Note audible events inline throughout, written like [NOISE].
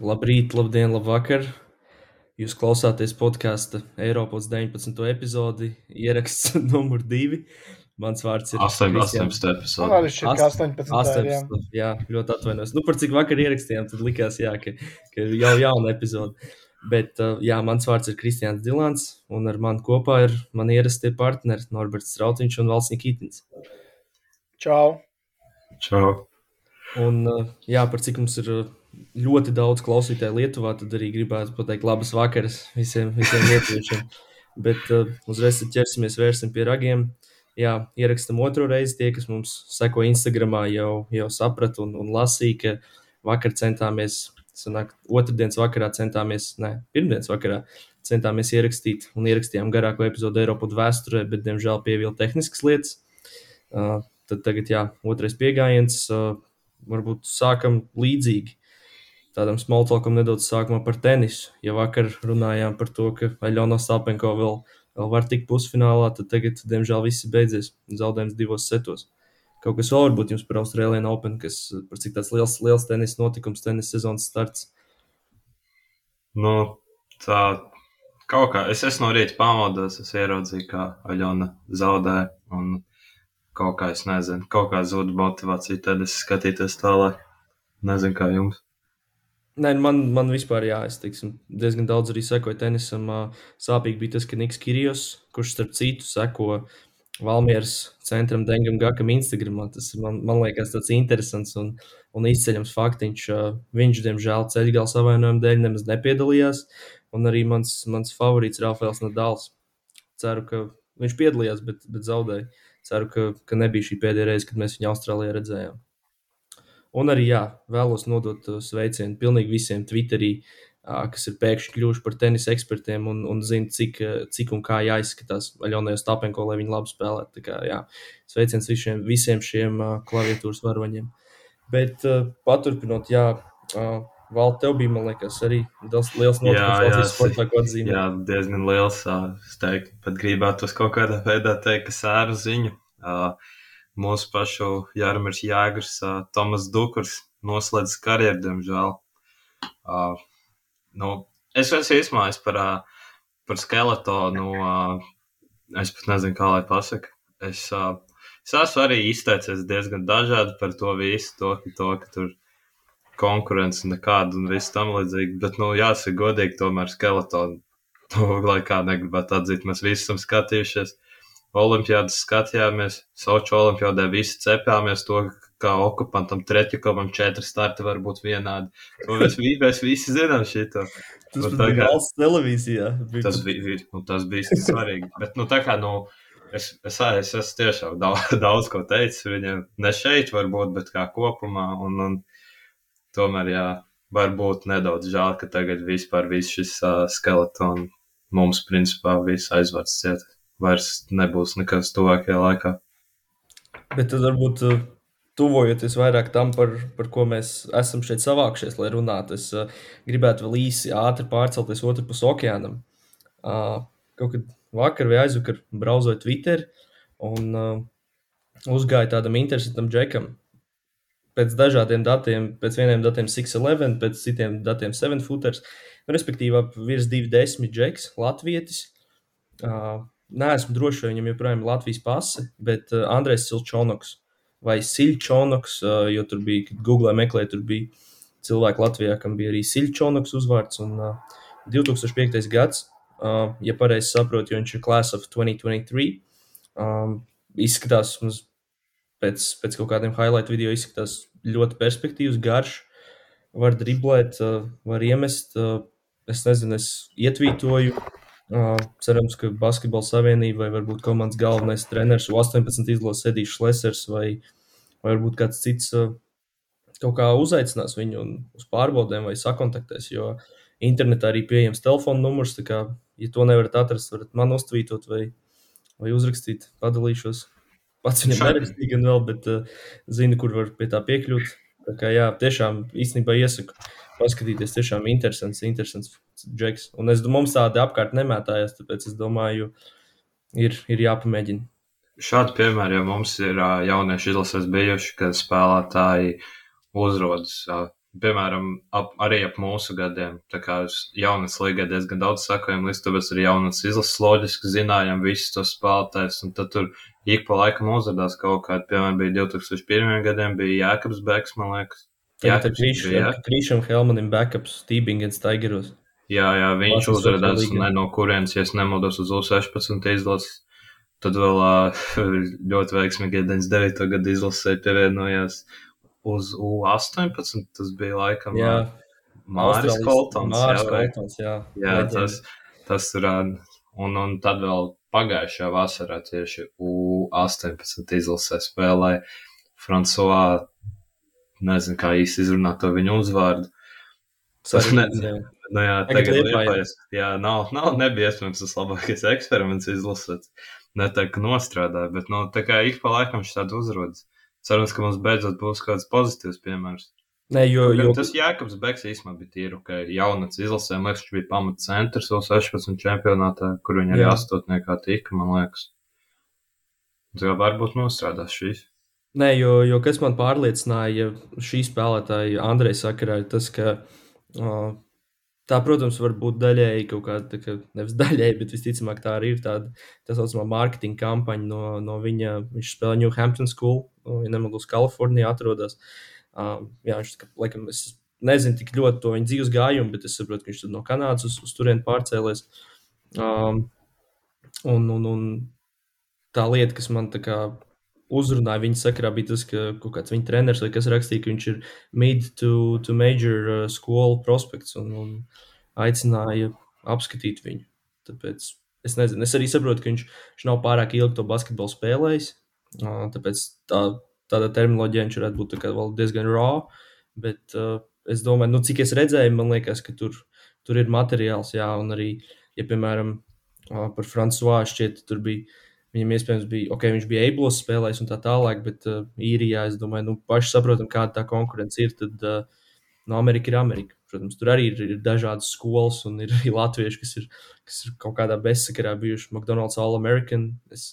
Labrīt, labdien, labvakar! Jūs klausāties podkāstu Eiropas 19. epizodi, ieraksts [LAUGHS] numur 2. Mans vārds ir 18. Man epizode. ka 18. ir, jā. 18. Jā, ļoti atvainojos. Nu, par cik vakar ierakstījām, tad likās, jā, ka, ka ir jau jauna epizode. Bet, uh, jā, mans vārds ir Kristians Dilants, un ar mani kopā ir mani ierastie partneri Norberts Strautiņš un Valsņa Kītins. Čau! Čau. Un, uh, jā, par cik mums ir ļoti daudz klausītāju Lietuvā, tad arī gribētu pateikt labas vakaras visiem, visiem lietuviešiem. Bet uh, uzreiz ķersimies vērsim pie ragiem. Jā, ierakstam otro reizi. Tie, kas mums seko Instagramā, jau, jau saprata un, un lasīja, ka vakar centāmies, sanāk, otrdienas vakarā centāmies, ne, pirmdienas vakarā centāmies ierakstīt un ierakstījām garāko epizodu Eiropas vēsturē, bet, diemžēl, pievilka tehniskas lietas. Uh, tad tagad, jā, otrais pieejams. Uh, varbūt sākam līdzīgi. Tādam smoltokam nedaudz sākumā par tenisu. Ja vakar runājām par to, ka Aļona Stāpenko vēl, vēl var tikt pusfinālā, tad tagad, diemžēl, viss beidzies. Zaudējums divos setos. Kaut kas vēl varbūt jums par Austrālijas Open, kas par cik tāds liels, liels tenis notikums, tenis sezonas starts. Nu, tā kaut kā. Es esmu no rīta pamodos, es ieraudzīju, kā Aļona zaudēja. Un kaut kā es nezinu, kaut kā zuda motivācija tad es skatīties tālāk. Nezinu, kā jums. Nē, nu, man, man vispār, jā, es teiksim, diezgan daudz arī sekoju tenisam. Sāpīgi bija tas, ka Niks Kirijos, kurš starp citu seko Valmieras centram Dengam Gakam Instagramā, tas man, man liekas tāds interesants un, un izceļams faktiņš. Viņš, diemžēl, ceļgala savainojuma dēļ nemaz nepiedalījās. Un arī mans, mans favorīts Rafaels Nadals. Ceru, ka viņš piedalījās, bet, bet zaudēja. Ceru, ka, ka nebija šī pēdējā reize, kad mēs viņu Austrālijā redzējām. Un arī jā, vēlos nodot uh, sveicienu pilnīgi visiem Twitterī, ā, kas ir pēkšņi kļuvuši par tenisa ekspertiem un, un zina, cik, ā, cik un kā jāizskatās Aļonai Stapenko, lai viņi labi spēlētu. Tā kā, jā, sveiciens visiem, visiem šiem klaviatūras varoņiem. Bet uh, paturpinot, jā, uh, Val, tev bija, man liekas, arī liels, notikums Latvijas sportā, ko atzīmēt. Jā, diezgan liels. Es teiktu, pat gribētu uz kaut kādā veidā teikt, ka sēru ziņu. Ā, Mūsu pašu Jārmers Jāgars, Tomas Dukurs noslēdz karjeru, diemžēl. Ā, Nu, es esmu izmājis par, ā, par skeletonu. ā, Es pat nezinu, kā lai pasaka. Es, ā, es esmu arī izteicies diezgan dažādi par to visu, to, ka, to, ka tur konkurence nekāda un viss tam līdzīgi. Bet, nu, jāsaka, godīgi, tomēr skeletonu. To, [LAUGHS] lai kā negribētu atzīt, mēs visi esam skatījušies. Olimpiādas skatījāmies, Soču olimpiādē visi cepāmies to, kā okupantam Tretjakovam četri starti var būt vienādi. To mēs, mēs visi zinām šito. Tas Nu, bija kā- valsts televīzijā. Bija Tas bija, nu, tas bija svarīgi. Bet, nu, tā kā, nu, es, es, es esmu tiešām daudz, daudz ko teicis viņam. Ne šeit, varbūt, bet kā kopumā. Un, un tomēr, jā, varbūt nedaudz žēl, ka tagad vispār viss šis uh, skeletons mums, principā, viss aizvārds ciet. Vairs nebūs nekas tuvākajā laikā. Bet tad varbūt uh, tuvojoties vairāk tam, par, par ko mēs esam šeit savākušies, lai runātu, es uh, gribētu vēl īsi ātri pārcelties otru pusi okeānam. Uh, kaut kad vakar vai aizvakar brauzoju Twitter un uh, uzgāju tādam interesantam džekam. Pēc dažādiem datiem, pēc vieniem datiem 611, pēc citiem datiem 7 footers, respektīvi ap virs 210 džeks, latvietis. Uh, Nē, esmu drošs, vai viņam joprojām ir Latvijas pase, bet uh, Andrēs Silčonoks vai Silčonoks, uh, jo tur bija, kad Google meklēja, tur bija cilvēki Latvijā, kam bija arī Silčonoks uzvārds. Un, uh, 2005. gads, uh, ja pareizi saprotu, jo viņš ir Class of 2023, um, izskatās mums pēc, pēc kaut kādiem highlight video, izskatās ļoti perspektīvs, garš, var driblēt, uh, var iemest. Uh, es nezinu, es ietvītoju. Cerams, ka Basketbola savienība vai varbūt komandas galvenais treneris U18 izlases Edijs Šlesers vai, vai varbūt kāds cits kaut kā uzaicinās viņu uz pārbaudēm vai sakontaktēs, jo internetā arī pieejams telefona numurs, tā kā, ja to nevarat atrast, varat man uztvītot vai, vai uzrakstīt, padalīšos. Pats viņam nerakstīju gan vēl, bet uh, zinu, kur var pie tā piekļūt. Tā kā jā, tiešām īstenībā iesaku paskatīties, tiešām interesants, interesants džeks. Un es domāju, mums tādi apkārt nemētājās, tāpēc es domāju, ir, ir jāpamēģina. Šādi piemēri jau mums ir ā, jaunieši izlases bijuši, kad spēlētāji uzrodas piemēram, ap, arī ap mūsu gadiem. Tā kā jaunas līgai diezgan daudz sakojam, līdz tāpēc arī jaunas izlases loģiski zinājām visus tos spēlētājus, un tad tur ik pa laikam uzrādās kaut kāda, piemēram, bija 2001. gadiem, bija Jākabs Beks, man liekas. Jā, tā bija Krīšam Helmanim backups Stībingens Tigeros. Jā, jā, viņš uzrādās no kurienes, ja nemaldos uz U16 izlases. Tad vēl [LAUGHS] ļoti veiksmīgi 99. gada izlasē pievienojās uz U18. Tas bija laikam jā. Māris Koltons. Māris Koltons, jā. Jā, tas, tas tur, un, un tad vēl pagājušajā vasarā tieši U18 izlasē spēlēja Francois, nezinu, kā īsti izrunāt to viņu uzvārdu. Tas ne, nu jā, tagad liepājas. Jā, nav, nav nebija iespējams tas labākais eksperiments izlasot neteikt, ka nostrādāja, bet nu, tā kā ik pa laikam šis tāds uzrodas. Cerams, ka mums beidzot būs kāds pozitīvs piemērs. Nē, jo, jo... Tas Jēkabs Beks īstenībā bija tīri, ka jaunats izlasē, man liekas, viņš bija pamats centrs vēl 16 čempionātā, kur viņa arī astotniekā tika, man liekas. Tā kā varbūt nostrādās šīs. Nē, jo, jo kas man pārliecināja šī spēlētāja Andreja sakarā, ir tas, ka uh, Tā, protams, var būt daļēji kaut kāda, kā, nevis [LAUGHS] daļēji, bet visticamāk tā arī ir tāda tā saucamā mārketinga kampaņa no, no viņa. Viņš spēlē New Hampton School, ja nemaldos, Kalifornijā atrodas. Um, jā, viņš, ka, laikam, es nezinu tik ļoti to viņa dzīves gājumu, bet es saprotu, ka viņš no Kanādas uz, uz turieni pārcēlies. Um, un, un, un tā lieta, kas man tā kā uzrunāja viņa sakarā, bija tas, ka kaut kāds viņa treneris vai kas rakstīja, ka viņš ir mid to, to major uh, skolu prospekts un, un aicināja apskatīt viņu. Tāpēc es nezinu, es arī saprotu, ka viņš, viņš nav pārāk ilgi to basketbolu spēlējis. Uh, tāpēc tā, tādā terminoloģijā viņš varētu būt diezgan raw. Bet uh, es domāju, nu, cik es redzēju, man liekas, ka tur, tur ir materiāls, jā, un arī, ja, piemēram, uh, par Frančiskā šķiet, tur bija Viņam iespējams bija, ok, viņš bija Eiblos spēlējis un tā tālāk, bet uh, īrijā, es domāju, nu, paši saprotam, kāda tā konkurence ir. Tad uh, no Amerika ir Amerika. Protams, tur arī ir, ir dažādas skolas, un ir arī [LAUGHS] latvieši, kas ir, kas ir kaut kādā bezsakarā bijuši McDonald's All American. Es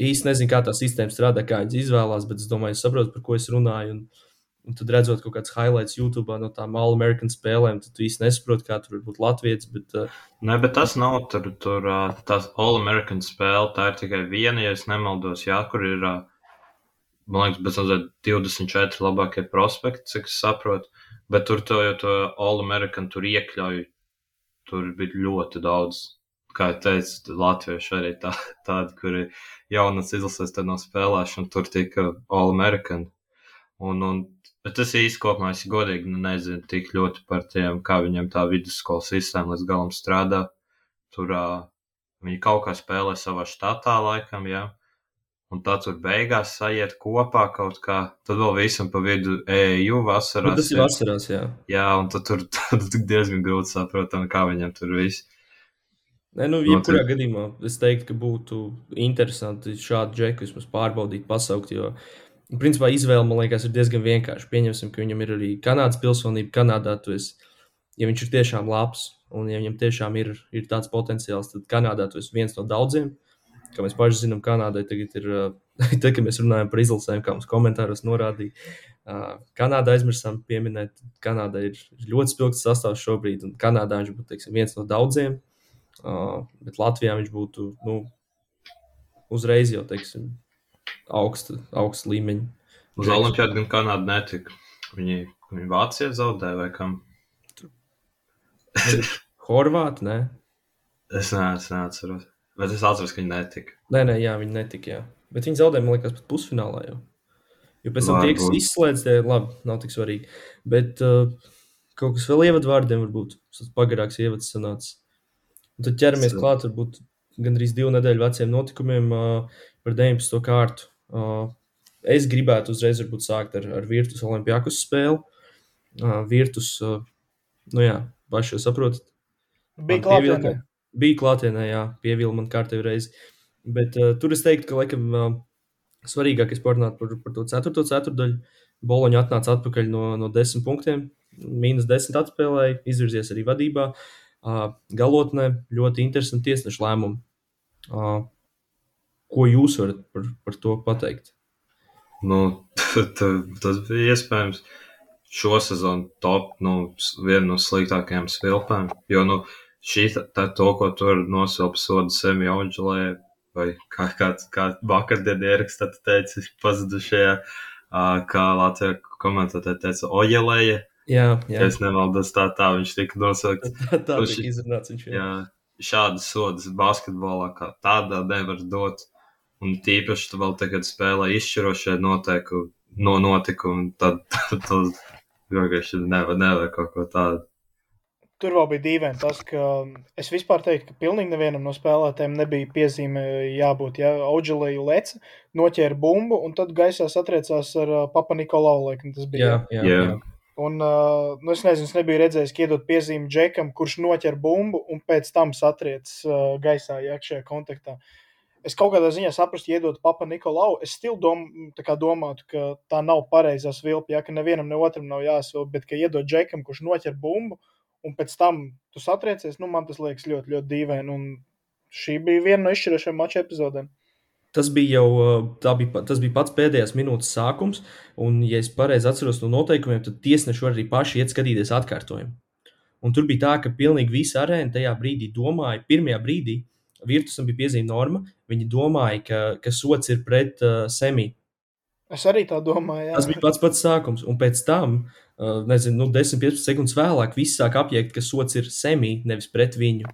īsti nezinu, kā tā sistēma strādā, kā viņas izvēlās, bet es domāju, es saprotu, par ko es runāju. Un, Un tad redzot kaut kādas highlights YouTube no tām All-American spēlēm, tad tu īsti nesaproti, kā tur var būt Latvijas. Bet, uh... Nē, bet tas nav tur, tur uh, tās All-American spēle. Tā ir tikai viena, ja es nemaldos, jā, kur ir, uh, man liekas, bez mazliet 24 labākie prospekti, cik es saprotu. Bet tur to, jo to All-American tur iekļauj, tur bija ļoti daudz. Kā jau teicu, Latvieši arī tā, [LAUGHS] tādi, kuri jaunas izlases no spēlēšana, tur tika All-American. Un, un Bet es īsti kopumā, es godīgi nu, nezinu tik ļoti par tiem, kā viņiem tā vidusskolas sistēma līdz galam strādā. Tur uh, viņi kaut kā spēlē savā štatā, laikam, jā. Un tā tur beigās sajiet kopā kaut kā. Tad vēl visam pa vidu EU vasarās. Nu, tas ir vasarās, jā. Jā, un tad tur [LAUGHS] tad diezgan grūti saprotam, kā viņam tur viss. Nē, nu, jebkurā gadījumā es teiktu, ka būtu interesanti šādu džeku vismaz pārbaudīt, pasaukt, jo uh, Principā izvēle, man liekas, ir diezgan vienkārša. Pieņemsim, ka viņam ir arī Kanādas pilsonība. Kanādā tu esi, ja viņš ir tiešām labs un ja viņam tiešām ir, ir tāds potenciāls, tad Kanādā tu esi viens no daudziem. Kā mēs paši zinām, Kanādai tagad ir, [LAUGHS] tad, kad mēs runājam par izlasēm, kā mums komentāros norādīja, Kanādā aizmirsām pieminēt, Kanādā ir ļoti spilgts sastāvs šobrīd, un Kanādā viņš būtu teiksim, viens no daudziem, bet Latvijā viņš būtu nu, uzreiz jau teiksim, augsta, augsta līmeņa. Uz Olimpādu gan Kanāda netika. Viņi, viņi Vācijā zaudēja vai kam? [LAUGHS] Horvāti, nē. Es neesmu neatceros. Bet es atceros, ka viņi netika. Nē, nē, jā, viņi netika. Jā. Bet viņi zaudēja, man liekas, pat pusfinālā jau. Jo pēc tam tie, kas izslēdz, tie labi, nav tik svarīgi. Bet uh, kaut kas vēl ievadvārdiem varbūt. Pagarāks ievads sanāca. Un tad ķeramies klāt varbūt gandrīz divu nedēļu veciem notikumiem uh, par 19. kārtu. Uh, es gribētu uzreiz sākt ar, ar Virtus Olimpijākus spēli. Uh, Virtus, uh, nu jā, paši jau saprotat. Bija klātienē. Bija klātienē, jā, pievīla man kārtēju reizi. Bet uh, tur es teiktu, ka laikam uh, svarīgākais parunāt par, par to ceturto ceturdaļu. Boloņa atnāca atpakaļ no, no desmit punktiem, mīnus desmit atspēlēja, izvirzies arī vadībā. Uh, galotnē ļoti interesanti tiesnešu lēmumi. Uh, Ko jūs varat par, par to pateikt? Nu, tas bija iespējams. šo sezonu top, nu, viena no sliktākajām svilpēm. Jo, nu, šī tā, to, ko tur nosilpa sodu semi audžulē, vai kā, kā, kā vakardien ierakstā teica, pazudušajā, kā Latvija komentētāji teica, ojelēja. Jā, jā. Es nemaldos tā, tā viņš tika nosaukts. [LAUGHS] Tā, tā tika izrunāts viņš. Jā. Jā, šādas sodas basketbolā kā tādā nevar dot. Un tīpaši tu vēl tagad spēlē izšķirošie noteiku, no notikumi, tad [LAUGHS] tu vienkārši nevar, nevar kaut ko tādu. Tur vēl bija dīvaini tas, ka es vispār teiktu, ka pilnīgi nevienam no spēlētājiem nebija piezīme jābūt. Ja Audželija leca, noķēra bumbu un tad gaisā satriecās ar uh, Papa Nikolau, laikam tas bija. Jā, jā, Jā. jā. Un, uh, nu, es nezinu, es nebiju redzējis, ka iedot piezīmi Džekam, kurš noķer bumbu un pēc tam satriec uh, gaisā, ja iekšējā kontaktā. Es kaut kādā ziņā saprotu, ja iedot Papa Nikolau, es stilu dom, tā kā domātu, ka tā nav pareizā svilpa, ja ka nevienam ne otram nav jāsvilp, bet ka iedot Džekam, kurš noķer bumbu un pēc tam tu satriecies, nu, man tas liekas ļoti, ļoti dīvaini. Un šī bija viena no izšķirošajām mača epizodēm. Tas bija jau uh, bija, tas bija pats pēdējais minūtes sākums, un, ja es pareizi atceros no noteikumiem, tad tiesneši var arī paši iet skatīties atkārtojumu. Un tur bija tā, ka pilnīgi visa arēna tajā brīdī domāja, pirmajā brīdī, Virtusam bija piezīme norma, viņi domāja, ka, ka sots ir pret uh, semiju. Es arī tā domāju. Jā. Tas bija pats pats sākums, un pēc tam, uh, nezinu, nu, 10-15 sekundes vēlāk, viss sāk apjēgt, ka sots ir semī, nevis pret viņu.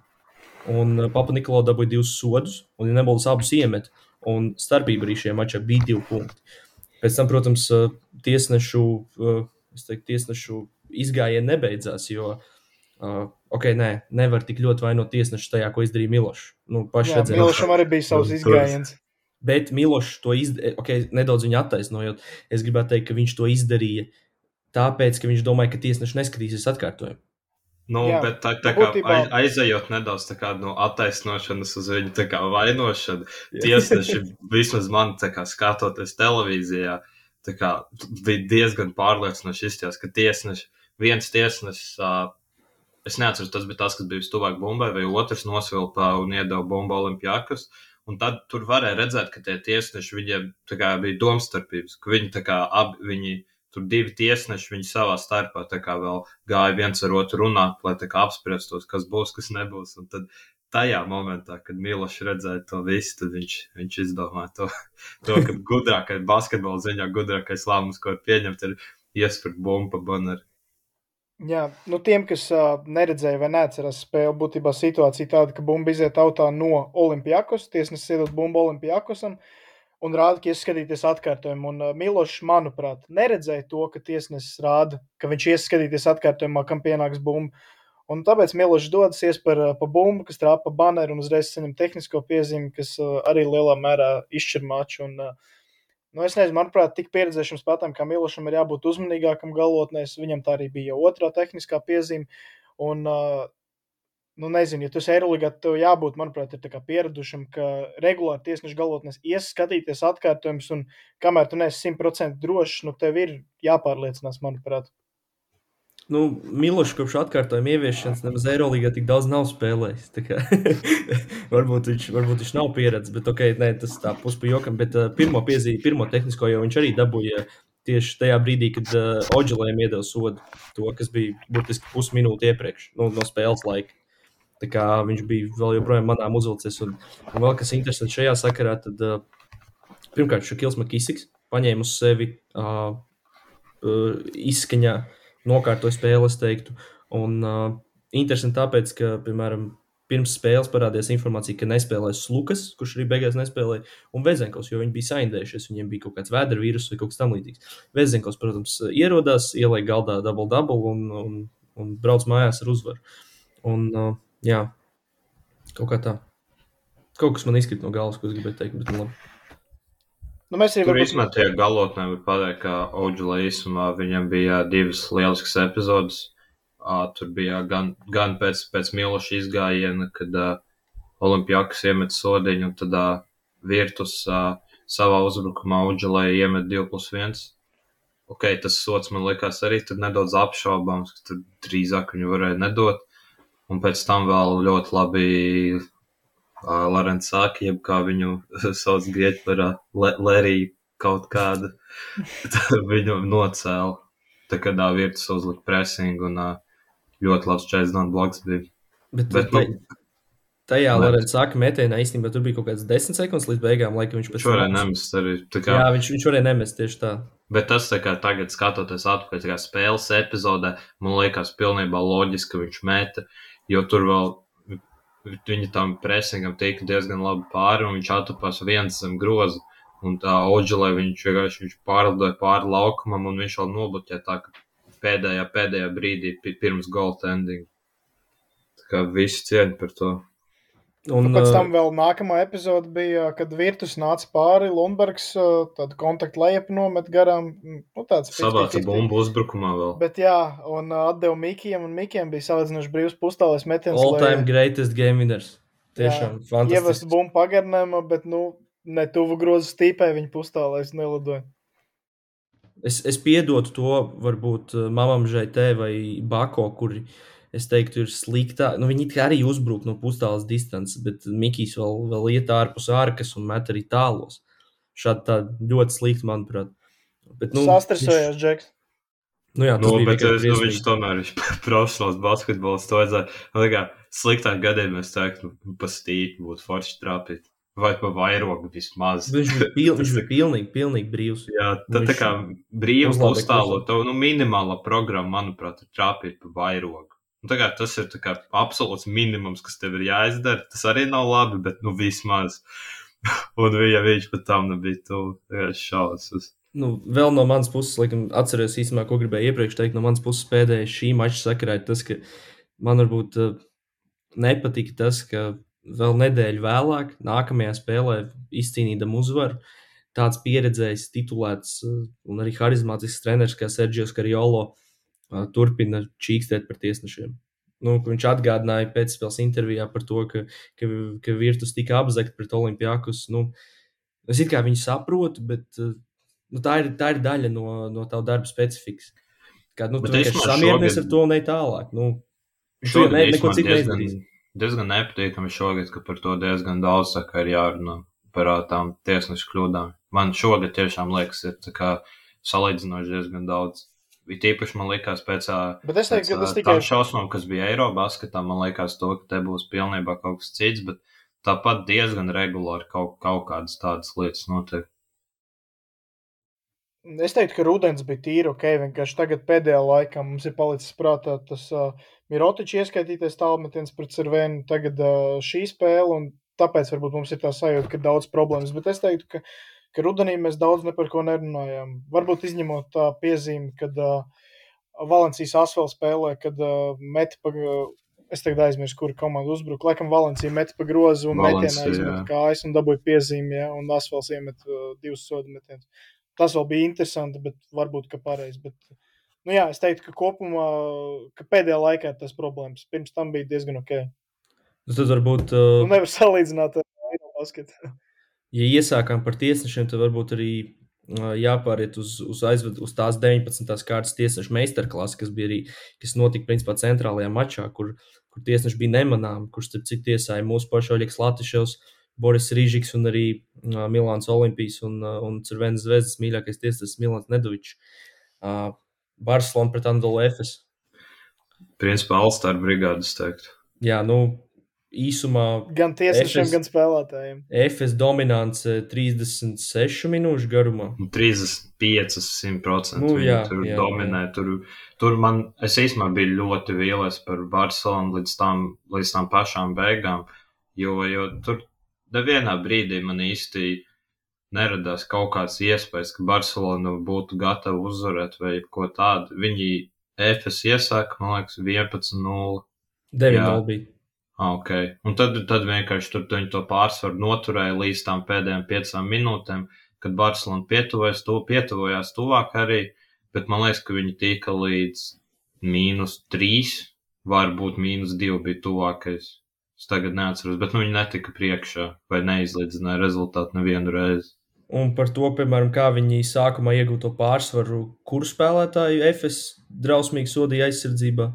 Un uh, Papa Nikolau dabūja divus sodus, un, ja nemaldos, abus iemet. Un starpība arī šajā mačā bija divi punkti. Pēc tam, protams, uh, tiesnešu, uh, teiktu, tiesnešu izgājieni nebeidzās, jo, uh, ok, nē, nevar tik ļoti vainot tiesnešu tajā, ko izdarīja Milošs. Nu, Jā, redzējām. Milošam arī bija savs izgājiens. Bet Milošs to izdarīja, okay, nedaudz viņa attaisnojot. Es gribētu teikt, ka viņš to izdarīja tāpēc, ka viņš domāja, ka tiesneši neskatīsies atkārtojumu. Nu, Jā, bet tā, tā nu, kā būtībā- aiz- aizejot nedaudz tā kā no attaisnošanas uz viņu kā vainošanu, tiesneši [LAUGHS] vismaz man kā skatoties televīzijā, kā bija diezgan pārliecinoši izties, ka tiesneši, viens tiesnesis, ā, es neatceros, tas bija tas, kas bija stuvāk bumbai, vai otrs nosvilpa un iedeva bumbu Olimpijākus. Un tad tur varēja redzēt, ka tie tiesneši viņiem kā bija domstarpības, ka viņi kā abi, viņi tur divi tiesneši, viņi savā starpā kā vēl gāja viens ar otru runāt, lai kā apspriestos, kas būs, kas nebūs. Un tad tajā momentā, kad Milošs redzēja to visu, tad viņš, viņš izdomāja to, [LAUGHS] to ka gudrākais basketbola ziņā, gudrākais lēmums, ko var pieņemt, ir iespērt bumbu pa baneri. Jā, nu tiem, kas uh, neredzēja vai neatcerās spēli, būtībā situācija tāda, ka bumba iziet autā no Olimpijākos, tiesnesis iedod bumbu Olimpijākosam un rāda, ka ieskatīties atkārtojumu. Un uh, Milošs, manuprāt, neredzēja to, ka tiesnesis rāda, ka viņš ieskatīties atkārtojumā, kam pienāks bumba. Un tāpēc Milošs dodas ies par, uh, pa bumbu, kas trāpa pa baneru un uzreiz saņem tehnisko piezīmi, kas uh, arī lielā mērā izšķir maču. Un, uh, Nu, es nezinu, manuprāt, tik pieredzējušam spēlētājam, kā Milošam, ir jābūt uzmanīgākam galotnēs. Viņam tā arī bija otrā tehniskā piezīme. Un, uh, nu, nezinu, ja tu esi Eirolandā, tev jābūt, manuprāt, ir pieradušam, ka regulāri tiesneša galotnēs ies skatīties atkārtojumus, un kamēr tu neesi simtprocentīgi drošs, nu, tev ir jāpārliecinās, manuprāt. Nu, Milošs kopš atkārtojuma ieviešanas nemaz Eirolandā tik daudz nav spēlējis. [LAUGHS] Varbūt, viņš, varbūt viņš nav pieredzējis, bet okay, nē, tas tā puspē jokam. Bet uh, pirmo piezīmi, pirmo tehnisko jau viņš arī dabūja tieši tajā brīdī, kad uh, Oģelēm iedeva sodu. To, kas bija burtiski pusminūte iepriekš nu, no spēles laika. Tā kā viņš bija vēl joprojām manām uzvilcies. Un, un vēl kas interesants šajā sakarā, tad uh, pirmkārt Šakils Makisiks paņēma uz sevi uh, uh, izskaņā nokārtoja spēli, es teiktu. Un uh, interesanti tāpēc, ka, piemēram, pirms spēles parādījās informācija, ka nespēlēs Lukas, kurš arī beigās nespēlēja, un Vezenkovs, jo viņi bija saindējušies, viņiem bija kaut kāds vēdra vīrus vai kaut kas tamlīdzīgs. Vezenkovs, protams, ierodās, ielika galdā dubultdabulu un, un, un brauc mājās ar uzvaru. Un, uh, jā, kaut kā tā. Kaut kas man izkrīt no galvas, ko es gribēju teikt, bet nu, labi. Nu, mēs arī varbūt- īstenībā tajā galotnē var pateikt, ka Oģela īsumā viņam bija divas lieliskas epizodes. Tur bija gan, gan pēc, pēc Miloša izgājiena, kad uh, Olimpijāks iemet sodiņu, un tad uh, Virtus uh, savā uzbrukumā Oģelai iemet 2 plus 1. Ok, tas sots man likās arī nedaudz apšaubāms, ka tur drīzāk viņu varēja nedot. Un pēc tam vēl ļoti labi Lorents Sāki, jeb kā viņu [LAUGHS] sauc grieķu par Le Leriju kaut kādu, [LAUGHS] viņu nocēla. tā kā tā vietas uzlika pressingu un ļoti labs čais non bloks bija. Bet, Bet, bet nu, tajā Nē. Lorēns saka, metienā īstenībā tur bija kaut kāds 10 sekundes līdz beigām, laikam viņš pēc viņš varēja tam- nemest arī. tā Kā, Jā, viņš, viņš varēja nemest tieši tā. Bet tas, kā tagad skatoties atpakaļ, spēles epizodē, man liekas, pilnībā loģiski, ka viņš meta, jo tur vēl viņa tam presingam tika diezgan labi pāri, un viņš atupās viens zem groza. Un tā Oģelē viņš vienkārši viņš pārlidoja pāri laukumam, un viņš vēl nobloķēja tā, pēdējā, pēdējā brīdī pi- pirms gold ending. Tā kā visi cieņi par to. Un, Un pēc uh, tam vēl nākamā epizode bija, kad Virtus nāca pāri, Lundbergs uh, tādu kontaktu lejupu nomet garām. mm, Nu, tāds Savāca 50-50. bumbu uzbrukumā vēl. Bet jā, un uh, atdeva Mikijam, un Mikijam bija salīdzinoši brīvs pustālais metiens. all lai time greatest game winners. Tiešām Ievestu fantastiski. bumbu pagarinājumā, bet, nu, ne tuvu grozu stīpē viņa pustālais nelidoja. Es, es piedodu to, varbūt uh, mamam Žaitē vai Bako, kuri, es teiktu, ir sliktā. Nu, viņi kā arī uzbruk no pustālas distances, bet Mikijs vēl, vēl iet ārpus ārkas un met arī tālos. Šādi tā ļoti slikti, manuprāt. Bet, Nu, Sastresojās, Džeks. Nu, jā, Nu, bet es, nu, viņš tomēr ir [LAUGHS] profesionāls basketbols. To vajadzēja. Man liekas, sliktāk gadījumā es teiktu, nu, pa stīku būtu forši trāpīt. Vai pa vairogu vismaz. Viņš bija, pil, [LAUGHS] viņš bija pilnīgi, pilnīgi brīvs. Jā, tad tā Viņš kā brīvi uzlabē uzstāvot, to nu, minimāla programma, manuprāt, ir trāpīt pa vairogu. Nu, kā tas ir kā absolūts minimums, kas tev ir jāizdara. Tas arī nav labi, bet nu vismaz. [LAUGHS] Un ja viņš pat tam nebija tuvu, šausmas. Nu, vēl no manas puses, laikam, atceros īstenībā, ko gribēju iepriekš teikt. No manas puses pēdējais šī mača sakarā ir tas, ka man varbūt uh, nepatika tas, ka vēl nedēļu vēlāk, nākamajā spēlē, izcīnītam uzvaru, tāds pieredzējis, titulēts uh, un arī harizmātisks treneris kā Sergio Skarjolo uh, turpina čīkstēt par tiesnešiem. Nu, viņš atgādināja pēcspēles intervijā par to, ka, ka, ka Virtus tika apzakts pret Olimpijākus. Nu, es kā viņu saprotu, bet nu, tā, ir, tā ir daļa no, no tava darba specifikas. Kā, nu, Bet tu vienkārši samierinies šogad- ar to un ej tālāk. Nu, tu ne, neko citu neizdarīsi. diezgan nepatīkami šogad, ka par to diezgan daudz tā kā ir jārunā par tām tiesnešu kļūdām. Man šogad tiešām liekas, ir tā salīdzinoši diezgan daudz. It īpaši man liekas, pēc, Bet es teiktu, pēc ka tikai šausmām, kas bija Eirobasketā, man liekas, to, ka te būs pilnībā kaut kas cits, bet tāpat diezgan regulāri kaut, kaut kādas tādas lietas notiek. Es teiktu, ka rudens bija tīri ok. Vienkārši tagad pēdējā laikā mums ir palicis prātā tas uh, Mirotičs ieskaitītais tālmetiens pret Cervēnu, tagad uh, šī spēle, un tāpēc varbūt mums ir tā sajūta, ka daudz problēmas. Bet es teiktu, ka, ka rudenī mēs daudz ne par ko nerunājām. Varbūt izņemot tā piezīmi, kad uh, Valencijas asfalta spēlē, kad uh, meti pa. Uh, Es tagad aizmirsu, kura komanda uzbruka. Laikam Valencija met pa grozu un Valencija, metienā izmet kājas un dabūja piezīmi, ja, un asfalts iemet uh, divus sodu metienus. Tas vēl bija interesanti, bet varbūt ka pareizi. Bet, nu jā, es teiktu, ka kopumā, ka pēdējā laikā tas problēmas. Pirms tam bija diezgan ok. Tad varbūt, uh, Nu, nevar salīdzināt ar Eiropas. Ja iesākām par tiesnešiem, tad varbūt arī jāpāriet uz, uz, aizved, uz tās 19. kārtas tiesnešu meistarklasi, kas bija arī, kas notika principā centrālajā mačā, kur, kur tiesneši bija nemanāmi, kurš, starp citu, tiesāja mūsu pašu Oļegs Latiševs, Boris Rīžiks un arī uh, Milāns Olimpijas un, uh, un Cervenas zvezdas mīļākais tiesnesis Milāns Nedovičs. Uh, Barcelona pret Andolu Efes. Principā Alstāra brigādes teikt. Jā, nu, īsumā Gan tiesnešiem, Efes- gan spēlētājiem. Efes dominance 36 minūšu garumā. Nu, 35, 100%. Nu, Nu, jā, tur jā, dominē. Jā. Tur, tur man, es īstenībā biju ļoti vīlies par Barcelonu līdz tām, līdz tām pašām beigām. Jo, jo tur nevienā brīdī man īsti neradās kaut kāds iespējas, ka Barcelona būtu gatava uzvarēt vai ko tādu. Viņi EFS iesāka, man liekas, 11-0. 9 Jā. bija. Ah, okay. Un tad, tad vienkārši tur viņi to pārsvaru noturēja līdz tām pēdējām piecām minūtēm, kad Barcelona pietuvojās, to pietuvojās tuvāk arī, bet man liekas, ka viņi tika līdz mīnus trīs, varbūt mīnus divi bija tuvākais. Es tagad neatceros, bet nu, viņi netika priekšā vai neizlīdzināja rezultātu nevienu reizi. Un par to, piemēram, kā viņi sākumā iegūto pārsvaru, kur spēlētāju FS drausmīgi sodīja aizsardzībā.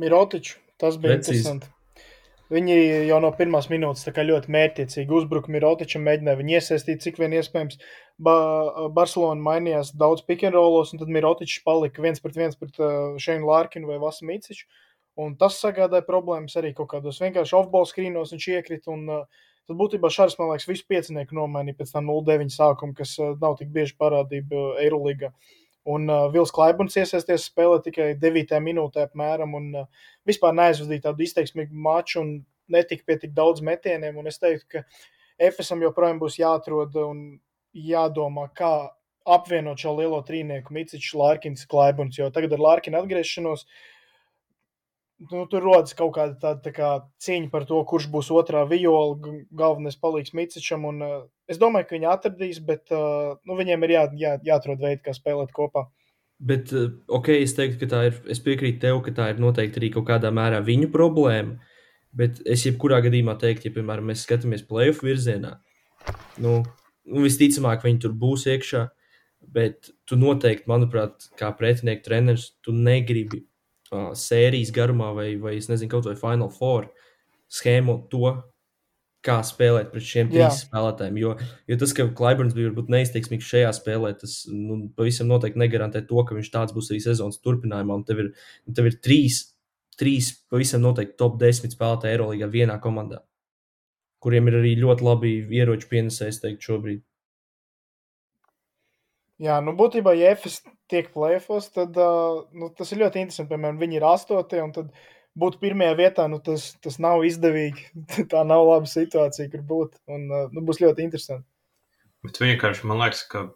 Mirotičs, tas bija Precīzi. interesanti. Viņi jau no pirmās minūtes ļoti mērķiecīgi uzbruka Mirotičam, mēģināja viņu iesaistīt, cik vien iespējams. Ba Barcelona mainījās daudz pikantrolos, un tad Mirotičs palika viens pret viens pret uh, Šeinu Lārkinu vai Vasu Miciču. Un tas sagādāja problēmas arī kaut kādos vienkārši off-ball skrīnos. Viņš iekrita. Un, uh, tad būtībā Šārs, man liekas, visu piecinieku nomainīja pēc tam 0-9 sākuma, kas uh, nav tik bieži parādība Eirolandā. Un uh, Vils Klaibuns iesaisties spēlē tikai 9 minūtē apmēram. Un, uh, vispār neaizvadīja tādu izteiksmīgu maču un netika pie tik daudz metieniem. Un es teiktu, ka FSM joprojām būs jāatrod un jādomā, kā apvienot šo lielo trīnieku, Micičs, Lārkins, Klaibuns. Jo tagad ar Lārkinu atgriešanos nu, tur rodas kaut kāda tāda tā kā cīņa par to, kurš būs otrā viola, galvenais palīgs Micičam. Un, uh, es domāju, ka viņi atradīs, bet uh, nu, viņiem ir jā, jā, jāatrod veidi, kā spēlēt kopā. Bet, eh, ok, es teiktu, ka tā ir. Es piekrītu tev, ka tā ir noteikti arī kaut kādā mērā viņu problēma. Bet es jebkurā gadījumā teiktu, ja, piemēram, mēs skatāmies playoff virzienā, nu, nu visticamāk, viņi tur būs iekšā. Bet tu noteikti, manuprāt, kā pretinieku treneris, tu negribi uh, sērijas garumā vai, vai, es nezinu, kaut vai Final Four schēmu to, kā spēlēt pret šiem Jā. spēlētājiem. Jo, jo tas, ka Klaiburns bija varbūt neizteiksmīgs šajā spēlē, tas nu, pavisam noteikti negarantē to, ka viņš tāds būs arī sezonas turpinājumā. Un tev ir, un tev ir trīs, trīs pavisam noteikti top 10 spēlētāji Eirolandā vienā komandā, kuriem ir arī ļoti labi ieroču pienesējs, teikt, šobrīd. Jā, nu būtībā, ja FS tiek plēfos, tad uh, nu, tas ir ļoti interesanti. Piemēram, viņi ir astotie, un tad būt pirmajā vietā, nu, tas, tas nav izdevīgi. [LAUGHS] Tā nav laba situācija, kur būt. Un, uh, nu, būs ļoti interesanti. Bet vienkārši man liekas, ka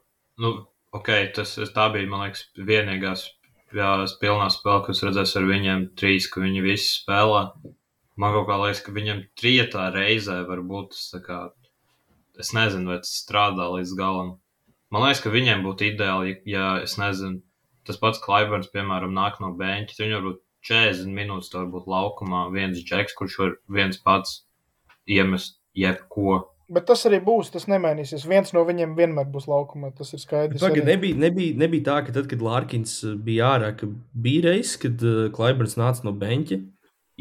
nu, okay, tas tā bija liekas, vienīgās pilnā spēle, kas redzēs ar viņiem trīs, ka viņi visi spēlē. Man kaut kā liekas, ka viņam trietā reizē var būt tas kā, es nezinu, vai tas strādā līdz galam. Man liekas, ka viņiem būtu ideāli, ja, es nezinu, tas pats Klaiburns, piemēram, nāk no beņķa, viņi varbūt 40 minūtes tur būtu laukumā viens džeks, kurš var viens pats iemest jebko. Bet tas arī būs, tas nemainīsies. Viens no viņiem vienmēr būs laukumā. Tas ir skaidrs. Tagad nebija, nebija, nebija tā, ka tad, kad Lārkins bija ārā, ka bija reizes, kad uh, Klaiburns nāca no beņķa.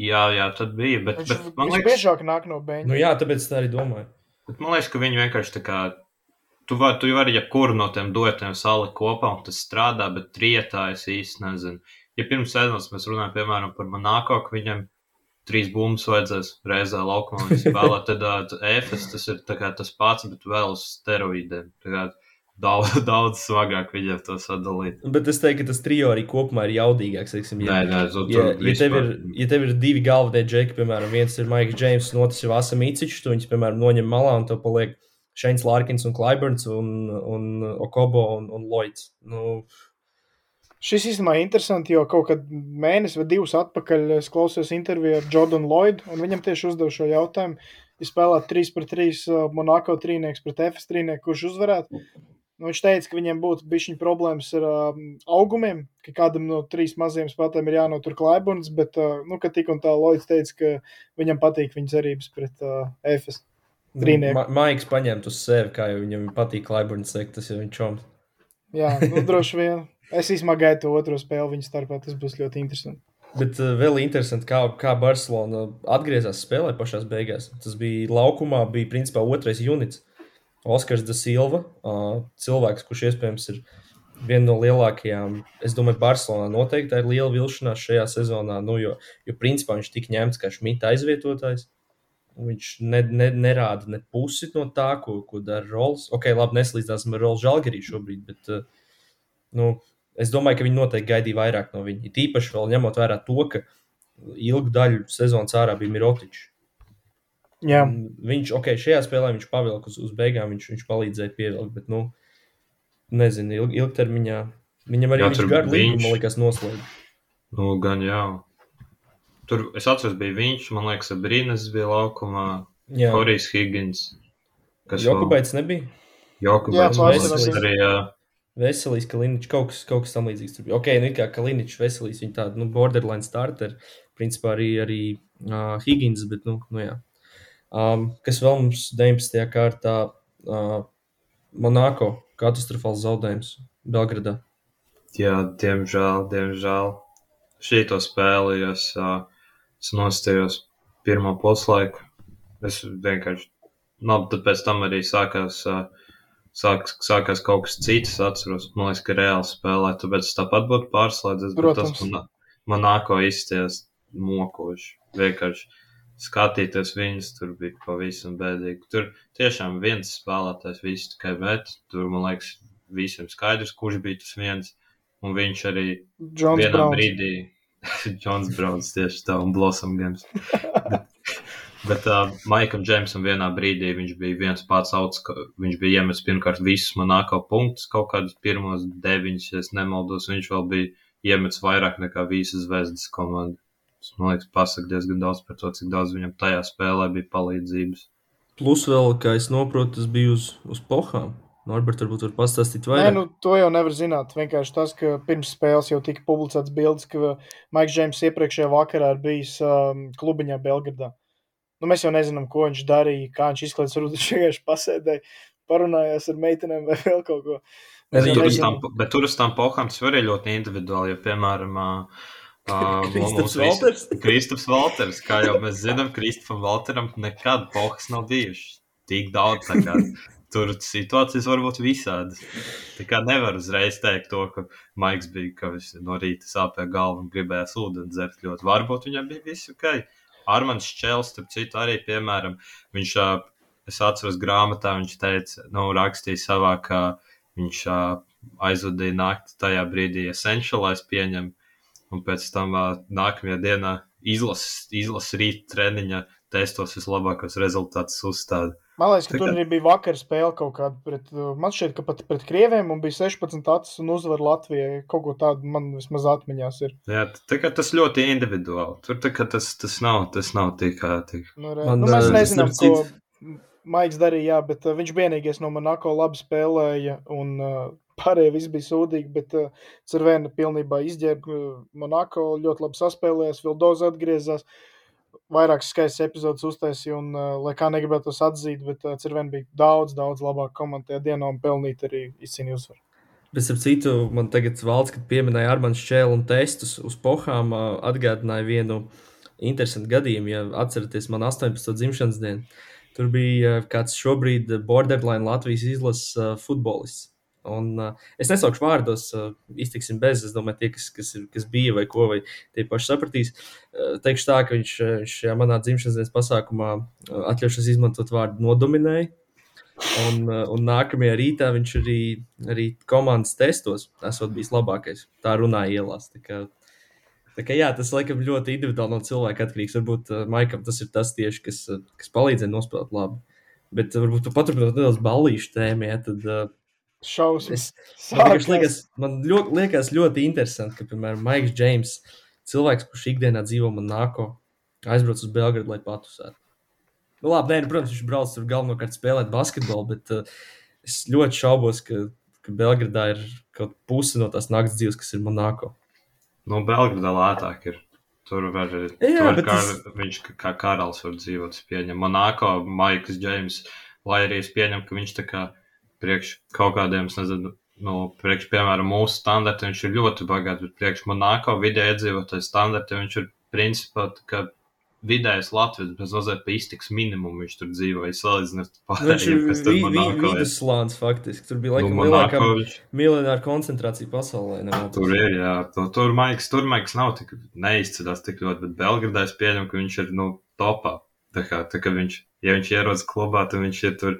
Jā, jā, tad bija. Bet, viņš, bet man liekas, biežāk nāk no beņķa. Nu, jā, tāpēc tā arī domāju. Bet man liekas, ka viņi vienkārši tā kā. Tu vari, tu vari jebkuru no tiem duetiem salikt kopā, un tas strādā, bet trietā es īsti nezinu ja pirms sezonas mēs runājam, piemēram, par Monako, ka viņam trīs bumbas vajadzēs reizē laukumā un spēlēt, tad uh, EFS tas ir tas pats, bet vēl uz steroīdiem. Daudz, [LAUGHS] daudz smagāk viņam to sadalīt. Bet es teiktu, ka tas trijo arī kopumā ir jaudīgāks. Teiksim, ja, nē, nē, tu, ja, ja, tev ir, ja tev ir divi galvenie džeki, piemēram, viens ir Maiks Džeims, un otrs ir Vasa Mīcičs, tu viņus, piemēram, noņem malā un tev paliek Šeins Lārkins un Klaiburns un, un Okobo un, un Lloyds. Nu, Šis īstenībā ir interesanti, jo kaut kad mēnesi vai divus atpakaļ es klausījos interviju ar Jordanu Lloydu, un viņam tieši uzdevu šo jautājumu. Ja spēlētu 3 pret 3 uh, Monako trīnieks pret FS trīnieku, kurš uzvarētu, nu, viņš teica, ka viņiem būtu bijušas problēmas ar uh, augumiem, ka kādam no trīs maziem spēlētājiem ir jānotur klaibuns, bet, uh, nu, tik un tā Lloyds teica, ka viņam patīk viņa cerības pret uh, FS nu, trīnieku. Ma Maiks paņemt uz sevi, kā jau viņam patīk klaibuns, tas ir viņš čoms. Jā, nu, droši vien. Es īstenībā gaidu to otro spēli viņu starpā. Tas būs ļoti interesanti. Bet uh, vēl interesanti, kā, kā Barcelona atgriezās spēlē pašā beigās. Tas bija laukumā, bija principā otrais units. Oskars da Silva, uh, cilvēks, kurš iespējams ir viena no lielākajām. Es domāju, Barcelonā noteikti ir liela vilšanās šajā sezonā, nu, jo, jo principā viņš tika ņemts kā šmita aizvietotājs. Viņš ne, ne, nerāda ne pusi no tā, ko, ko dara Rols. Ok, labi, neslīdāsim ar Rolu Žalgarī šobrīd, bet uh, nu, Es domāju, ka viņi noteikti gaidīja vairāk no viņa. Tīpaši vēl ņemot vērā to, ka ilgu daļu sezonas ārā bija Mirotičs. Jā. Viņš, ok, šajā spēlē viņš pavilka uz, uz beigām, viņš, viņš palīdzēja pievilkt, bet, nu, nezinu, ilg, ilgtermiņā viņam arī jā, viņš garu līgumu, man liekas, noslēdz. Nu, gan jā. Tur, es atceros, bija viņš, man liekas, Brīnes bija laukumā, Horijs Higgins. Kas Jokubaits vēl... nebija? Jokubaits arī, jā. Veselīs, Kaliničs, kaut kas, kaut kas tam līdzīgs. Ok, nu kā Kaliničs, Veselīs, viņi tādi, nu, borderline starter, principā arī, arī uh, Higgins, bet, nu, nu jā. Um, kas vēl mums 19. kārtā uh, Monako katastrofāls zaudējums Belgradā. Jā, diemžēl, diemžēl. Šī to spēli es, uh, es nostājos pirmo puslaiku. Es vienkārši, nu, tad pēc tam arī sākās, sāk, sākās kaut kas cits, atceros, man liekas, ka reāli spēlē, tāpēc es tāpat būtu pārslēdzies, bet tas Protams. man, man nāko izsties mokoši. Vienkārši skatīties viņus, tur bija pavisam bēdīgi. Tur tiešām viens spēlētājs visu tikai bet, tur, man liekas, visiem skaidrs, kurš bija tas viens, un viņš arī Džons vienā Brauns. brīdī, [LAUGHS] Džons Browns tieši tā, un Blossom Games. [LAUGHS] bet bet uh, Maikam Džeimsam vienā brīdī viņš bija viens pats auts, viņš bija iemetis pirmkārt visus manāko punktus, kaut kādus pirmos deviņus, ja es nemaldos, viņš vēl bija iemetis vairāk nekā visas zvezdas komanda. Tas, man liekas, pasaka diezgan daudz par to, cik daudz viņam tajā spēlē bija palīdzības. Plus vēl, kā es saprotu, tas bija uz, uz pohām. Norbert, varbūt var pastāstīt Nē, vairāk. nu, to jau nevar zināt. Vienkārši tas, ka pirms spēles jau tika publicēts bildes, ka Maiks Džeims iepriekšējā vakarā ir bijis um, klubiņā Belgradā. Nu, mēs jau nezinām, ko viņš darīja, kā viņš izklaidās. Varbūt [LAUGHS] viņš vienkārši pasēdēja, parunājās ar meitenēm vai vēl kaut ko. Jau Tur tām, bet tur uz tām pohām tas var arī ļoti individuāli, jo, piemēram, [LAUGHS] mums visi- Valters? [LAUGHS] Kristaps Valters, kā jau mēs zinām, Kristapam Valteram nekad pohas nav bijušas. Tik daudz, tā kā tur situācijas var būt visādas. Tā kā nevar uzreiz teikt to, ka Maiks bija, ka viņš no rīta sāpēja galvu un gribēja ūdeni dzert ļoti. Varbūt viņam bija viss ok. Armāns Čels, starp citu, arī, piemēram, viņš, es atceros grāmatā, viņš teica, nu, rakstīja savā, ka viņš aizvadīja nakti tajā brīdī Essentialais pieņem, un pēc tam nākamajā dienā izlases, izlases rīta treniņa testos vislabākos rezultātus uzstāda. Man liekas, ka tur kā- arī bija vakar spēle kaut kāda pret, uh, man šķiet, ka pat pret Krieviem un bija 16 acis un uzvar Latvijai. Kaut ko tādu man vismaz atmiņās ir. Jā, tā kā tas ļoti individuāli. Tur tā kā tas, tas nav, tas nav tik, ā, tik. Nu, re, Man, nu, mēs nezinām, ko Maiks darīja, jā, bet uh, viņš vienīgais no Monako labi spēlēja, un uh, pārējie viss bija sūdīgi, bet uh, Cervēna pilnībā izģērba uh, Monako, ļoti labi saspēlējās, Vildoza atgriezās, vairākas skaistas epizodes uztaisīja, un, uh, lai kā negribētu tos atzīt, bet uh, Cervēna bija daudz, daudz labāka komanda tajā dienā un pelnīt arī izcīnīja uzvaru. Bet, ap citu, man tagad valsts, kad pieminēja Armāns Čēlu un testus uz pohām, ā, atgādināja vienu interesantu gadījumu. Ja atceraties, man 18. dzimšanas dienu, tur bija ā, kāds šobrīd borderline Latvijas izlases ā, futbolists. Un, uh, es nesaukšu vārdos, uh, iztiksim bez. Es domāju, tie, kas, kas, ir, kas bija vai ko, vai tie paši sapratīs. Uh, teikšu tā, ka viņš, šajā manā dzimšanas dienas pasākumā uh, atļaušos izmantot vārdu nodominēja. Un, uh, un nākamajā rītā viņš arī, arī komandas testos esot bijis labākais. Tā runāja ielās. Tā kā, tā kā, jā, tas laikam ļoti individuāli no cilvēka atkarīgs. Varbūt uh, Maikam tas ir tas tieši, kas, kas palīdzēja nospēlēt labi. Bet varbūt paturpinot nedaudz ballīšu tēmu, ja, tad uh, Šausmas. es, [LAUGHS] man, liekas, man ļoti, liekas ļoti interesanti, ka, piemēram, Maiks Džeims, cilvēks, kurš ikdienā dzīvo Monako, aizbrauc uz Belgradu, lai patusētu. Nu, labi, nē, nu, protams, viņš brauc tur galvenokārt spēlēt basketbolu, bet uh, es ļoti šaubos, ka, ka Belgradā ir kaut puse no tās naktas dzīves, kas ir Monako. Nu, Belgradā lētāk ir. Tur var arī. Bet kā, tas... Viņš kā, karalis var dzīvot. Es pieņemu. Monako, Maiks Džeims, lai arī es pieņemu, ka viņš tā kā priekš kaut kādiem, es nezinu, nu, priekš, piemēram, mūsu standartiem viņš ir ļoti bagāts, bet priekš Monako vidē iedzīvotāju standartiem viņš ir principā kā vidējais Latvijas, bez mazliet pa iztiks minimumu viņš tur dzīvo, ja salīdzinot Nu, pārējiem, kas tur Monako ir. viduslāns faktiski. Tur bija Nu, laikam Monako lielākā viņš miljonāra koncentrācija pasaulē. nemaldos. Tur ir, jā, tur, tur Maiks, tur Maiks nav tik neizceļās tik ļoti, bet Belgradā es pieņemu, ka viņš ir, nu, topā. Tā kā, tā kā viņš, ja viņš ierodas klubā, tad viņš ir tur,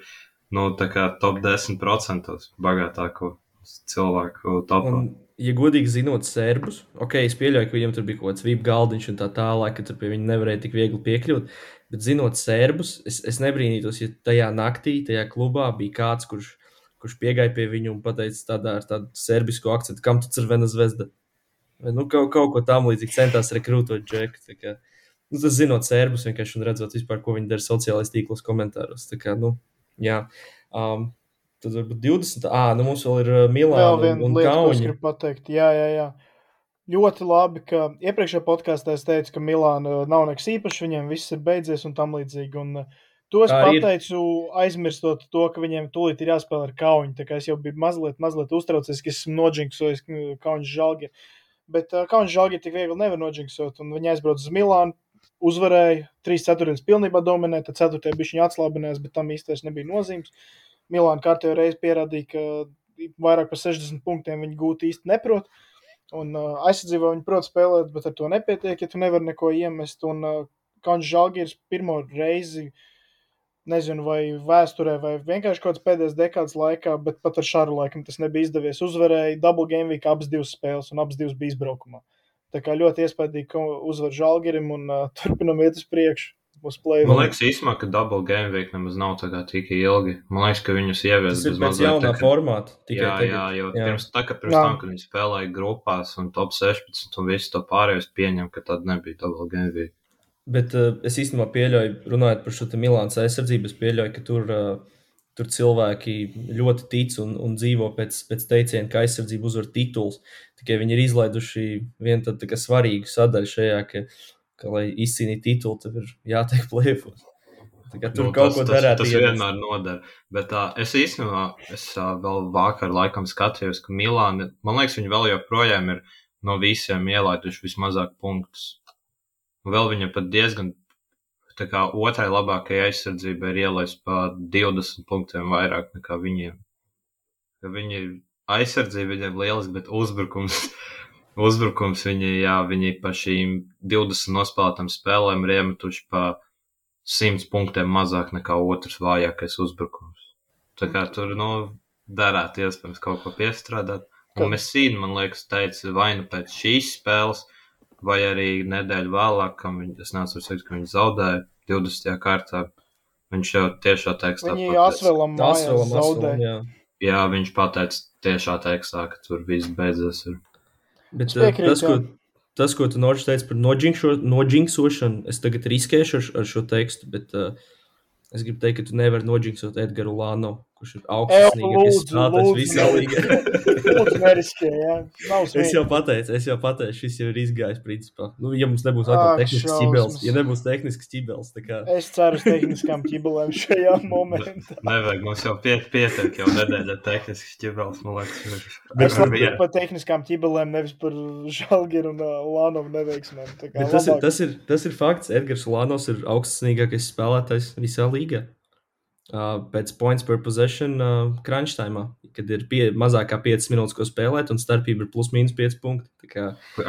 nu, tā kā top 10% bagātāko cilvēku topā. Un, ja godīgi zinot serbus, ok, es pieļauju, ka viņiem tur bija kaut kāds vīp galdiņš un tā tālāk, ka tur pie viņa nevarēja tik viegli piekļūt. Bet zinot serbus, es, es nebrīnītos, ja tajā naktī, tajā klubā bija kāds, kurš, kurš piegāja pie viņu un pateica tādā ar tādu serbisku akcentu, kam tu ir Vena zvezda. Vai, nu, kaut, kaut ko tam līdzīgu centās rekrūtot džeku. Nu, tas zinot serbus vienkārši un redzot vispār, ko viņi dara sociālajos tīklos komentāros. Tā kā, nu, jā. Um, tad varbūt 20. Ah, nu mums vēl ir uh, Vēl Milāna un, viena un lieta, ko es gribu pateikt. Jā, jā, jā. Ļoti labi, ka iepriekšējā podkāstā es teicu, ka Milāna nav nekas īpašs, viņiem viss ir beidzies un tam līdzīgi. Un, to es arī ir. pateicu, aizmirstot to, ka viņiem tūlīt ir jāspēlē ar kā es jau biju mazliet, mazliet uztraucies, ka esmu nodžinksojis kauņu žalgi. Bet uh, kauņu žalgi tik viegli nevar nodžinksot, un viņi aizbrauc uz Milānu. Uzvarēja, trīs ceturtdienas pilnībā dominēja, tad ceturtajā bija viņa atslābinājās, bet tam īstenībā nebija nozīmes. Milāna kārtējo reizi pierādīja, ka vairāk par 60 punktiem viņi gūt īsti neprot. Un uh, aizsardzībā viņi prot spēlēt, bet ar to nepietiek, ja tu nevari neko iemest. Un uh, Kančs Žalgiris pirmo reizi, nezinu, vai vēsturē, vai vienkārši kaut kāds pēdējais dekādas laikā, bet pat ar šādu laikam tas nebija izdevies. Uzvarēja Double Game Week abas divas spēles, un abas divas bija izbraukumā. Tā kā ļoti iespaidīgi, ka uzvar Žalgirim un uh, [LAUGHS] turpinam iet uz priekšu. Man liekas, īstenībā, ka double game week nemaz nav tik ilgi. Man liekas, ka viņus ievies bez mazliet jaunā tā, formāta. Jā, tagad. jā, jo jā. pirms, tā, pirms jā. tam, kad viņi spēlēja grupās un top 16 un visu to pārējos pieņem, ka tad nebija double game week. Bet uh, es īstenībā pieļauju, runājot par šo Milānas aizsardzību, es pieļauju, ka tur, uh, tur cilvēki ļoti tic un, un dzīvo pēc, pēc teiciena, ka aizsardzība uzvar tituls. Tikai viņi ir izlaiduši vienu tādu svarīgu sadaļu šajā, ka ka, lai izcīnītu titulu, tev ir jātiek plēfos. Tur nu, kaut tas, ko darīt. Tas, tas vienmēr noder. Bet uh, es īstenībā, es uh, vēl vakar laikam skatījos, ka Milāna, man liekas, viņi vēl joprojām ir no visiem ielaiduši vismazāk punktus. Un vēl viņa pat diezgan, tā kā otrai labākajai aizsardzībai ir ielaist pa 20 punktiem vairāk nekā viņiem. Ka viņi aizsardzība viņiem lieliski, bet uzbrukums [LAUGHS] uzbrukums. Viņi, jā, viņi pa šīm 20 nospēlētām spēlēm ir iemetuši pa 100 punktiem mazāk nekā otrs vājākais uzbrukums. Tā kā tur, nu, darētu iespējams kaut ko piestrādāt. Un mēs sīni, man liekas, teica, vai nu pēc šīs spēles, vai arī nedēļu vēlāk, kam viņi, es nācu teikt, ka viņi zaudēja 20. kārtā. Viņš jau tiešā tekstā viņi Asvelam zaudēja. Jā. jā, viņš pateica tiešā tekstā, ka tur viss beidzas. Ir. Bet uh, tas, ko, tas, ko tu Norģis teici par noģinksošanu, es tagad riskēšu ar, ar šo tekstu, bet uh, es gribu teikt, ka tu nevari noģinksot Edgars Lānu kurš ir augstākais spēlētājs visā līgā. [LAUGHS] neriskē, jā. es jau pateicu, es jau pateicu, šis jau ir izgājis principā. Nu, ja mums nebūs atkal tehnisks ķibels, ja nebūs tehnisks ķibels, tā kā. Es ceru uz tehniskām ķibelēm šajā momentā. Nevajag, mums jau piet, pietiek jau nedēļa tehnisks ķibels, man liekas. Es labi par tehniskām ķibelēm, nevis par Žalgiru un uh, Lānovu neveiksmēm. Tas ir, tas, ir, tas ir fakts, Edgars Lānovs ir augstākais spēlētājs visā līgā. Uh, pēc points per possession uh, crunch time, kad ir pie, mazāk kā 5 minūtes, ko spēlēt, un starpība ir plus mīnus 5 punkti. Tā kā,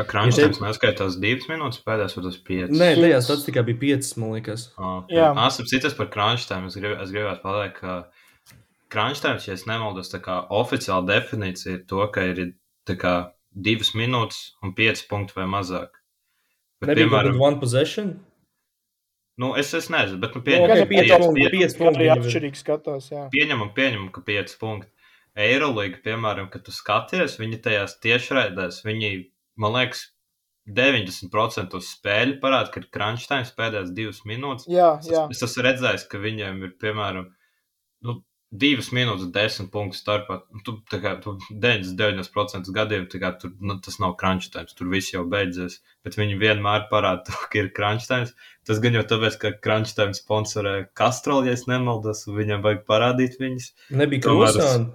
crunch time te... neskaitās 2 minūtes, pēdējās vai tas 5? Nē, tajā statistikā bija 5, man liekas. Okay. Jā, Asap, citas par crunch time. Es, grib, es gribētu pateikt, ka crunch time, ja es nemaldos, tā kā oficiāla definīcija ir to, ka ir tā kā 2 minūtes un 5 punkti vai mazāk. Bet, Nebija piemēram, one possession? Nu, es, es nezinu, bet nu, pieņemam, ka 5 punkti. 5 punkti arī atšķirīgi skatās. Jā. Pieņemam, pieņemam, ka 5 punkti. Eirolīga, piemēram, kad tu skaties, viņi tajās tiešraidēs, viņi, man liekas, 90% spēļu parāda, ka ir crunch time pēdējās divas minūtes. Jā, jā. Es, es esmu redzējis, ka viņiem ir, piemēram, nu, divas minūtes, desmit punktus starpā. Nu, tu, kā, tu 99% gadījumu kā, tur, nu, tas nav crunch time, tur viss jau beidzies. Bet viņi vienmēr parāda, to, ka ir crunch time. Tas gan jau tāpēc, ka crunch time sponsorē Castrol, ja nemaldos, un viņam vajag parādīt viņus. Nebija krosāni.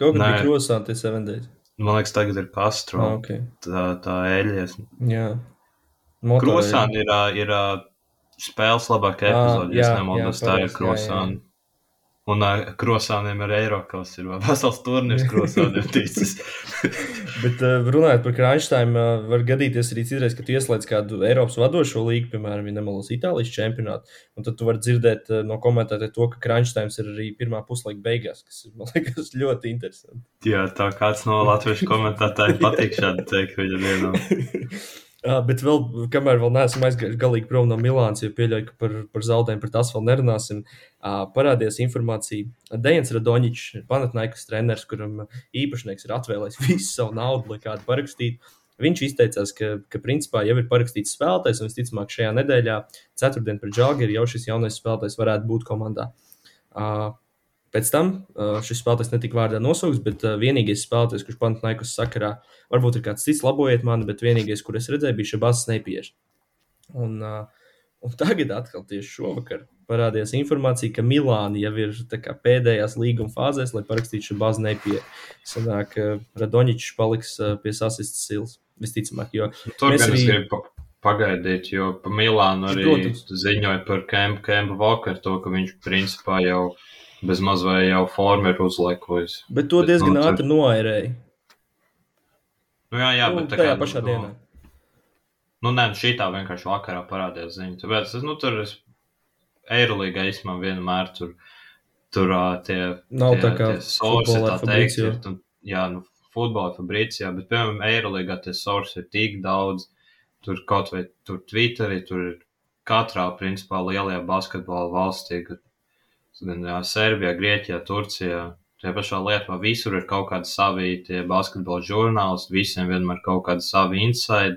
Kaut kā bija krosāni, tas 7 days. Man liekas, tagad ir Castro. Ah, okay. Tā, tā eļļas. Jā. Krosāni ir, ir spēles labākā epizode, ah, ja nemaldos, tā ir krosāni. Un uh, krosāniem ar Eiropas ir vesels turnīrs krosāniem ticis. [LAUGHS] Bet runājot par krāšņiem, uh, var gadīties arī citreiz, ka tu ieslēdz kādu Eiropas vadošo līgu, piemēram, ja nemalos Itālijas čempionātu. Un tad tu vari dzirdēt no komentētājiem to, ka krāšņs ir arī pirmā puslaika beigās, kas man liekas, [LAUGHS] ļoti interesanti. Jā, tā kāds no latviešu komentētājiem patīk šādi teikt viņa vienam. [LAUGHS] Uh, bet vēl, kamēr vēl neesam aizgājuši galīgi prom no Milānas, jo pieļauju, ka par, par zaudējumu par tās vēl nerunāsim, uh, parādījās informācija. Dejans Radoničs, Panatnaikas treneris, kuram īpašnieks ir atvēlējis [LAUGHS] visu savu naudu, lai kādu parakstītu. Viņš izteicās, ka, ka principā jau ir parakstīts spēlētājs, un visticamāk šajā nedēļā, ceturtdien pret Džāgeru, jau šis jaunais spēlētājs varētu būt komandā. Uh, Pēc tam šis spēlētājs netika vārdā nosaukts, bet vienīgais spēlētājs, kurš Panathinaikos sakarā, varbūt ir kāds cits, labojiet mani, bet vienīgais, kur es redzēju, bija šis Basas Neipieši. Un, un tagad atkal tieši šovakar parādījās informācija, ka Milāna jau ir kā, pēdējās līguma fāzēs, lai parakstītu šo Basas Neipieši. Sanāk, Radoņičs paliks pie sasistas silas. Visticamāk, jo tur mēs arī... gribu pagaidīt, jo pa Milānu arī Protams. ziņoja par Kempu, Vakaru, to, ka viņš principā jau bez maz vai jau formu ir uzlaikojis. Bet to Bet, diezgan nu, ātri noairēja. Nu, jā, jā, Nu, bet tā kā, pašā nu, dienā. Nu, nē, šī tā vienkārši vakarā parādījās ziņa. Tāpēc, es, nu, tur es Eirolīgā īstenībā vienmēr tur, tur tie, Nav tie, tā kā tie futbolā tā teikt, ir, tu, jā, nu, futbola Fabricijā, bet, piemēram, Eirolīgā tie sorsi ir tik daudz, tur kaut vai tur Twitterī, tur ir katrā, principā, lielajā basketbola valstī, gan gan, jā, Serbijā, Grieķijā, Turcijā. Tajā pašā Lietuvā visur ir kaut kādi savi tie basketbola žurnālisti, visiem vienmēr kaut kādi savi inside.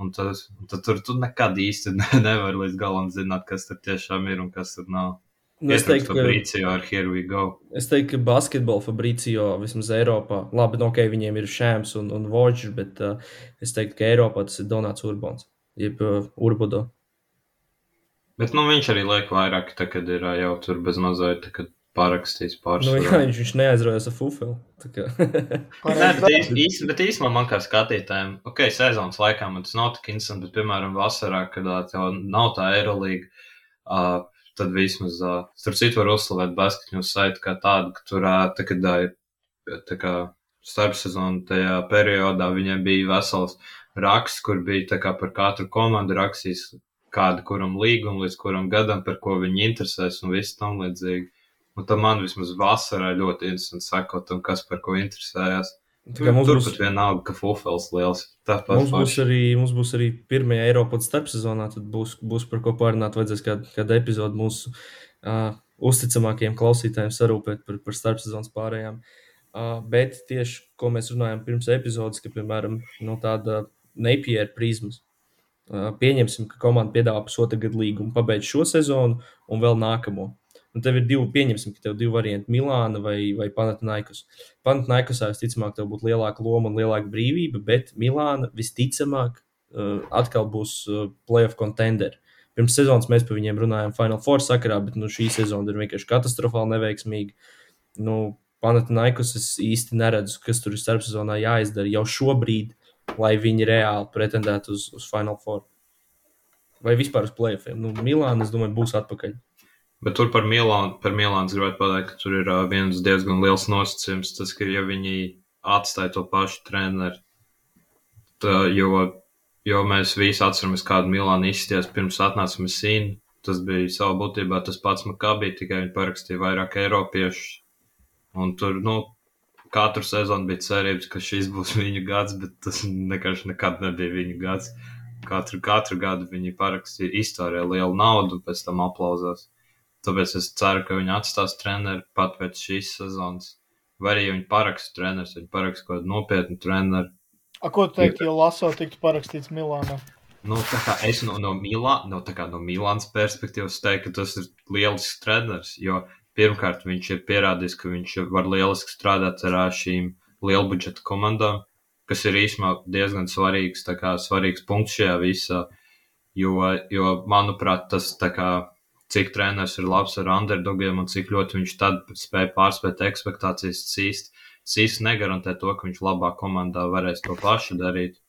Un tad, tad tur tu nekad īsti ne- [LAUGHS] nevar līdz galam zināt, kas tur tiešām ir un kas tur nav. Nu, es teiktu, ka Fabricio ar Here We Go. Es teiktu, ka basketbola Fabricio vismaz Eiropā, labi, no ok, viņiem ir šēms un, un voģis, bet uh, es teiktu, ka Eiropā tas ir Donāts Urbāns, jeb uh, Urbudo. Bet nu, viņš arī liek vairāk, tā, kad ir jau tur bez mazliet tā, kad parakstīts Nu, jā, viņš, viņš neaizraujas ar Fufelu. tā kā- [LAUGHS] Nē, bet, īs, īs, bet īstenībā man kā skatītājiem, ok, sezonas laikā man tas nav tik interesanti, bet, piemēram, vasarā, kad tev nav tā Eirolīga, uh, tad vismaz, uh, starp citu, var uzslavēt basketņu saiti kā tādu, ka tur, uh, tā, kad uh, tā kā starpsezonu tajā periodā viņiem bija vesels raksts, kur bija tā kā par katru komandu rakstījis kādu, kuram līgumu, līdz kuram gadam, par ko viņi interesēs un viss tam līdzīgi. Un tam man vismaz vasarā ļoti interesanti sakot, kas par ko interesējās. Kā mums Tur būs, pat vienalga, ka Fufels liels. Tāpat mums būs, arī, mums būs arī pirmajā Eiropas starpsezonā, tad būs, būs par ko pārunāt. Vajadzēs kādu, kādu epizodu mūsu uh, uzticamākajiem klausītājiem sarūpēt par, par starpsezonas pārējām. Uh, bet tieši ko mēs runājam pirms epizodes, ka, piemēram, no tāda nepiera prizmas. Pieņemsim, ka komanda piedāvā pusotru gadu līgumu, pabeigts šo sezonu un vēl nākamo. Un tev ir divi, pieņemsim, ka tev ir divi varianti - Milāna vai, vai Panathinaikos. Panathinaikosā visticamāk, tev būtu lielāka loma un lielāka brīvība, bet Milāna visticamāk uh, atkal būs uh, playoff contender. Pirms sezonas mēs par viņiem runājām Final Four sakarā, bet nu, šī sezona ir vienkārši katastrofāli neveiksmīga. Nu, Panathinaikos es īsti neredzu, kas tur ir starpsezonā jāizdara jau šobrīd, lai viņi reāli pretendētu uz, uz Final Four. Vai vispār uz playoffiem. Nu, Milāna, es domāju, būs atpakaļ. Bet tur par Milānu, par Milānu gribētu pateikt, ka tur ir uh, viens diezgan liels nosacījums. Tas, ka ja viņi atstāja to pašu treneru, tā, jo, jo mēs visi atceramies, kādu Milānu izsties pirms atnāca Mesīna. Tas bija savā būtībā tas pats Makabī, tikai viņi parakstīja vairāk eiropiešu. Un tur, nu, katru sezonu bija cerības, ka šis būs [LAUGHS] viņu gads, bet tas vienkārši nekad nebija viņu gads. Katru, katru gadu viņi parakstīja iztērē lielu naudu un pēc tam aplauzās. Tāpēc es ceru, ka viņi atstās treneri pat pēc šīs sezonas. Vai arī viņi paraksta treneris, viņi paraksta kaut kādu nopietnu treneru. A, ko teikt, ja Laso tiktu parakstīts Milānā? Nu, kā es no, no, Milā, no, no Milānas perspektīvas teiktu, ka tas ir lielisks treneris, jo pirmkārt viņš ir pierādījis, ka viņš var lieliski strādāt ar šīm lielbudžeta komandām, kas ir īstenībā diezgan svarīgs, kā svarīgs punkts šajā visā, jo, jo manuprāt, tas kā cik treneris ir labs ar underdogiem un cik ļoti viņš tad spēja pārspēt ekspektācijas cīst. Cīst negarantē to, ka viņš labā komandā varēs to pašu darīt.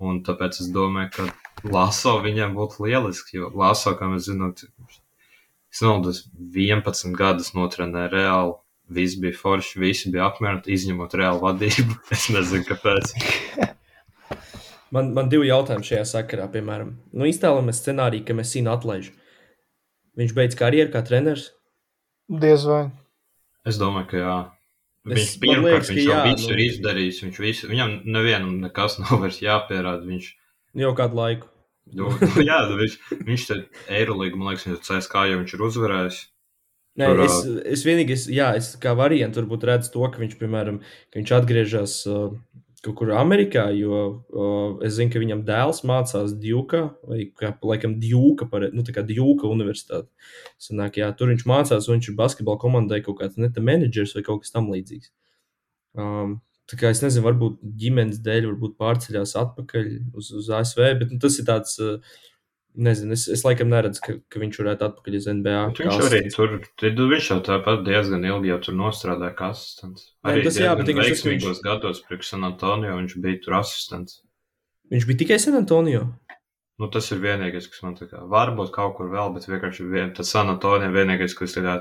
Un tāpēc es domāju, ka Laso viņam būtu lielisks, jo Laso, kā mēs zinām, es naudas 11 gadus notrenēju reāli. Viss bija forši, visi bija apmierināti, izņemot reālu vadību. [LAUGHS] Es nezinu, kāpēc. [LAUGHS] Man, man divi jautājumi šajā sakarā, piemēram, nu, iztēlojamies scenāriju, ka mēs Sīnu atlaižam. Viņš beidz karjeru kā treneris. Diez vai. Es domāju, ka jā. Es- Viņš man pirmkārt, liekas, ka viņš jau jā, visu nu- ir izdarījis. Viņš visu, viņam nevienam nekas nav vairs jāpierāda. Viņš, Jau kādu laiku. Nu, [LAUGHS] jā, nu, viņš, viņš te Eirolīgu, man liekas, viņš CSK jau viņš ir uzvarējis. Nē, Tur, es, es vienīgi, es, jā, es kā variantu varbūt redzu to, ka viņš, piemēram, ka viņš atgriežas uh, kaut kur Amerikā, jo uh, es zinu, ka viņam dēls mācās Djuka, vai kā, laikam Djuka, pare, nu, tā kā Djuka universitāte. Sanāk, jā, tur viņš mācās, un viņš ir basketbola komandai kaut kāds neta menedžers vai kaut kas tam līdzīgs. Um, tā kā es nezinu, varbūt ģimenes dēļ, varbūt pārceļās atpakaļ uz, uz ASV, bet nu, tas ir tāds. Uh, Nezinu, es, es laikam neredzu, ka, ka viņš varētu atpakaļ uz NBA. Bet Viņš arī tur, viņš jau tāpat diezgan ilgi jau tur nostrādāja kā asistents. Nē, Arī tas jā, bet tas, ka viņš- veiksmīgos gados priekš San Antonio viņš bija tur asistents. Viņš bija tikai San Antonio. Nu, tas ir vienīgais, kas man tā kā varbūt kaut kur vēl, bet vienkārši vien, tas San Antonio vienīgais, kas tā kā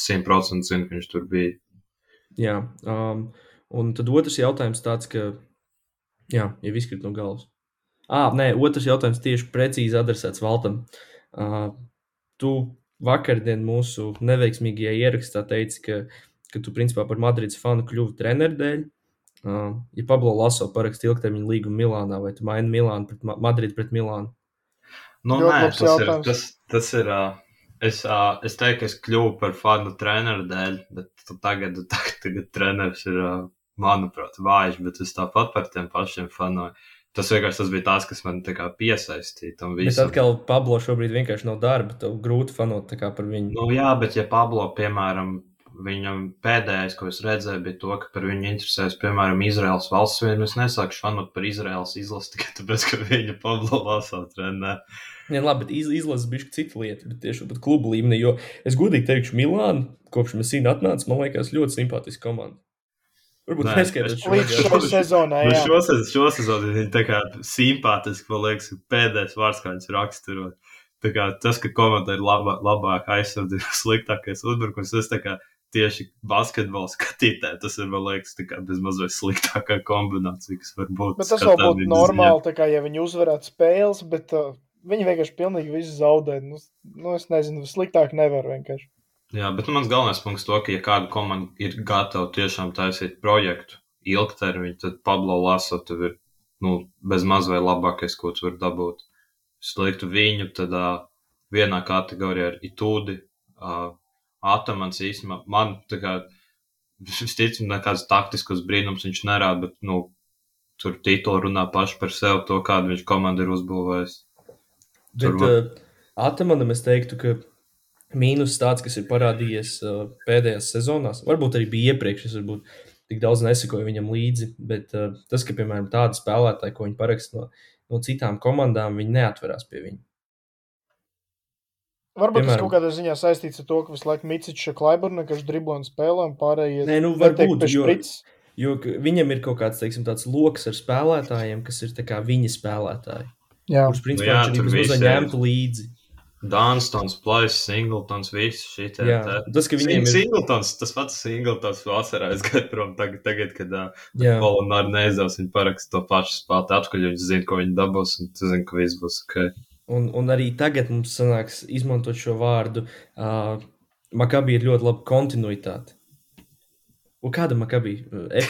100% zinu, ka viņš tur bija. Jā, um, un tad otrs jautājums tāds, ka, jā, ja izkrīt no galvas. Ā, nē, otrs jautājums tieši precīzi adresēts Valtam. Uh, tu vakardien mūsu neveiksmīgajā ierakstā teici, ka, ka tu principā par Madrides fanu kļuvi treneru dēļ. Uh, ja Pablo Laso paraksta ilgtermiņa līgumu Milānā, vai tu maini Milānu pret Ma Madridu pret Milānu? Nu, Ļoti nē, tas ir. jautājums. Tas, tas ir uh, es, uh, es teiktu, ka es kļuvu par fanu treneru dēļ, bet tagad, tagad, tagad treneris ir, uh, manuprāt, vājš, bet es tāpat par tiem pašiem fanoju. Tas vienkārši tas bija tas, kas man piesaistīja tam Bet visam. atkal Pablo šobrīd vienkārši nav darba, tev grūti fanot par viņu. Nu, jā, bet ja Pablo, piemēram, viņam pēdējais, ko es redzēju, bija to, ka par viņu interesēs, piemēram, Izraels valsts vienu. Es nesāku fanot par Izraels izlasi tikai tāpēc, ka viņa Pablo lasā trenē. Jā, labi, bet iz, izlases bija cita lieta, bet tieši pat klubu līmenī. Jo es godīgi teikšu, Milāna, kopš mēs viņa atnāca, man liekas, ļoti simpātiska komanda. Varbūt es- šo Līdz šai sezonai, jā. šo sezonu, šo sezonu viņa tā kā simpātiski, man liekas, pēdējais vārds, kā viņas raksturot. Tā kā tas, ka komanda ir labā, labāka aizsardzība, [LAUGHS] sliktākais uzbrukums, tas tā kā tieši basketbola skatītāji, tas ir, man liekas, tā kā bezmazliet sliktākā kombinācija, kas var būt. Bet tas vēl būtu normāli, tā kā ja viņi uzvarētu spēles, bet uh, viņi vienkārši pilnīgi visu zaudē. Nu, nu, es nezinu, sliktāk nevar vienkārši. Jā, bet nu, mans galvenais punkts to, ka, ja kāda komanda ir gatava tiešām taisīt projektu ilgtermiņu, tad Pablo Laso tev ir nu, bez maz vai labākais, ko tu vari dabūt. Es liktu viņu uh, vienā kategorijā ar Itūdi. Uh, Atamans īstenībā man tā kā visticamāk nekāds taktisks brīnums viņš nerāda, bet nu, tur tituli runā paši par sevi to, kādu viņš komandu ir uzbūvējis. Bet Tur uh, Atamanam es teiktu, ka mīnus tāds, kas ir parādījies uh, pēdējās sezonās, varbūt arī bija iepriekš, es varbūt tik daudz nesakoju viņam līdzi, bet uh, tas, ka, piemēram, tādi spēlētāji, ko viņi paraksta no, no citām komandām, viņi neatverās pie viņa. Varbūt tas Piemēram. kaut kādā ziņā saistīts ar to, ka visu laiku Micičs ir Klaiburna, kas driblo un spēlē, un pārējie Nē, nu, varbūt, jo-. Jo viņam ir kaut kāds teiksim, tāds lokus ar spēlētājiem, kas ir tā kā viņa spēlētāji, Jā, kurus principā jā, viņš ir. ņemtu līdzi. Dunstons, Plais, Singletons, visi šie te. Jā, te- tas, ka viņiem ir. Singletons, tas pats Singletons vasarā aizgāja [LAUGHS] prom tagad, tagad kad uh, Polonāri neizdevās, viņi paraksta to pašu spēlēt atpakaļ, viņi zina, ko viņi dabūs, un tu zini, ka viss būs ok. un, un arī tagad mums sanāks izmantot šo vārdu. Uh, Makabī ir ļoti laba kontinuitāte. Un kāda Makabī?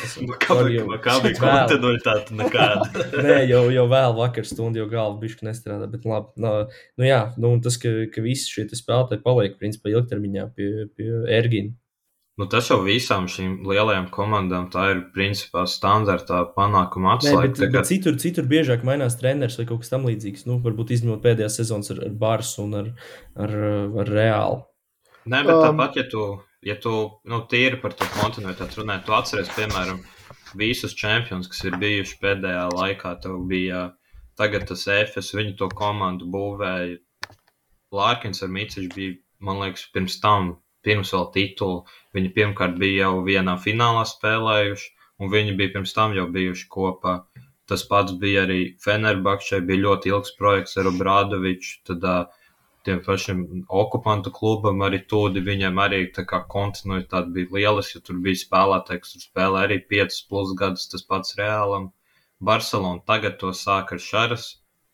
[LAUGHS] Kāda Vēl. kontinuitāte nekāda? [LAUGHS] Nē, jau, jau vēl vakar stundu, jau galva bišķi nestrādā. Bet labi, no, nu jā, nu, un tas, ka, ka visi šie te spēlētāji paliek, principā, ilgtermiņā pie, pie Ergina. Nu, tas jau visām šīm lielajām komandām tā ir principā standartā panākuma Nē, atslēga. kā- bet citur, citur biežāk mainās treneris vai kaut kas tamlīdzīgs. Nu, varbūt izņemot pēdējās sezonas ar, ar Barsu un ar, ar, ar Reālu. Nē, bet Um, tāpat, ja tu, ja tu nu, tīri par to kontinuitāti runā, tu atceries, piemēram, visus čempionus, kas ir bijuši pēdējā laikā. Tev bija tagad tas EFS, viņu to komandu būvēja. Lārkins ar Mīciņu bija, man liekas, pirms tam, pirms vēl titulu. Viņi pirmkārt bija jau vienā finālā spēlējuši, un viņi bija pirms tam jau bijuši kopā. Tas pats bija arī Fenerbakčai, bija ļoti ilgs projekts ar Obradoviču. Tad, uh, tiem pašiem okupantu klubam, arī tūdi viņiem arī tā kā kontinuitāte bija lieliska, jo tur bija spēlētāji, kas tur spēlē arī 5 plus gadus, tas pats reālam. Barcelona tagad to sāk ar Šaras,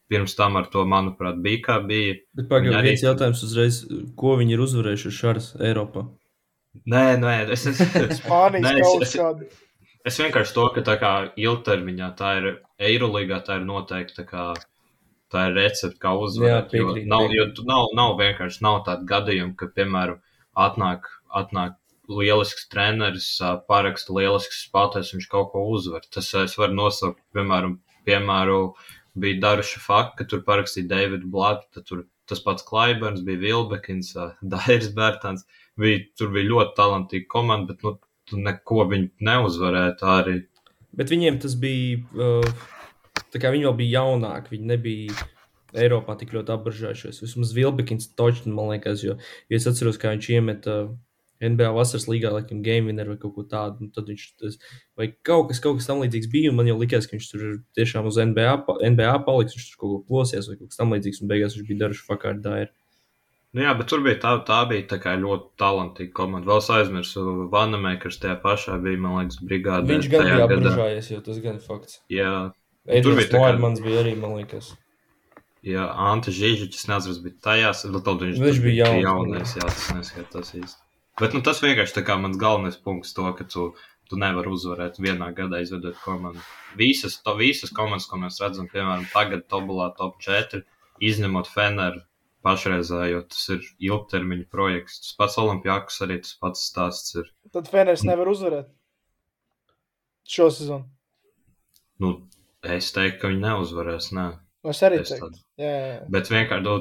pirms tam ar to, manuprāt, bija kā bija. Bet pagaidām, arī- viens jautājums uzreiz, ko viņi ir uzvarējuši ar Šāras Eiropā? Nē, nē, [LAUGHS] es, [LAUGHS] es, es, Spānijas es- es- es vienkārši to, ka tā kā ilgtermiņā tā ir Eirolīgā, tā ir noteikti tā kā. Tā ir recepte, kā uzvarēt. Jā, jo piekrīt, nav, jo piekrīt. tu nav, nav vienkārši nav tāda gadījuma, ka, piemēram, atnāk, atnāk lielisks treneris, paraksta lielisks spēlētājs, viņš kaut ko uzvar. Tas es varu nosaukt, piemēram, piemēru bija Daruša Faka, ka tur parakstīja Davidu Blātu, tad tur tas pats Klaiberns, bija Vilbekins, [LAUGHS] Dairis Bērtāns. Bija, tur bija ļoti talantīga komanda, bet nu, neko viņi neuzvarēja. Tā arī Bet viņiem tas bija. Uh, tā kā viņi vēl bija jaunāki, viņi nebija Eiropā tik ļoti apbažājušies. Vismaz Vilbekins točni, man liekas, jo, jo es atceros, kā viņš iemeta NBA vasaras līgā, laikam, game winner vai kaut ko tādu. Nu, tad viņš tas, vai kaut kas, kaut kas tam līdzīgs bija. Man jau likās, ka viņš tur tiešām uz NBA, NBA paliks, viņš tur kaut ko plosies vai kaut kas tam līdzīgs. Un beigās viņš bija daruši fakāri dāri. Nu, jā, bet tur bija tā, tā bija tā kā ļoti talantīga komanda. Vēl aizmirsu, Vanamakers tajā pašā bija, man liekas, brigādē. Viņš gan bija apgrūžājies, jo tas gan fakts. Jā, Edgars bija tā kā- Moermans bija arī, man liekas. jā Anta Žižiņš, neatceros, bija tajās, vēl tad viņš, Viņš bija jauns, jaunais, jā, tas neskatās īsti. Bet nu, tas vienkārši tā kā mans galvenais punkts to, ka tu, tu nevari uzvarēt vienā gadā izvedot komandu. Visas, to, visas komandas, ko mēs redzam, piemēram, tagad Tobulā top 4, izņemot Feneru pašreizējo, tas ir ilgtermiņa projekts. Tas pats Olimpijāks arī tas pats stāsts ir. Tad Feners nevar uzvarēt šo sezonu. Nu, es teiktu, ka viņi neuzvarēs, nē. Es arī Es teiktu. Jā, jā. Bet vienkārši, nu,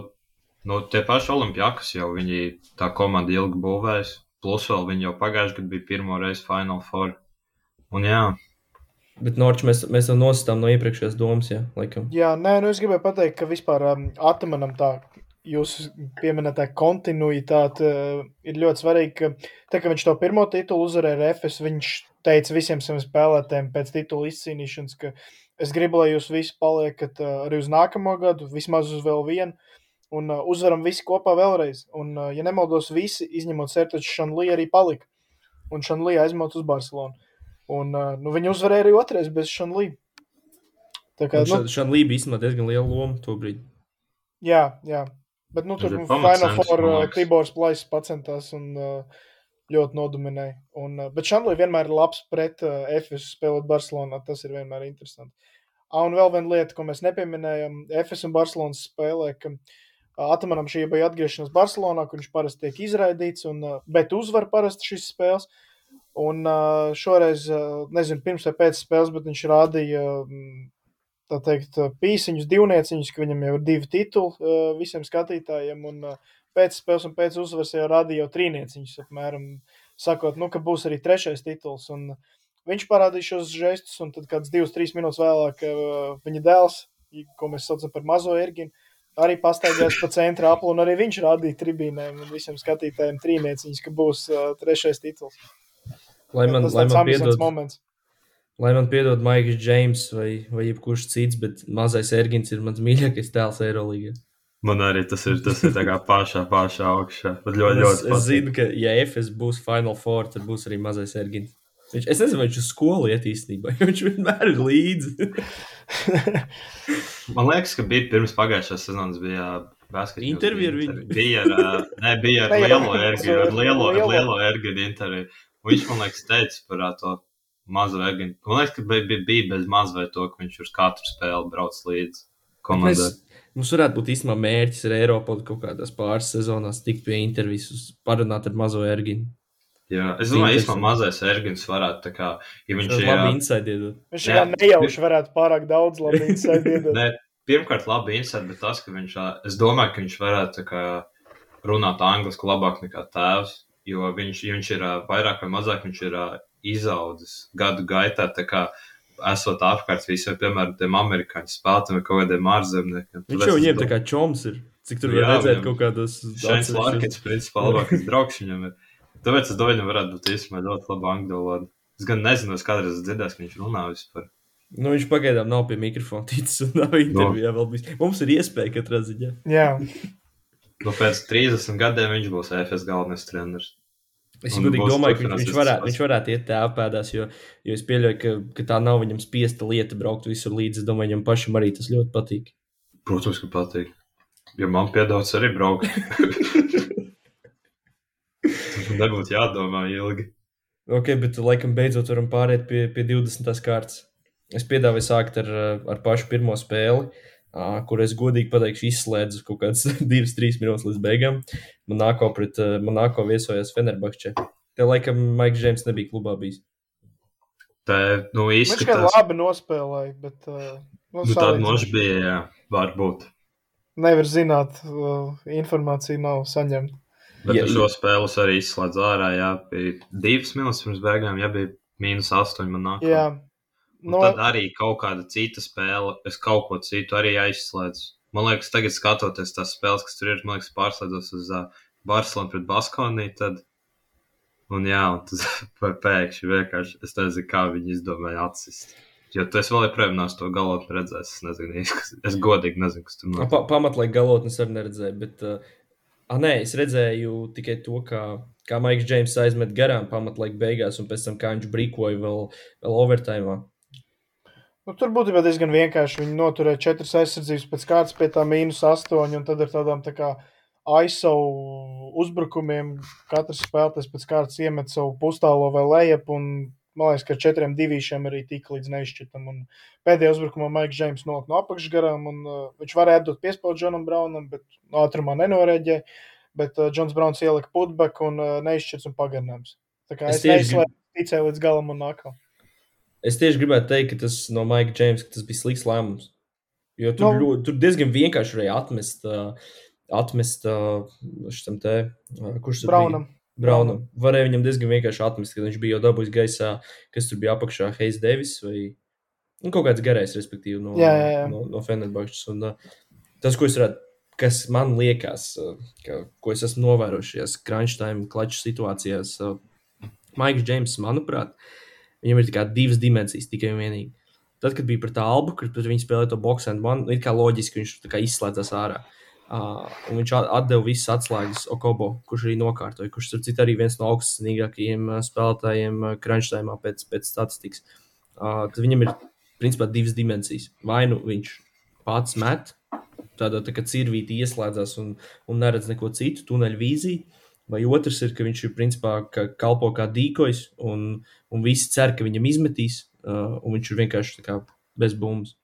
nu tie paši Olimpijākas jau viņi tā komanda ilgi būvēs. Plus vēl viņi jau pagājušajā gadā bija pirmo reizi Final Four. Un jā, Bet Norčs mēs, mēs jau nostājām no iepriekšējās domas, jā, laikam. Jā, nē, nu es gribēju pateikt, ka vispār um, atmanam tā jūsu pieminētā kontinuitāte uh, ir ļoti svarīga. Ka, tā kā viņš to pirmo titulu uzvarēja ar FS, viņš teica visiem saviem spēlētājiem pēc titula izcīnīšanas, ka es gribu, lai jūs visi paliekat arī uz nākamo gadu, vismaz uz vēl vienu. Un uzvaram visi kopā vēlreiz. Un, ja nemaldos, visi, izņemot Sertaču Šanlī, arī palika. Un Šanlī aizmot uz Barcelonu. Un nu, viņi uzvarēja arī otrais bez Šanlī. Tā kā, nu, Šāda līnija īstenībā diezgan liela loma to brīdi. Jā, jā. Bet nu, tur Final Four. Tibors Plais pacentās un uh, ļoti nodominēja. Un, uh, bet Šanlī vienmēr ir labs pret uh, FS spēlēt Barcelonā. Tas ir vienmēr interesanti. Ah, un vēl viena lieta, ko mēs nepieminējam. FS un Barcelonas spēlē, ka uh, Atamanam šī bija atgriešanās Barcelonā, kur viņš parasti tiek izraidīts, un, bet uzvar parasti šīs spēles. Un šoreiz, nezinu, pirms vai pēc spēles, bet viņš rādīja mm, tā teikt, pīsiņus, divnieciņus, ka viņam jau ir divi tituli visiem skatītājiem. Un pēc spēles un pēc uzvaras jau rādīja jau trīnieciņus, apmēram, sakot, nu, ka būs arī trešais tituls. Un viņš parādīja šos žestus, un tad kāds divas, trīs minūtes vēlāk uh, viņa dēls, ko mēs saucam par mazo erginu, arī pastaigājās pa centra apli, un arī viņš rādīja tribīnēm un visiem skatītājiem trīnieciņus, ka būs uh, trešais tituls. Lai man, lai man piedod, moments. lai man piedod Maiks Džeims vai, vai jebkurš cits, bet mazais Ergins ir mans mīļākais tēls Eirolandā. Man arī tas ir, tas ir tā kā pašā, pašā augšā. Bet ļoti, Es, ļoti es zinu, ka, ja FS būs Final Four, tad būs arī mazais Ergins. Viņš, es nezinu, vai viņš uz skolu iet īstenībā, [LAUGHS] jo viņš vienmēr ir līdzi. [LAUGHS] Man liekas, ka bija pirms pagājušās sezonas bija basketbola Intervija ar viņu? Bija ar, ā, ne, bija ar [LAUGHS] lielo ar erginu, ar lielo, ar lielo. erginu interviju. Un Viņš man liekas teica par ā, to mazo erginu. Man liekas, ka bija, bija, bez maz vai to, ka viņš uz katru spēli brauc līdzi komandai. Mēs, mums varētu būt īstenībā mērķis ar Eiropu kaut kādās pāris sezonās tikt pie intervijas, parunāt ar mazo Erginu. Jā, es domāju, ka mazais ergins varētu tā kā, ja viņš ir. labi iedot. Viņš Jā. jau nejauši varētu pārāk daudz labi. [LAUGHS] Ne, pirmkārt, labi insert, bet tas, ka viņš, es domāju, ka viņš varētu tā kā runāt angliski labāk nekā tēvs, jo viņš, ja viņš ir vairāk vai mazāk, viņš ir izaudzis gadu gaitā, tā kā esot apkārt visiem, piemēram, tiem amerikāņu spēlētājiem vai kaut kādiem ārzemniekiem. Viņš jau viņiem tā kā čoms ir. Cik tur var redzēt kaut kādos Šains Larkins, principā, labākais draugs viņam ir. Tāpēc es domāju, varētu būt īstenībā ļoti laba angļu valoda. Es gan nezinu, es kādreiz esmu dzirdējis, ka viņš runā vispār. Nu, viņš pagaidām nav pie mikrofona ticis un nav intervijā vēl bijis. Mums ir iespēja katrā ziņā. Jā, Nu, pēc 30 gadiem viņš būs EFS galvenais treneris. Es godīgi domāju, ka viņš, varētu, viņš varētu iet tēvpēdās, jo, jo es pieļauju, ka, ka tā nav viņam spiesta lieta braukt visur līdzi. Es domāju, viņam pašam arī tas ļoti patīk. Protams, ka patīk. Ja man piedāvāts arī braukt, [LAUGHS] tad nebūtu jādomā ilgi. Ok, bet laikam beidzot varam pāriet pie, pie 20. kārtas. Es piedāvāju sākt ar, uh, ar pašu pirmo spēli, ā, kur es godīgi pateikšu, izslēdzu kaut kādas [LAUGHS] 2-3 minūtes līdz beigām. Monako, pret, ā, Monako viesojās Fenerbahčē. Te laikam Maiks Džeims nebija klubā bijis. Tā, nu, viņš gan izskatās, labi nospēlēja, bet uh, nu, nu, tāda noša bija, jā, varbūt. nevar zināt, uh, informācija nav saņemta. Bet Ja- ja, šo spēles arī izslēdz ārā, jā, bija divas minūtes pirms beigām, jā, bija mīnus astoņi man nāk. Jā, no, tad arī kaut kāda cita spēle, es kaut ko citu arī aizslēdzu. Man liekas, tagad skatoties tās spēles, kas tur ir, man liekas, pārslēdzos uz uh, Barcelonu pret Baskoniju, tad Un jā, un tas [LAUGHS] pēkšņi vienkārši, es nezinu, kā viņi izdomāja atsist. Jo esi vēl joprojām nāc to galotni redzējis. Es nezinu, [LAUGHS] es, es godīgi nezinu, kas tur notiek. Pa, Pamatlaik galotnes arī neredzēju, bet, uh, ah, nē, es redzēju tikai to, kā, kā Maiks Džeims aizmet garām pamatlaik beigās, un pēc tam kā viņš brīkoja vēl, vēl overtime. Nu, tur būtībā diezgan vienkārši. Viņi noturēja četras aizsardzības pēc kārtas pie tā mīnus astoņi, un tad ar tādām tā kā AISO uzbrukumiem katrs spēlētājs pēc kārtas iemet savu pustālo vai lejup, un man liekas, ka ar četriem divīšiem arī tika līdz neizšķirtam. Un pēdējā uzbrukumā Maiks Džeims nolika no apakšgarām, un uh, viņš varēja dot piespēli Džonam Braunam, bet no ātrumā nenorēģēja. Bet uh, Džons Brauns ielika putbeku un uh, neizšķirts un pagarinājums. Tā kā es, es neizslēdzu, ticēju līdz galam un nākam. Es tieši gribētu teikt, ka tas no Maika Džeimsa tas bija slikts lēmums. Jo tur, no. ļoti, tur diezgan vienkārši varēja atmest, uh, atmest uh, šitam te, uh, kurš tur Braunam. bija. Braunam. Varēja viņam diezgan vienkārši atmest, kad viņš bija jau dabūjis gaisā, kas tur bija apakšā Heis Devis vai nu, kaut kāds garais, respektīvi, no, jā, jā, jā. no, no Fenerbahčas. Un, uh, tas, ko es redzu, kas man liekas, uh, ka, ko es esmu novērojis šajās crunch time, klaču situācijās, uh, Maiks Džeims, manuprāt, viņam ir tikai divas dimensijas, tikai un vienīgi. Tad, kad bija tā albu, kad viņi spēlēja to boxu, man ir kā loģiski, ka viņš izslēdzas ārā. Uh, viņš atdeva visas atslēgas Okobo, kurš arī nokārtoja, kurš ir cits arī viens no augstākajiem spēlētājiem Crunchtime pēc, pēc statistikas. Uh, tad viņam ir principā divas dimensijas. Vai nu viņš pats met, tādā tā kā cirvīti ieslēdzas un, un neredz neko citu, tuneļu vīziju, vai otrs ir, ka viņš ir principā ka kalpo kā dīkojs un, un visi cer, ka viņam izmetīs, uh, un viņš ir vienkārši bez bumbas.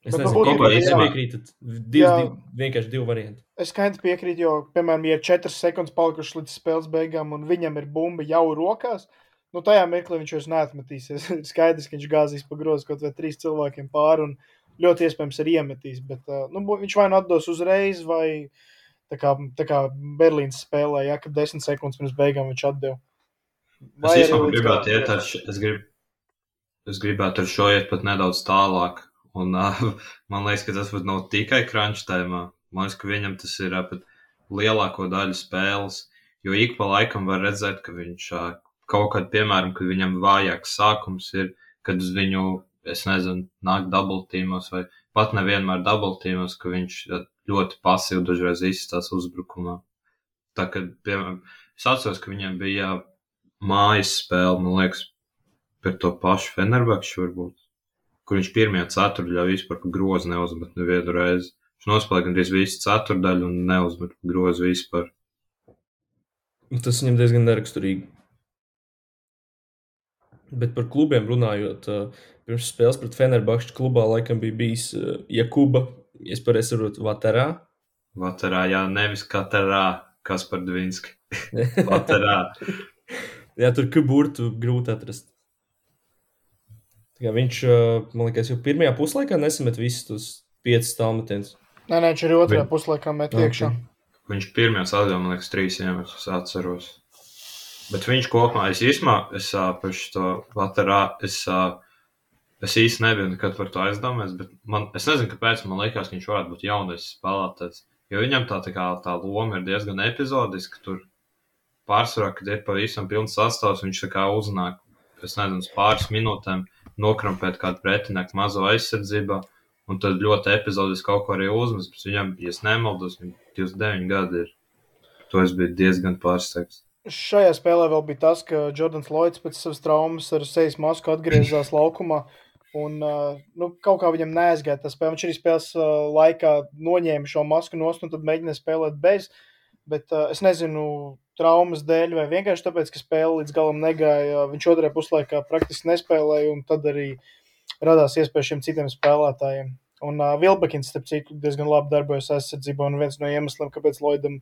Es Bet, nezinu, kāpēc jūs piekrītat. Div, div, vienkārši divi varianti. Es skaidri piekrītu, jo, piemēram, ja ir 4 sekundes palikušas līdz spēles beigām un viņam ir bumba jau rokās, nu tajā mirklī viņš vairs neatmetīsies. [LAUGHS] Skaidrs, ka viņš gāzīs pa grozu kaut vai trīs cilvēkiem pāri un ļoti iespējams arī iemetīs. Bet nu, viņš vai nu atdos uzreiz, vai tā kā, tā kā Berlīnas spēlē, ja kad 10 sekundes pirms beigām viņš atdeva. Vai es īstenībā gribētu iet ar, es, grib, es gribētu ar šo iet pat nedaudz tālāk Un, uh, [LAUGHS] man liekas, ka tas nav tikai crunch tēmā. Man liekas, ka viņam tas ir uh, pat lielāko daļu spēles. Jo ik pa laikam var redzēt, ka viņš uh, kaut kad, piemēram, kad viņam vājāks sākums ir, kad uz viņu, es nezinu, nāk dubultīmos vai pat nevienmēr dubultīmos, ka viņš ļoti pasīvi dažreiz izstās uzbrukumā. Tā kā, piemēram, es atceros, ka viņam bija mājas spēle, man liekas, par to pašu Fenerbakšu varbūt kur viņš pirmajā ceturdaļā vispār grozu neuzmet nevienu reizi. Viņš nospēlēja gandrīz visu ceturdaļu un neuzmet grozu vispār. Tas viņam diezgan neraksturīgi. Bet par klubiem runājot, pirms spēles pret Fenerbahču klubā laikam bija bijis Jakuba, ja es pareizi saprotu, Vaterā. Vaterā, jā, nevis Katarā, kas par Dvinski. [LAUGHS] Vaterā. jā, tur kuburtu grūti atrast. Ja viņš, man liekas, jau pirmajā puslaikā nesamet visus tos piecus tālmetienus. Nē, nē, viņš arī otrajā Viņ... puslaikā met iekšā. Okay. Viņš pirmajā sādījā, man liekas, trīs iemetus atceros. Bet viņš kopumā, es īstenībā, es par šo laterā, es, es īsti nebiju nekad par to aizdomēs, bet man, es nezinu, kāpēc man liekas, ka viņš varētu būt jaunais spēlētājs. Jo viņam tā, tā, kā, tā loma ir diezgan epizodiska. Tur pārsvarā, kad ir pavisam pilns sastāvs, viņš tā kā uznāk, es nezinu, pāris minūtēm nokrampēt kādu pretinieku mazo aizsardzībā. Un tad ļoti epizodiski kaut ko arī uzmest. Viņam, ja nemaldos, viņam 29 gadi ir. To es biju diezgan pārsteigts. Šajā spēlē vēl bija tas, ka Jordans Lloyds pēc savas traumas ar sejas masku atgriezās laukumā. Un, nu, kaut kā viņam neaizgāja tas spēle. Viņš arī spēles laikā noņēma šo masku nost un tad mēģināja spēlēt bez. Bet uh, es nezinu, traumas dēļ, vai vienkārši tāpēc, ka spēle līdz galam negāja. Viņš otrajā puslaikā praktiski nespēlēja, un tad arī radās iespēja šiem citiem spēlētājiem. Un uh, Vilbekins, starp citu, diezgan labi darbojas aizsardzībā, un viens no iemesliem, kāpēc Lloydam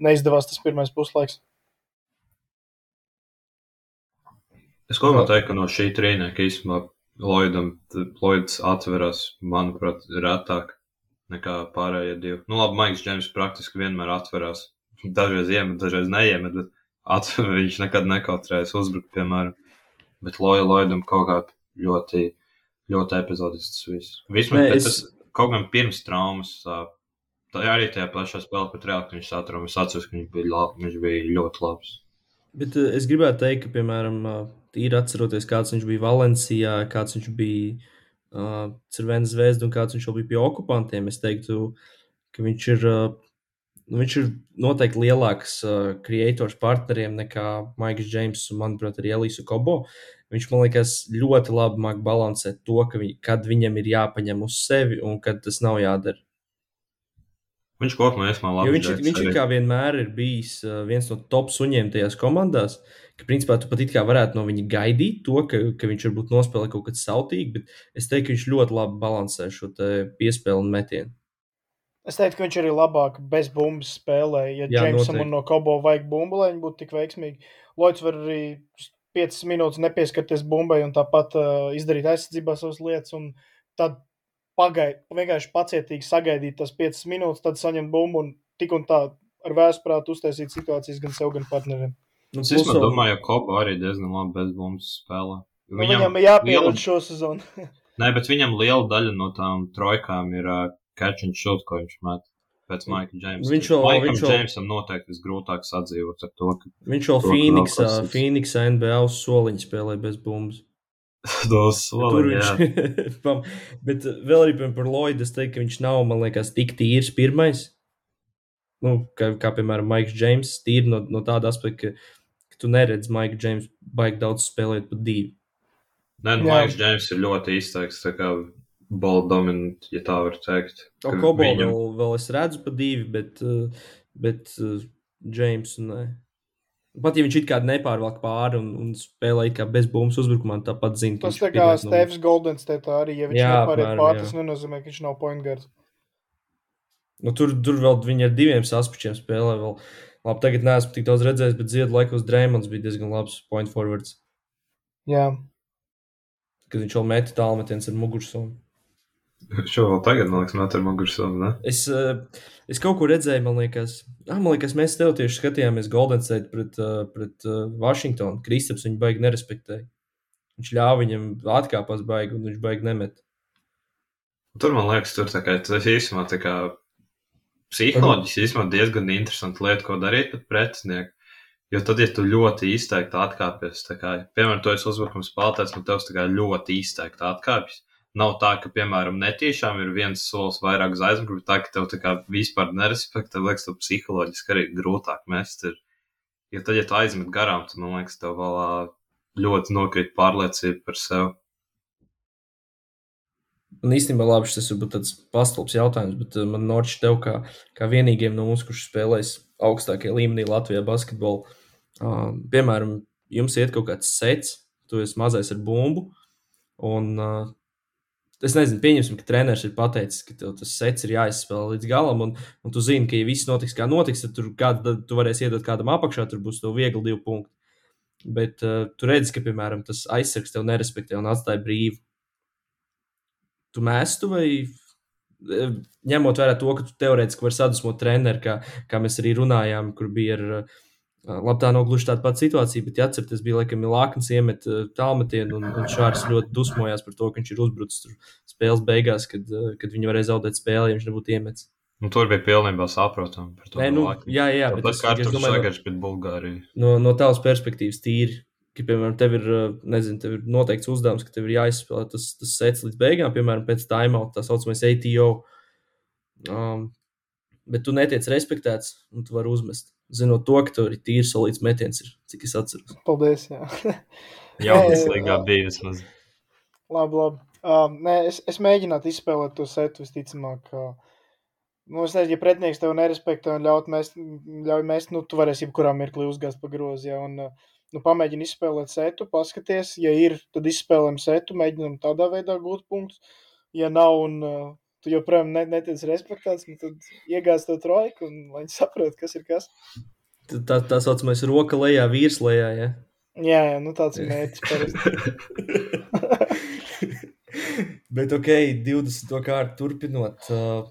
neizdevās tas pirmais puslaiks. Es teikt, ka no šī trīnieka īstenībā Lloydam, Lloyds atveras, manuprāt, retāk nekā pārējie divi. Nu, labi, Maiks Džeims praktiski vienmēr atverās [LAUGHS] dažreiz iemet, dažreiz neiemet, bet at, [LAUGHS] viņš nekad nekautrējas uzbrukt, piemēram. Bet Loja Loidam kaut kā ļoti, ļoti epizodisks viss. Vismaz Nē, es... tas kaut gan pirms traumas. Tā arī tajā pašā spēlē pret Reāli, ka viņš satura, es atceros, ka viņš bija, labi, viņš bija ļoti labs. Bet es gribētu teikt, ka, piemēram, tīri atceroties, kāds viņš bija Valencijā, kāds viņš bija uh, Cervēnas zvezda un kāds viņš vēl bija pie okupantiem, es teiktu, ka viņš ir, uh, viņš ir noteikti lielāks uh, kreators partneriem nekā Maiks Džeims un, manuprāt, arī Elīsu Kobo. Viņš man liekas ļoti labi māk balansēt to, ka vi, kad viņam ir jāpaņem uz sevi un kad tas nav jādara. Viņš kopumā esmu labi. Jo viņš, viņš kā vienmēr ir bijis viens no top suņiem tajās komandās, ka principā tu pat it kā varētu no viņa gaidīt to, ka, ka viņš varbūt nospēlē kaut kas sautīgi, bet es teiktu, ka viņš ļoti labi balansē šo piespēli un metienu. Es teiktu, ka viņš arī labāk bez bumbas spēlē. Ja Džeimsam un no Kobo vajag bumbu, lai viņi būtu tik veiksmīgi, Lloyds var arī 5 minūtes nepieskarties bumbai un tāpat uh, izdarīt aizsardzībā savas lietas. un Tad pagaidīt, vienkārši pacietīgi sagaidīt tās 5 minūtes, tad saņemt bumbu un tik un tā ar vēsprātu uztaisīt situācijas gan sev, gan partneriem. Nu, Es vēl- domāju, ka Kobo arī diezgan labi bez bumbas spēlē. Nu, viņam jāpierod liela- šo sezonu. [LAUGHS] Nē, bet viņam liela daļa no tām trojkām ir uh, catch and shoot, ko viņš met. Pēc Maika Džeimsa. Viņš vēl- Maikam Džeimsam noteikti visgrūtāk sadzīvot ar to, ka Viņš jau Phoenixā, Phoenixā NBA uz soliņa spēlē bez bumbas. [LAUGHS] soli, jā. [LAUGHS] viņš Bet vēl arī par Lloydu es teiktu, ka viņš nav, man liekas, tik tīrs pirmais. Nu, kā, kā piemēram Maiks Džeims, tīri no, no tāda aspekta, ka, ka tu neredzi Maika Džeims baigi daudz spēlēt pat divi. Nē, nu. Maiks Džeims ir ļoti izteikts, tā kā ball dominant, ja tā var teikt. O, Ka Kobo viņam- vēl, vēl es redzu pa divi, bet, uh, bet uh, Džeims nē. Pat ja viņš it kā nepārvalk pāri un, un spēlē kā bez bumbas uzbrukumā, tāpat zina, ka Tas viņš tā ir kā numurs. Stefs Goldens teica arī, ja viņš Jā, nepāriet pāri, tas nenozīmē, ka viņš nav point guard. Nu, tur, tur vēl viņi ar diviem saspēkiem spēlē. Vēl. Labi, tagad neesmu tik daudz redzējis, bet ziedu laikos Dreamlands bija diezgan labs point forwards. Jā, Kad viņš vēl meta tālmetienus ar mugursonu. [LAUGHS] Šo vēl tagad, man liekas, met ar mugursomu, ne? Es, eh, es kaut ko redzēju, man liekas, ah, man liekas mēs tev tieši skatījāmies Golden State pret, eh, pret eh, Washingtonu. Kristaps viņu baigi nerespektēja. Viņš ļāva viņam atkāpās baigi, un viņš baigi nemet. Tur, man liekas, tur tā kā tas īstenībā tā kā psiholoģiski īstenībā diezgan interesanti lieta, ko darīt pret pretinieku. Jo tad, ja tu ļoti izteikti atkāpies, kā, piemēram, tu esi uzbrukums spēlētājs, un tev tā kā ļoti izteikti atkāpjas. Nav tā, ka, piemēram, netīšām ir viens solis vairāk uz aizmuguri, tā, ka tev tā kā vispār nerespektē, liekas, tev psiholoģiski arī grūtāk mest. Ir. Jo tad, ja tu aizmet garām, tad, man liekas, tev vēl ļoti nokrīt pārliecība par sevi. Man īstenībā labi, šis ir tāds pastulbs jautājums, bet eh, man Norčs tev kā, kā vienīgajam no mums, kurš spēlēs augstākajā līmenī Latvijā basketbolu. Uh, piemēram, jums iet kaut kāds sets, tu esi mazais ar bumbu, un uh, es nezinu, pieņemsim, ka treneris ir pateicis, ka tev tas sets ir jāizspēlē līdz galam, un, un tu zini, ka, ja viss notiks kā notiks, tad tur kādu, tu varēsi iedot kādam apakšā, tur būs tev viegli divi punkti. Bet uh, tu redzi, ka, piemēram, tas aizsargs tev nerespektē un atstāja brīvu. Tu mēstu vai eh, ņemot vērā to, ka tu teorētiski vari sadusmot treneri, kā, kā mēs arī runājām, kur bija ar, eh, labi, tā nav gluži tāda pati situācija, bet ja atcerieties, bija laikam Milākins iemet eh, tālmetienu, un, un Šārs ļoti dusmojās par to, ka viņš ir uzbrucis spēles beigās, kad, kad viņi varēja zaudēt spēli, ja viņš nebūtu iemetis. Un tur bija pilnībā saprotami par to. Nē, nu, jā, jā, bet Tāpat es, kā es tur domāju, no, sagars pret Bulgāriju. no, no tavas perspektīvas tīri. Ka, piemēram, tev ir, nezinu, tev ir noteikts uzdevums, ka tev ir jāizspēlē tas, tas sets līdz beigām, piemēram, pēc timeout, tā saucamais ATO. Um, bet tu netiec respektēts, un tu vari uzmest. Zinot to, ka tev ir tīri solīts metiens, ir, cik es atceros. paldies. Jā. [LAUGHS] Jā, tas līgā bija vismaz. labi, labi. Um, nē, es, es mēģinātu izspēlēt to setu visticamāk. Uh, nu, es nezinu, ja pretinieks tev nerespektē un ļaut mest, ļauj mest, nu, tu varēsi jebkurā mirklī uzgāzt pa grozu. Ja, un, uh, nu, pamēģini izspēlēt setu, paskaties, ja ir, tad izspēlējam setu, mēģinam tādā veidā gūt punktus. Ja nav, un uh, tu joprojām ne, netiec respektēts, nu, tad iegāz to trojku un lai viņi saprot, kas ir kas. Tā, tā, saucamais roka lejā, vīrs lejā. Ja? Jā, jā nu tāds ir mērķis. [LAUGHS] Bet, ok, 20. kārtu turpinot. Uh,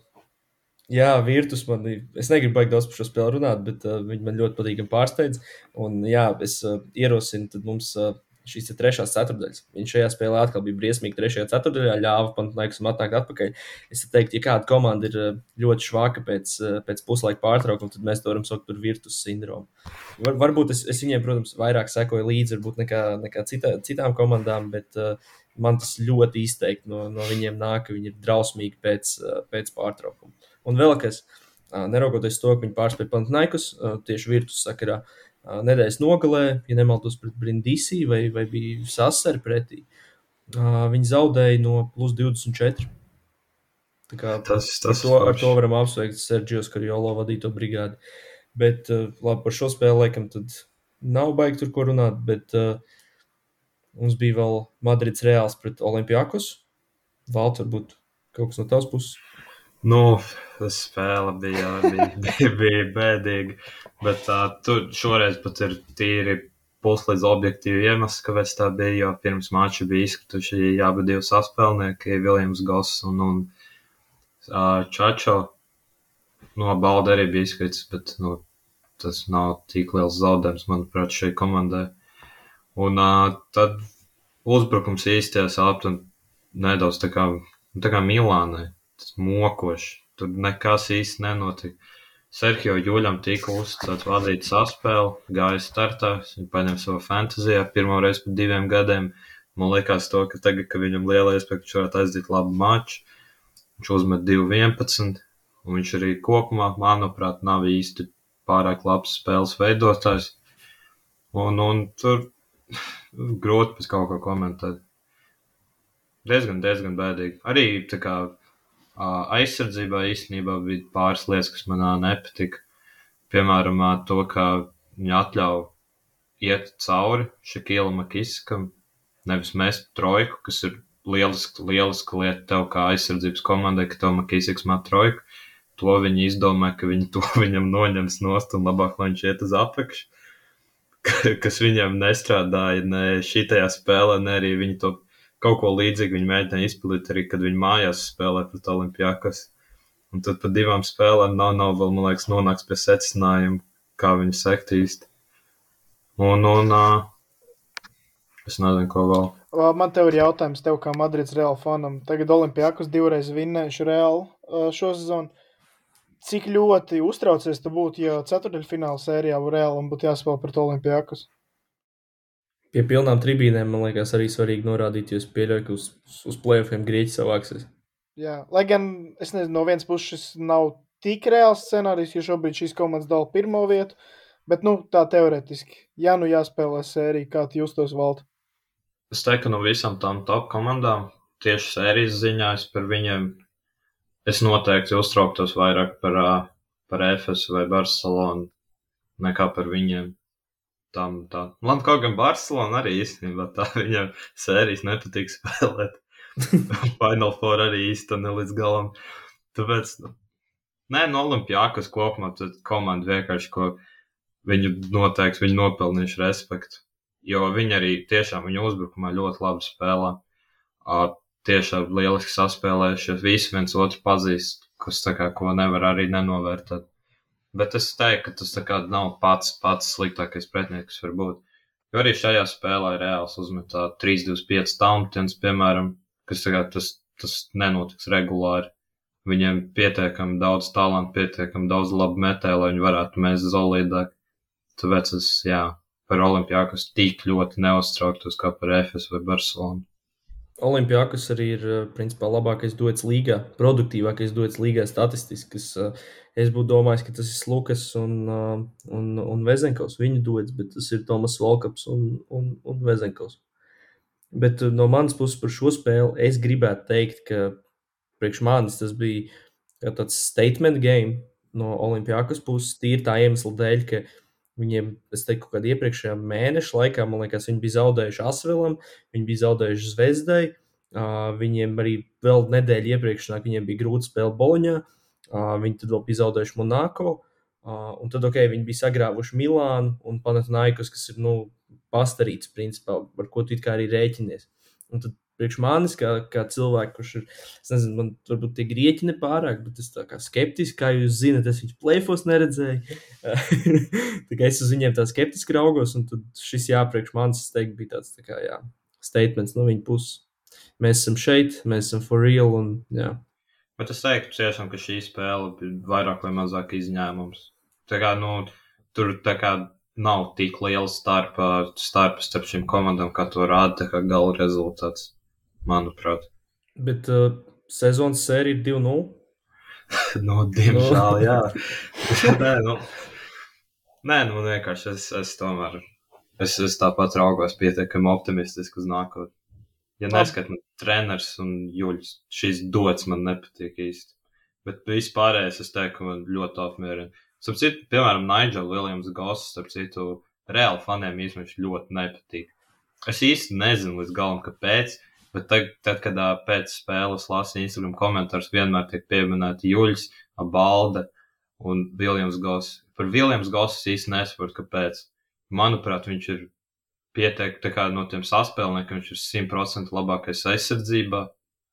jā, Virtus man, es negribu baigt daudz par šo spēli runāt, bet uh, viņi man ļoti patīkami pārsteidz. Un, jā, es uh, ierosinu mums uh, šīs ir trešās ceturdaļas. Viņš šajā spēlē atkal bija briesmīgi trešajā ceturdaļā, ļāva Panathinaikosam atnākt atpakaļ. Es teiktu, ja kāda komanda ir eh, ļoti švaka pēc, eh, pēc puslaika pārtraukuma, tad mēs to varam saukt par virtus sindromu. Var, varbūt es, es viņiem, protams, vairāk sekoju līdzi nekā, nekā citā, citām komandām, bet uh, man tas ļoti izteikti no, no viņiem nāk, ka viņi ir drausmīgi pēc, uh, pēc pārtraukuma. Un vēl kas, neraugoties to, ka viņi pārspēja Panathinaikos tieši virtus sakarā. Nedēļas nogalē, ja nemaldos pret Brindisi vai, vai bija Sasari pretī. Viņi zaudēja no plus 24. Tā kā, tas, tas to, ar to varam apsveikt Sergio Skarjolo vadīto brigādi. Bet labi, par šo spēli laikam tad nav baigi tur ko runāt, bet uh, mums bija vēl Madrids Reāls pret Olimpijakos. Valts, varbūt kaut kas no tavas puses. Nu, spēle bija, bija, [LAUGHS] bija, bija bēdīga. Bet uh, tur šoreiz pat ir tīri puslīdz objektīvi iemesli, kāpēc tā bija. Jo pirms mača bija izkrituši abi divi saspēlnieki, Viljams Goss un, un uh, Čačo. No balda arī bija izkritis, bet nu, tas nav tik liels zaudējums, manuprāt, šai komandai. Un uh, tad uzbrukums īstajā sāpta nedaudz tā kā, tā kā Milānai mokoši. Tur nekas īsti nenotika. Sergio Juļam tika uzticēts vadīt saspēli, gāja startā, viņš paņem savu fantāzijā pirmo reizi pēc diviem gadiem. Man liekas, to, ka tagad, kad viņam liela iespēja, viņš varētu aizdīt labu maču, viņš uzmet 2-11, un viņš arī kopumā, manuprāt, nav īsti pārāk labs spēles veidotājs. Un, un tur [SIGHS] grūti pēc kaut ko komentēt. Diezgan, diezgan bēdīgi. Arī tā kā aizsardzībā īstenībā bija pāris lietas, kas manā nepatika. Piemēram, to, ka viņi atļauj iet cauri Šakīlam Makiskam, nevis mest trojku, kas ir lieliska, lieliska lieta tev kā aizsardzības komandai, ka tev Makisiks met trojku. To viņi izdomāja, ka viņi to [LAUGHS] viņam noņems nost un labāk, lai viņš iet uz apakšu, [LAUGHS] kas viņam nestrādāja ne šitajā spēlē, ne arī viņi to kaut ko līdzīgu viņi mēģināja izpildīt arī, kad viņi mājās spēlē pret Olimpijākas. Un tad par divām spēlēm nav, nav vēl, man liekas, nonāks pie secinājuma, kā viņi sekt īsti. Un, un uh, es nezinu, ko vēl. Man te ir jautājums tev, kā Madrids Reāla fanam. Tagad Olimpijākas divreiz vinnējuši uh, šo sezonu. Cik ļoti uztraucies tu būtu, ja ceturdaļfināla sērijā Reālam būtu jāspēlē pret Olimpijākas? Pie pilnām tribīnēm, man liekas, arī svarīgi norādīt, jo es pieļauju, ka uz, uz playoffiem grieķi savāksies. Jā, lai gan es nezinu, no vienas puses šis nav tik reāls scenārijs, jo šobrīd šīs komandas dala pirmo vietu, bet nu, tā teoretiski, ja nu jāspēlē sērija, kā jūs tos valdat? Es teiktu, ka no visām tām top komandām, tieši sērijas ziņā, es par viņiem, es noteikti uztrauktos vairāk par, par EFS vai Barcelonu nekā par viņiem tam tā. Man kaut gan Barcelona arī īstenībā tā viņam sērijas nepatīk spēlēt. [LAUGHS] Final Four arī īsti ne līdz galam. Tāpēc, nu, nē, no Olimpijākas kopumā tad komanda vienkārši, ko viņu noteikti, viņi nopelnījuši respektu. Jo viņi arī tiešām viņu uzbrukumā ļoti labi spēlē. Uh, tiešām lieliski saspēlējuši, visi viens otru pazīst, kas tā kā ko nevar arī nenovērtēt. Bet es teiktu, ka tas nav pats, pats sliktākais pretinieks, kas var būt. Jo arī šajā spēlē reāls uzmetā 3-2-5 tauntiens, piemēram, kas tagad tas, tas nenotiks regulāri. Viņiem pietiekami daudz talantu, pietiekami daudz labu metēju, lai viņi varētu mēst zolīdāk. Tāpēc es, jā, par Olimpijākus tik ļoti neuztrauktos kā par FS vai Barcelonu. Olimpijākas arī ir eh, principā labākais dots līgā, produktīvākais dots līgā statistiski. Eh, es būtu domājis, ka tas ir Lukas un, eh, un, un Vezenkovs. Viņu dots, bet tas ir Tomas Volkaps un, un, un Vezenkovs. Bet no manas puses par šo spēli es gribētu teikt, ka priekš manis tas bija tāds statement game no Olimpijākas puses, tīri tā iemesla dēļ, ka Viņiem, es teiktu, ka iepriekšējā mēneša laikā, man liekas, viņi bija zaudējuši Asvilam, viņi bija zaudējuši Zvezdai. Uh, viņiem arī vēl nedēļa iepriekš bija grūta spēle Boloņā. Uh, viņi tad vēl bija zaudējuši Monako. Uh, un tad, ok, viņi bija sagrāvuši Milānu un Panathinaikos, kas ir nu, pastarīts, principā, ar ko tu arī rēķinies. Un tad priekš manis, kā, kā cilvēku, kurš ir, es nezinu, man varbūt tie grieķi nepārāk, bet es tā kā skeptiski, kā jūs zinat, es viņus plēfos neredzēju. [LAUGHS] tā kā es uz viņiem tā skeptiski raugos, un tad šis jā, priekš manis, es teiktu, bija tāds, tā kā, jā, statements no viņa puses. Mēs esam šeit, mēs esam for real, un jā. Bet es teiktu, tiešām, ka šī spēle ir vairāk vai mazāk izņēmums. Tā kā, nu, tur tā kā nav tik liela starpa, starpa starp šīm komandām, kā to rāda gala rezultāts, manuprāt. Bet uh, sezonas sērija ir 2-0. [LAUGHS] nu, diemžēl, jā. Nē, nu, Nē, nu vienkārši es, es tomēr, es, es tāpat raugos pietiekami optimistiski uz nākotni. Ja neskat man treneris un Juļs, šis dots man nepatīk īsti. Bet vispārējais es teiktu, ka man ļoti apmierina. Starp citu, piemēram, Nigel Williams Goss, starp citu, reāli faniem īstenībā ļoti nepatīk. Es īsti nezinu līdz galam, kāpēc, bet tad, tad kad pēc spēles lasu Instagram komentārus, vienmēr tiek pieminēti Juļs, Balde un Williams Goss. Par Williams Goss īsti nesaprotu, kāpēc. Manuprāt, viņš ir pieteikti no tiem saspēlniekiem, viņš ir 100% labākais aizsardzībā.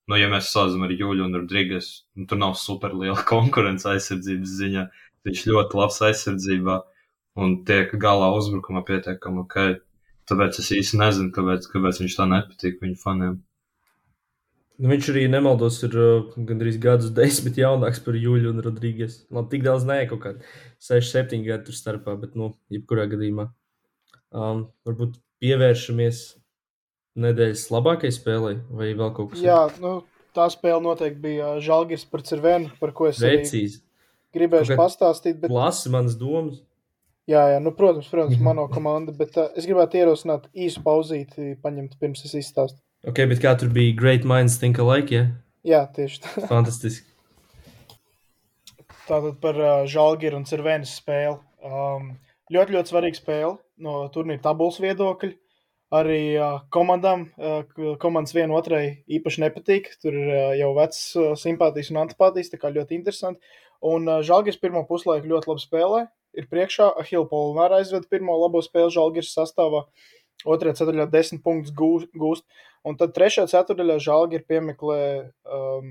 Nu, ja mēs salīdzinām ar Juļu un Rodrīgas, nu, tur nav super liela [LAUGHS] konkurence aizsardzības ziņā. Viņš ļoti labs aizsardzībā un tiek galā uzbrukumā pietiekami ok. Tāpēc es īsti nezinu, kāpēc, kāpēc viņš tā nepatīk viņu faniem. Nu, viņš arī nemaldos, ir uh, gandrīz gadus desmit jaunāks par Juļu un Rodrīgas. Man tik daudz nē, kaut kādā 6, 7 gadu starpā, bet, nu, jebkurā gadījumā. Um, varbūt pievēršamies nedēļas labākajai spēlei, vai vēl kaut kas tāds? Jā, nu, tā spēle noteikti bija Žalgiris par Cirvenu, par ko es Vecīs. gribēju pastāstīt. Bet... Lasi manas domas. Jā, jā nu, protams, protams, mano komanda, bet uh, es gribētu ierosināt īsu pauzīti, paņemt pirms es izstāstu. Ok, bet kā tur bija Great Minds Think Alike, ja? Jā, tieši tā. [LAUGHS] Fantastiski. Tātad par uh, Žalgiru un Cirvenas spēli. Um, ļoti, ļoti svarīga spēle no turnīra tabulas viedokļa. Arī uh, komandām, uh, komandas viena otrai īpaši nepatīk. Tur ir uh, jau vecs uh, simpātijas un antipātijas, tā kā ļoti interesanti. Un uh, Žalgiris pirmo puslaiku ļoti labi spēlē. Ir priekšā Ahila Polonāra aizved pirmo labo spēli Žalgiris sastāvā. Otrajā ceturtajā desmit punktus gūst. Un tad trešajā ceturtajā Žalgiris piemeklē um,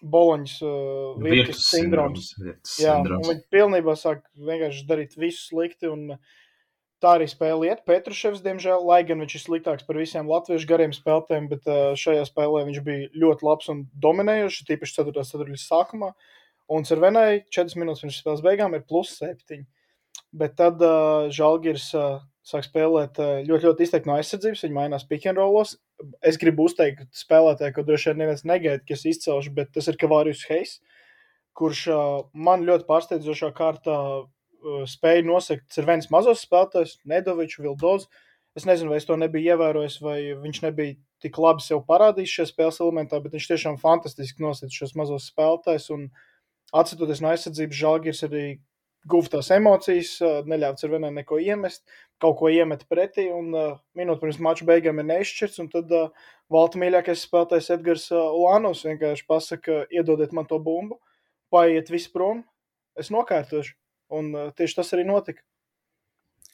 Boloņas uh, virtuves sindroms. Jā, un viņi pilnībā sāk vienkārši darīt visu slikti. Un, Tā arī spēle iet. Petruševs, diemžēl, lai gan viņš ir sliktāks par visiem latviešu gariem spēlētājiem, bet uh, šajā spēlē viņš bija ļoti labs un dominējošs, tīpaši 4. ceturtajā sākumā. Un Cervenai 4 minūtes pirms spēles beigām ir plus 7. Bet tad uh, Žalgiris uh, sāk spēlēt uh, ļoti, ļoti izteikti no aizsardzības. Viņi mainās rollos. Es gribu uzteikt spēlētāju, ko droši vien neviens negaida, ka es izcelšu, bet tas ir Kavārijus Heis, kurš uh, man ļoti pārsteidzošā kārtā uh, spēja nosegt Cervenas mazos spēlētājus, Nedoviču, Vildozu. Es nezinu, vai es to nebiju ievērojis, vai viņš nebija tik labi sev parādījis šajā spēles elementā, bet viņš tiešām fantastiski nosacīja šos mazos spēlētājus. Atcitoties no aizsardzības, Žalgiris arī guva tās emocijas, neļāva Cervenai neko iemest, kaut ko iemet pretī, un uh, minūte pirms mača beigām ir neizšķirts, un tad uh, valta mīļākais spēlētājs Edgars Lānos vienkārši pasaka, iedodiet man to bumbu, paiet viss prom, es nokārtošu, un uh, tieši tas arī notika.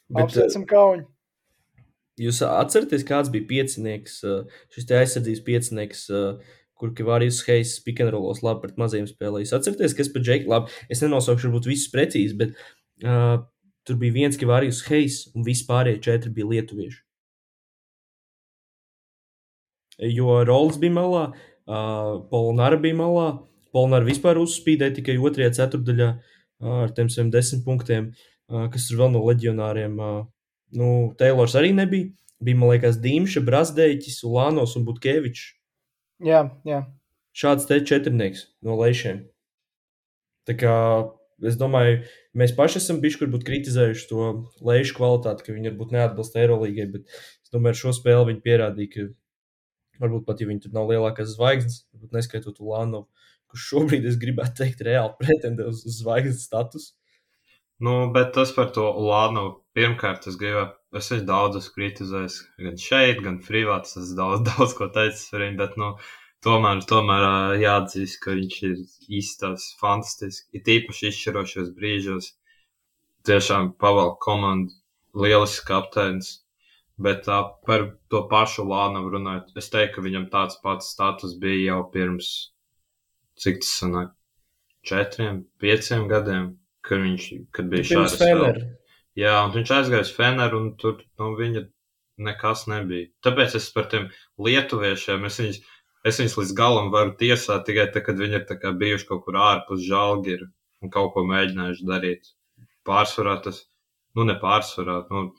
Bet, Apsveicam kauņu! Jūs atceraties, kāds bija piecinieks, šis aizsardzības piecinieks, kur Kavārijas Heis pikantrolos labi pret maziem spēlēm. Jūs atceraties, kas par Džeku labi, es nenosaukšu varbūt visus precīzi, bet uh, Tur bija viens Kavārijas Heis, un vispārējie četri bija lietuvieši. Jo Rolex bija malā, uh, Polnara bija malā. Polnara vispār uzspīdēja tikai otrajā ceturdaļā uh, ar tiem saviem desmit punktiem, uh, kas tur vēl no leģionāriem. Uh, nu, Taylors arī nebija. Bija, man liekas, Dīmša, Brasdeļķis, Ulānos un Butkevičs. Jā, jā. Šāds te četrnieks no lejšiem. Tā kā es domāju, mēs paši esam bijuši, kur būtu kritizējuši to leju kvalitāti, ka viņi varbūt neatbilst Eirolangai, bet es domāju, ar šo spēli viņi pierādīja, ka varbūt pat, ja viņi tur nav lielākās zvaigznes, varbūt neskaitot Ulānovu, kurš šobrīd, es gribētu teikt, reāli pretendē uz, uz zvaigznes statusu. Nu, bet tas par to Ulānovu. Pirmkārt, es gribēju, es esmu daudzus kritizējis, gan šeit, gan privāti. Es daudz, [LAUGHS] daudz ko teicis par viņu, bet, nu, tomēr, tomēr jāatzīst, ka viņš ir īstais, fantastisks. Ir tīpaši izšķirošos brīžos. Tiešām pavalk komandu, lielisks kapteinis. Bet uh, par to pašu Lānu runājot, es teiktu, ka viņam tāds pats status bija jau pirms, cik tas sanāk, četriem, pieciem gadiem, kad viņš kad bija šāds. Jā, un viņš aizgāja uz Feneru, un tur no viņa nekas nebija. Tāpēc es par tiem lietuviešiem, es viņus, es viņus līdz galam varu tiesāt tikai tad, kad viņi ir bijuši kaut kur ārpus žalgiru un kaut ko mēģinājuši darīt. Pārsvarā tas, nu ne pārsvarā, nu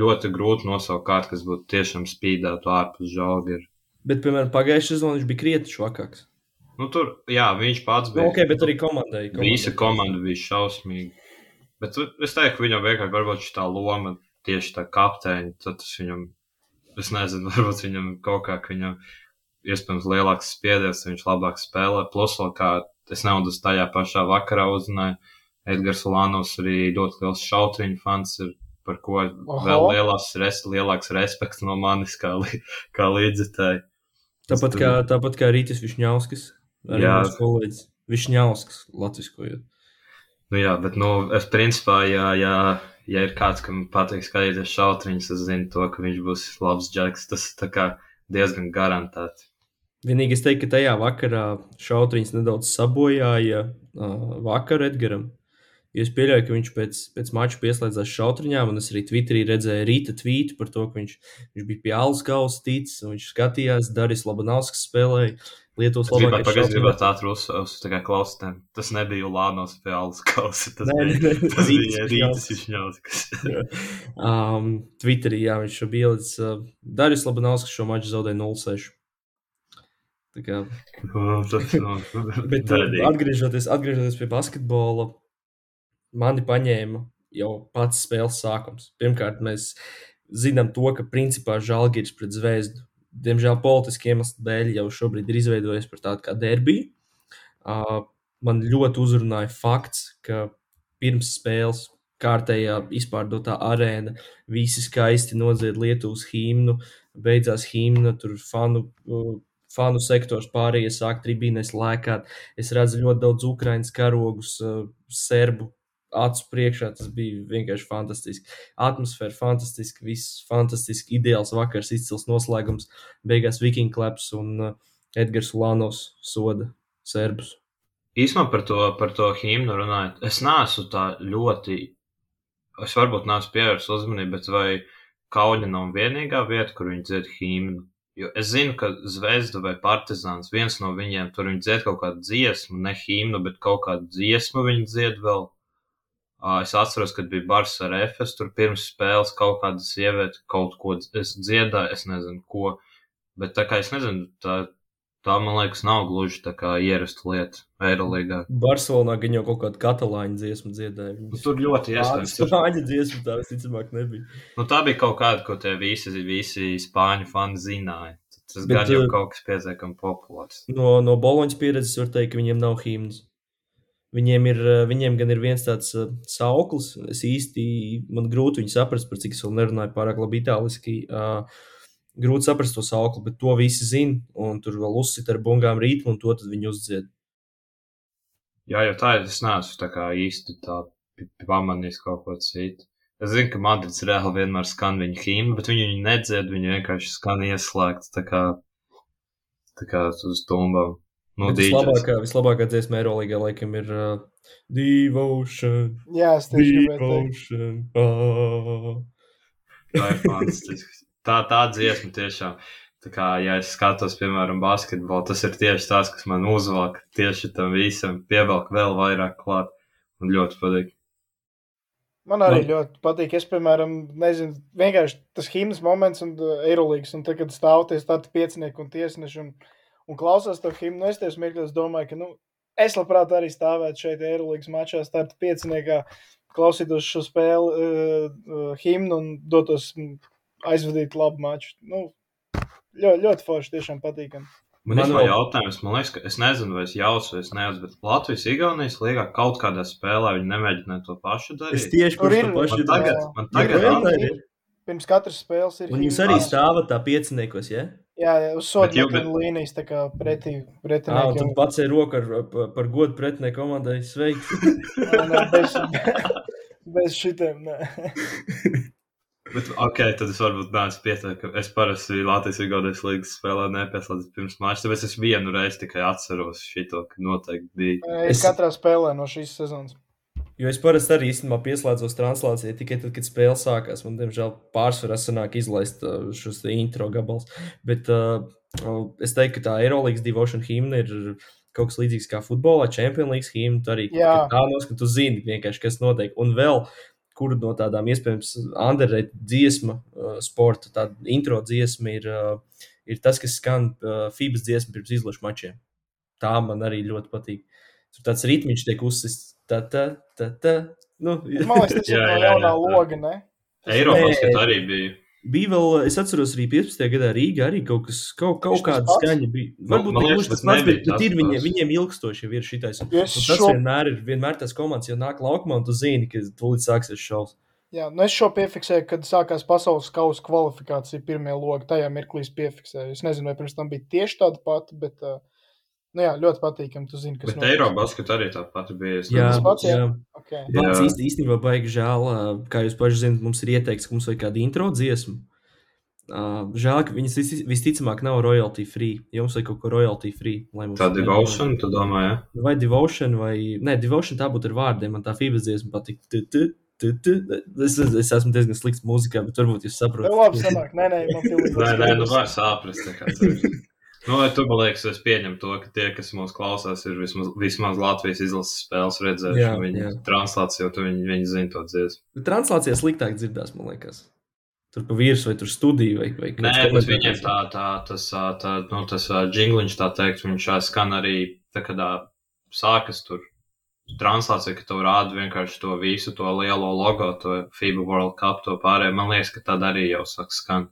ļoti grūti nosaukt kādu, kas būtu tiešām spīdētu ārpus žalgiru. Bet, piemēram, pagājušajā sezonā viņš bija krietni švakāks. Nu, tur, jā, viņš pats Nu, bija. ok, bet arī komandai. komandai. Visa komanda bija šausmīga. Bet es teiktu, ka viņam vienkārši varbūt šī tā loma tieši tā kapteiņa, tad tas viņam, es nezinu, [LAUGHS] varbūt viņam kaut kā, ka viņam iespējams lielāks spiediens, viņš labāk spēlē. Plus, vēl kā es naudas tajā pašā vakarā uzzināju, Edgars Lānos arī ļoti liels šautriņu fans ir, par ko Oho. vēl lielās, res, lielāks respekts no manis kā, li, [LAUGHS] kā līdzitēji. Tāpat kā, tāpat kā Rītas Višņauskas. Arī Jā. mūsu kolēģis. Višņauskas, latviskojot. Nu jā, bet, nu, es principā, ja, ja, ja ir kāds, kam patīk skatīties šautriņus, es zinu to, ka viņš būs labs džeks. Tas ir diezgan garantēti. Vienīgi es teiktu, ka tajā vakarā šautriņš nedaudz sabojāja uh, vakaru Edgaram. Es pieļauju, ka viņš pēc, pēc mača pieslēdzās šautriņām, un es arī Twitterī redzēju rīta tvītu par to, ka viņš, viņš bija pie Alus kausa ticis, un viņš skatījās, Daris Labanovskis spēlēja Lietuvas Es gribētu, labākais pagaid, es šautriņš. gribētu ātri uz, klausītēm. Tas nebija Lānos pie Alus kausa. Tas Nē, bija, Rītas Višņauskas. [LAUGHS] um, Twitterī, jā, viņš šo bielids. Uh, Daris Labanovskis šo maču zaudēja 0-6. Tā kā Nu, tas, nu, [LAUGHS] Bet uh, atgriežoties, atgriežoties pie basketbola, mani paņēma jau pats spēles sākums. Pirmkārt, mēs zinām to, ka principā Žalgiris pret Zvezdu, diemžēl politiski iemeslu dēļ, jau šobrīd ir izveidojies par tādu kā derbiju. Uh, man ļoti uzrunāja fakts, ka pirms spēles kārtējā izpārdotā arēna visi skaisti nodzied Lietuvas himnu, beidzās himna, tur fanu. Uh, Fanu sektors pārējie sāk tribīnēs lēkāt. Es redzu ļoti daudz ukraiņu karogus, uh, serbu acu priekšā. Tas bija vienkārši fantastiski. Atmosfēra fantastiska, viss fantastiski, ideāls vakars, izcils noslēgums. Beigās Viking Klaps un uh, Edgars Lānos soda serbus. Īsumā par to, par to himnu runājot, es neesmu tā ļoti, es varbūt neesmu pievērsis uzmanību, bet vai Kauņa nav vienīgā vieta, kur viņi dzied himnu? Jo es zinu, ka Zvezda vai Partizāns, viens no viņiem, tur viņi dzied kaut kādu dziesmu, ne himnu, bet kaut kādu dziesmu viņi dzied vēl. Ā, Es atceros, kad bija Bars ar Efes, tur pirms spēles kaut kāda sieviete kaut ko dz- es nezinu ko, bet tā kā es nezinu, tā, tā man liekas nav gluži tā kā ierasta lieta Eirolīgā. Barcelonā gan jau kaut kādu katalāņu dziesmu dziedāja. Nu, Viņas tur ļoti iespējams. Tur, Spāņu dziesmu tā visticamāk nebija. nu, tā bija kaut kāda, ko tie visi, visi spāņu fani zināja. Tas Bet, gan jau uh, kaut kas pietiekami populārs. No, no Boloņas pieredzes var teikt, ka viņiem nav himnas. Viņiem, ir, eh, viņiem gan ir viens tāds uh, sauklis, es īsti man grūti viņu saprast, par cik es vēl nerunāju pārāk labi itāliski. Uh, grūti saprast to saukli, bet to visi zina. Un tur vēl uzsita ar bungām rītmu, un to viņi uzdzied. Jā, jo tā es neesmu tā kā īsti tā pamanījis kaut ko citu. Es zinu, ka Madrids reāli vienmēr skan viņa himnu, bet viņi viņu nedzird, viņi vienkārši skan ieslēgts tā kā, tā kā uz tumbām. Bet Vislabākā, vislabākā dziesma Eirolandā laikam ir uh, Devotion. Jā, es tieši gribēju. Ah. Tā ir fantastiski. Tā, tā dziesma tiešām. Tā kā, ja es skatos, piemēram, basketbolu, tas ir tieši tas, kas man uzvelk tieši tam visam, pievelk vēl vairāk klāt. Man ļoti patīk. Man arī Man- ļoti patīk. Es, piemēram, nezinu, vienkārši tas himnas moments un uh, Eirolandes, un tagad stāvoties tādi piecinieki un tiesneši un, un klausās to himnu. Es tieši mirkļos domāju, ka, nu, es labprāt arī stāvētu šeit Eirolandes mačā, starta pieciniekā, klausītos šo spēli, uh, uh, himnu un dotos aizvadīt labu maču. Nu, ļoti, ļoti forši, tiešām patīkami. Man, Man man ir vēl- jautājums, man liekas, ka es nezinu, vai es jaucu, vai es nejaucu, bet Latvijas Igaunijas līgā kaut kādā spēlē viņi nemēģināja to pašu Es darīt. tieši Tur par to pašu Man tagad, man tagad tā ir. Pirms katras spēles ir Un jūs arī stāvat tā pieciniekos, ja? Jā, jā, uz Bet jau- sodu līnijas, tā kā pretī, Jā, pretiniekiem. tad pats ir roka ar, par, par godu pretinieku komandai. Sveiki! Nē, [LAUGHS] nē, bez, bez šitiem. Nē. Bet, ok, tad es varbūt neesmu pietiekami. Es parasti Latvijas Igaunijas līgas spēlē nepieslēdzu pirms mača, tāpēc es vienu reizi tikai atceros šito, ka noteikti bija. Es Es- katrā spēlē no šīs sezonas. Jo es parasti arī īstenībā pieslēdzos translācijai tikai tad, kad spēle sākās. Man, diemžēl, pārsvarā sanāk izlaist uh, šos intro gabalus. Bet uh, es teiktu, ka tā Eirolandes Devotion himna ir kaut kas līdzīgs kā futbolā, Champions League himna. Tu arī tā noskat, tu zini vienkārši, kas notiek. Un vēl, kur no tādām iespējams underrated dziesma, uh, sporta, tāda intro dziesma ir, uh, ir tas, kas skan uh, FIBAS dziesma pirms izlašu mačiem. Tā man arī ļoti patīk. Tur tāds ritmiņš tiek uzsists. Tā, tā, tā, tā. Nu, Man liekas, tas ir [LAUGHS] Jā, no jā, jaunā jā, tā. loga, ne? Eiropaskat arī bija. bija vēl, es atceros, arī 15. gadā Rīgā arī kaut kas, kaut, kaut kāda pats? skaņa bija. Man- Varbūt man ne liekas, tas tas pats, nebija bet, bet tas ir viņiem, viņiem ilgstoši jau ir šitais. Un, Jo un es tas šo- vienmēr ir, vienmēr tas komandas jau nāk laukumā, un tu zini, ka tūlīt sāksies šovs. Jā, nu es šo piefiksēju, kad sākās pasaules kausa kvalifikācija. Pirmie logi tajā mirklī es piefiksēju. Es nezinu, vai pirms tam bija tieši tāda pati, bet uh, nu jā, ļoti patīkami. Tu zini, kas Bet Eirobaskat arī tā pati bija. Es Jā, nezinu. pats, jā. jā. Okay. Jā. Man īsti, īstenībā baigi žēl, kā jūs paši zināt, mums ir ieteikts, ka mums vajag kādu intro dziesmu. Uh, žēl, ka viņas vis- visticamāk nav royalty free. Ja mums vajag kaut ko royalty free, Tā devotion, tu domā, jā? vai devotion, vai nē, devotion tā būtu ar vārdiem. Man tā fibras dziesma patīk. Es, es esmu diezgan slikts mūzikā, bet varbūt jūs saprotat. labi sanāk. Nē, nē, man pilnīgi Nē, nē, nu var saprast. Nu, tu, man liekas, es pieņemu to, ka tie, kas mūs klausās, ir vismaz, vismaz Latvijas izlases spēles redzējuši. Jā, Viņi jā. translāciju, tu viņi, viņi zina to dziesmu. Translācijā sliktāk dzirdās, man liekas. Tur pa virsmu vai tur studiju vai, vai Nē, kāds bet viņiem komentātors. tā, tā, tas, tā, nu, tas jingliņš, tā teikt, viņš skan arī, tā tā sākas tur translācija, ka tev rāda vienkārši to visu, to lielo logo, to FIBA World Cup, to pārējo. Man liekas, ka tad arī jau sāk skan.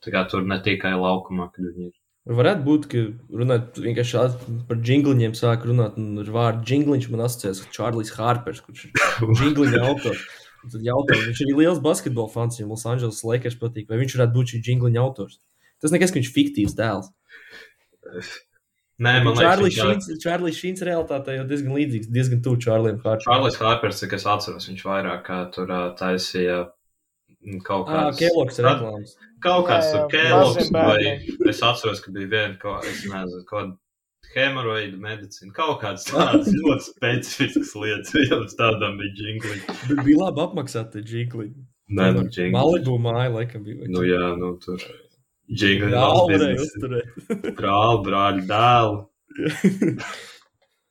Tā kā tur ne tikai laukumā, kad viņi ir. Varētu būt, ka runājot vienkārši par jingliņiem, sāk runāt, un ar vārdu jingliņš man asociēs ar Čārlis Harpers, kurš ir jingliņa autors. Tad jautā, viņš ir liels basketbola fans, viņam Los Angeles Lakers patīk, vai viņš varētu būt šī jingliņa autors. Tas nekas, ka viņš ir fiktīvs dēls. Nē, man Čārlis liekas, Šīns, Čārlis Šīns realitātē jau diezgan līdzīgs, diezgan tuvu Čārlim Harperam. Čārlis Harpers, cik es atceros, viņš vairāk kā tur taisīja mm, kaut Ah, kādas. Keloks reklāmas. Kaut kāds tur kēloks, vai es atceros, ka bija viena, ko, es nezinu, kaut kāda hemoroīda medicīna, kaut kādas tādas [LAUGHS] ļoti specifiskas lietas, jau uz tādām bija džingli. Bet bija labi apmaksāti džingli. Nē, nu, džingli. Malibu māja, laikam, bija. Nu, jā, nu, tur. Džingli, Jā, varēja biznes. uzturēt. Brāli, brāļi, dēli. [LAUGHS]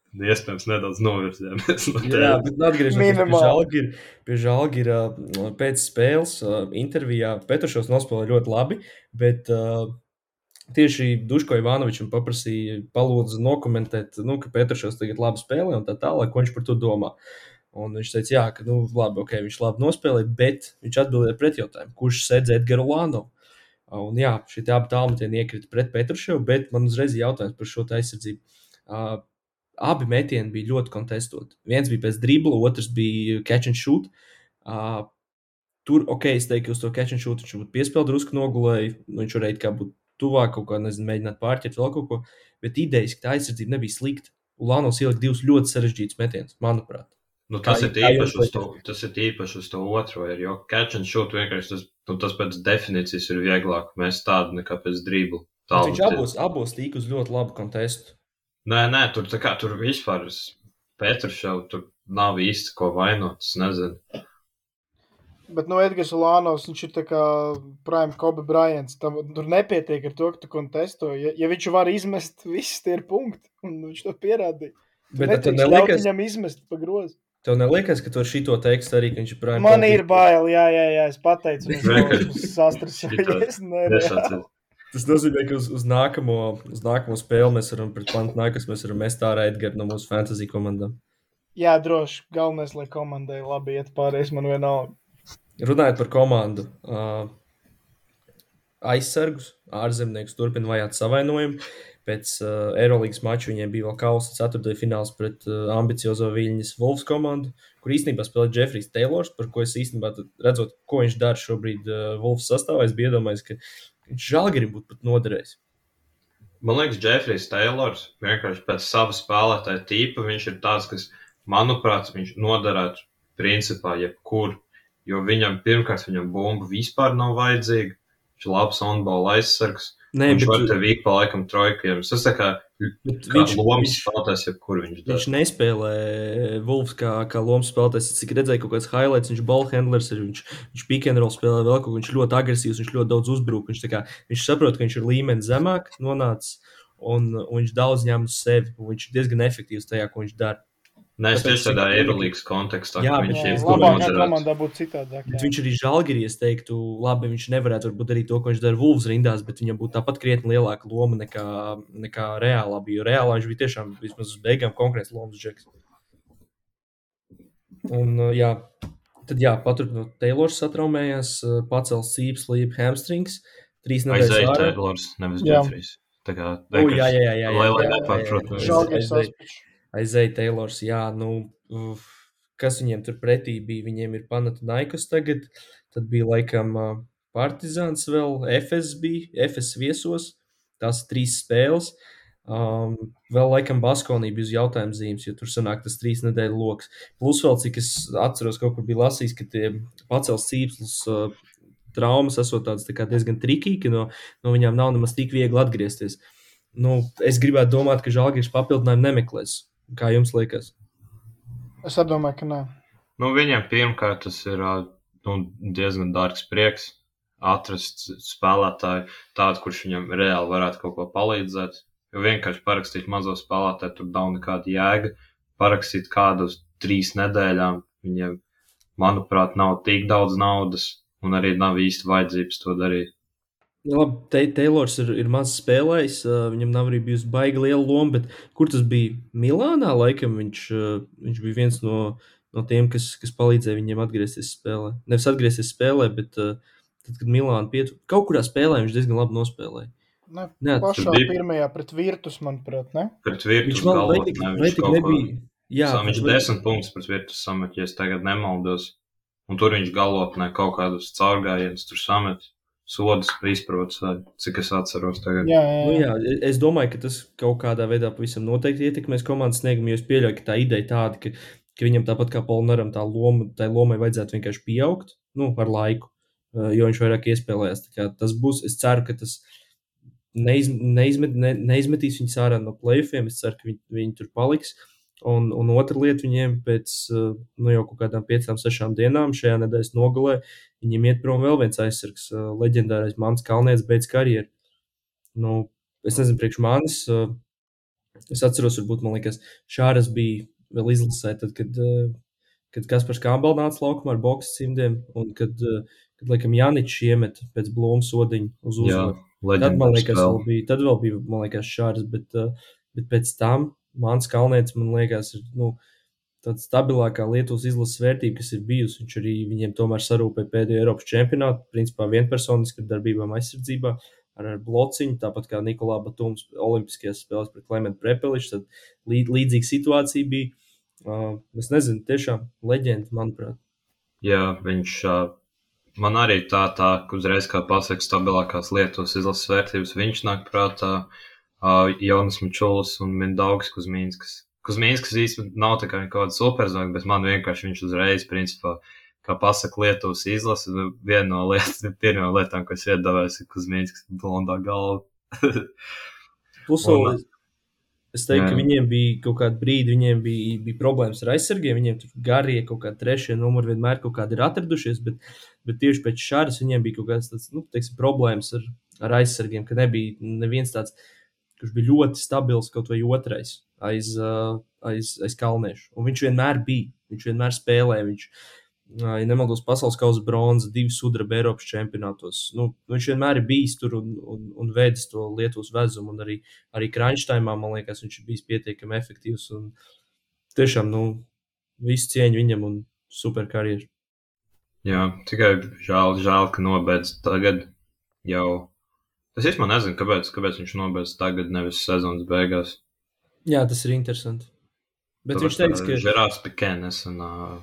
Iespējams, nedaudz novirzījāmies no Jā, tēmas. bet atgriežoties pie Minimāli. Žalgira, pie Žalgira uh, pēc spēles uh, intervijā Petrošovs nospēlēja ļoti labi, bet uh, tieši Duško Ivanovičam paprasīja, palūdza nokomentēt, nu, ka Petrošovs tagad labi spēlē un tā tālāk, ko viņš par to domā. Un viņš teica, jā, ka, nu, labi, ok, viņš labi nospēlēja, bet viņš atbildēja pret jautājumu, kurš sēdz Edgara Lānovu. Un jā, šie abi tālmetieni iekrita pret Petruševu, bet man uzreiz ir jautājums par šo aizsardzību. Abi metieni bija ļoti kontestoti. Viens bija pēc dribla, otrs bija catch and shoot. Uh, tur, ok, es teiktu, uz to catch and shoot viņš būtu piespēlējis, drusku nogulēja. Nu, viņš varēja kā būt tuvāk kaut kā, nezinu, mēģināt pārķert vēl kaut ko. Bet idejas, ka tā aizsardzība nebija slikta. Ulānos ielika divus ļoti sarežģītus metienus, manuprāt. Nu, tas, Kā- ir kā to, tas ir īpaši uz to otro, ir, jo catch and shoot vienkārši tas, nu, tas pēc definīcijas ir vieglāk mēs tādu nekā pēc dribla. Viņš abos, abos tika uz ļoti labu kontestu. Nē, nē, tur tā kā tur vispār Pēters jau tur nav īsti ko vainot, es nezinu. Bet, nu, Edgars Lānos, viņš ir tā kā Prime Kobe Bryants. Tam, tur nepietiek ar to, ka tu kontesto. Ja, ja viņš var izmest, [LAUGHS] viss tie ir punkti. Un viņš to pierādīja. Tu Bet ļaut neliekas, viņam izmest pa grozu. tev neliekas, ka tu ar šito tekstu arī, ka viņš ir prātīgi. Man ir bail, jā, jā, jā, es pateicu. Vienkārši Es sastrēsoju, šitā- es nevaru. Tas nozīmē, ka uz, uz, nākamo, uz nākamo spēli mēs varam pret Pantnākas, mēs varam mest ārā Edgars no mūsu fantasy komandām. Jā, droši. Galvenais, lai komandai labi iet pārējais, man vienalga. Runājot par komandu, uh, aizsargus, ārzemniekus turpina vajāt savainojumu. Pēc uh, Eirolandes mača viņiem bija vēl kausa ceturtajā fināls pret uh, ambiciozo Viļņas Wolves komandu, kur īstenībā spēlēja Jeffrijs Taylors, par ko es īstenībā redzot, ko viņš dara šobrīd uh, Wolves sastāvā. Es biju iedomājies, ka viņš žēlgari būtu pat noderējis. Man liekas, Jeffrijs Taylors vienkārši pēc sava spēlētāja tipa viņš ir tāds, kas, manuprāt, viņš noderētu principā jebkur. Jo viņam pirmkārt, viņam bumba vispār nav vajadzīga. Viņš ir labs on-ball aizsargs. Nē, Viņš var bet, tev ik pa laikam trojkiem. Kā, bet kā viņš, lomas viņš, spēlētājs, jebkur viņš dara. viņš nespēlē Wolfs kā, kā lomas spēlētājs. Es cik redzēju, kaut kāds highlights, viņš ballhandlers ir, viņš, viņš pick and roll spēlē vēl kaut ko, viņš ļoti agresīvs, viņš ļoti daudz uzbruk. Viņš, kā, viņš saprot, ka viņš ir līmeni zemāk nonācis. Un, un viņš daudz ņem uz sevi. Viņš ir diezgan efektīvs tajā, ko viņš dara. Nē, es tieši tādā Eirolandes kontekstā, Jā, viņš Jā, ir labākā noderēts. komandā būtu citādāk. Bet jā. viņš arī žēlgirī, es teiktu, labi, viņš nevarētu varbūt darīt to, ko viņš dara Wolves rindās, bet viņam būtu tāpat krietni lielāka loma nekā, nekā reālā bija. Jo reālā viņš bija tiešām vismaz uz beigām konkrēts lomas džeks. Un, uh, jā, tad, jā, paturpinot, Taylors satraumējās, uh, pacels cīps, līp hamstrings, trīs nedēļas Aizēja. Taylors, nevis Jā. Jeffries. Tā kā, O, jā, jā, jā, jā, jā, Lai, lai jā, jā, nepārprot. jā, jā. Žalgiris aizēja. aizpēc. Aizēja Taylors, jā, nu, uf, kas viņiem tur pretī bija? Viņiem ir Panathinaikos tagad, tad bija laikam Partizāns vēl, FS bija, FS viesos, tās trīs spēles. Um, vēl laikam Baskonī bija uz jautājuma zīmes, jo tur sanāk tas trīs nedēļu lokus. Plus vēl, cik es atceros, kaut kur bija lasījis, ka tie pacels cīpslis uh, traumas esot tādas tā diezgan trikīgi, no, no viņām nav nemaz tik viegli atgriezties. Nu, es gribētu domāt, ka Žalgiris papildinājumu nemeklēs. Kā jums liekas? Es domāju, ka nē. Nu, viņam pirmkārt tas ir nu, diezgan dārgs prieks atrast spēlētāju, tādu, kurš viņam reāli varētu kaut ko palīdzēt. Jo vienkārši parakstīt mazo spēlētāju, tur nav nekāda jēga. Parakstīt kādu uz trīs nedēļām, viņiem, manuprāt, nav tik daudz naudas, un arī nav īsti vajadzības to darīt. Nu, labi, te, Taylors ir, ir maz spēlējis, viņam nav arī bijusi baigta liela loma, bet kur tas bija? Milānā laikam viņš, viņš bija viens no, no tiem, kas, kas palīdzēja viņiem atgriezties spēlē. Nevis atgriezties spēlē, bet tad, kad Milāna pietu, kaut kurā spēlē viņš diezgan labi nospēlēja. Ne, Nē, pašā bija- pirmajā pret virtus, manuprāt, ne? Pret Viņš virtus vēl vai galvot, ne, vai viņš tik kaut nebija. Jā, Sam, viņš vai- desmit punktus pret virtus samet, ja es tagad nemaldos. Un tur viņš galotnē kaut kādus caurgājienus tur samet. Sodus izprots, cik es atceros tagad. Jā, jā, Nu, jā. jā, es domāju, ka tas kaut kādā veidā pavisam noteikti ietekmēs komandas sniegumu. Jo es pieļauju, ka tā ideja tāda, ka, ka viņam tāpat kā Polnaram, tā loma, tai lomai vajadzētu vienkārši pieaugt nu, ar laiku, eh, jo viņš vairāk kā Tas būs, es ceru, ka tas neiz, neizmet, ne, neizmetīs viņus ārā no plēsoņiem. Es ceru, ka viņi, viņi tur paliks. Un, un otra lieta viņiem pēc eh, nu, jau kaut kādām piecām, sešām dienām šajā nedēļas nogalē viņiem iet prom vēl viens aizsargs, leģendārais Mans Kalnieks, beidz karjeru. Nu, es nezinu, priekš manis. Es atceros, varbūt man liekas, Šāras bija vēl izlasē, tad, kad, kad Kaspars Kāmbal nāca laukumā ar boxe cimdiem, un kad, kad laikam, Janičs iemet pēc blūma sodiņa uz uzvaru. Tad, man liekas, vēl. bija, tad vēl bija, man liekas, Šāras, bet, bet pēc tam Mans Kalnieks, man liekas, ir, nu, tāda stabilākā Lietuvas izlases vērtība, kas ir bijusi. Viņš arī viņiem tomēr sarūpēja pēdējo Eiropas čempionātu, principā vienpersoniski ar darbībām aizsardzībā, ar, ar blociņu, tāpat kā Nikolā Batums Olimpiskajās spēlēs pret Klementu Prepelišu. Tad līd, līdzīga situācija bija. Uh, es nezinu, tiešām leģenda, manuprāt. Jā, viņš ā, man arī tā, tā uzreiz kā pasaka stabilākās Lietuvas izlases vērtības, viņš nāk prātā ā, Jonas Mičulis un Mindaugs Kuzmīnskas. Kuzmīnskas īsti nav tā kā kaut kāda superzvaigzne, bet man vienkārši viņš uzreiz, principā, kā pasaka Lietuvas izlase, [LAUGHS] viena no lietām, pirmajām lietām, kas iedavās, ir Kuzmīnskas blondā galva. [LAUGHS] Es- es teiktu, Jā. ka viņiem bija kaut kāda brīdi, viņiem bija, bija problēmas ar aizsargiem. Viņiem tur garie kaut kādi trešie numuri vienmēr kaut kādi ir atradušies, bet, bet tieši pēc šādas viņiem bija kaut kādas tāds, nu, teiksim, problēmas ar, ar aizsargiem, ka nebija neviens tāds, kurš bija ļoti stabils kaut vai otrais aiz, ā, aiz, aiz kalniešu. Un viņš vienmēr bija, viņš vienmēr spēlēja. Viņš, ā, ja nemaldos, pasaules kausa bronzas, divi sudraba Eiropas čempionātos. Nu, viņš vienmēr ir bijis tur un, un, un veidojis to Lietuvas vezumu. Un arī, arī Krāņštaimā, man liekas, viņš ir bijis pietiekami efektīvs. Un tiešām, nu, visu cieņu viņam un super karjeru. Jā, tikai žēl, žēl ka nobeidz tagad jau. Es īstenībā nezinu, kāpēc, kāpēc viņš nobeidz tagad, nevis sezonas beigās. Jā, tas ir interesanti. Bet Tāpēc, viņš teica, ka Žerārs Pikēns un uh,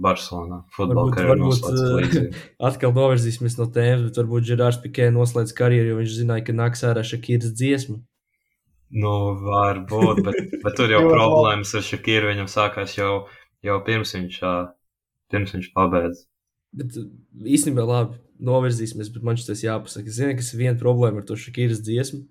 Barcelonā futbola Varbūt- karjeru varbūt, noslēdz uh, [LAUGHS] atkal novirzīsimies no tēmas, bet varbūt Gerārs Pikē noslēdz karjeru, jo viņš zināja, ka nāks ārā Šakīras dziesma. Nu, varbūt, bet, bet tur jau [LAUGHS] problēmas ar Šakīru viņam sākās jau, jau pirms viņš, uh, pirms viņš pabeidz. Bet īstenībā labi novirzīsimies, bet man šis jāpasaka. Es zinu, kas ir viena problēma ar to Šakīras dziesmu.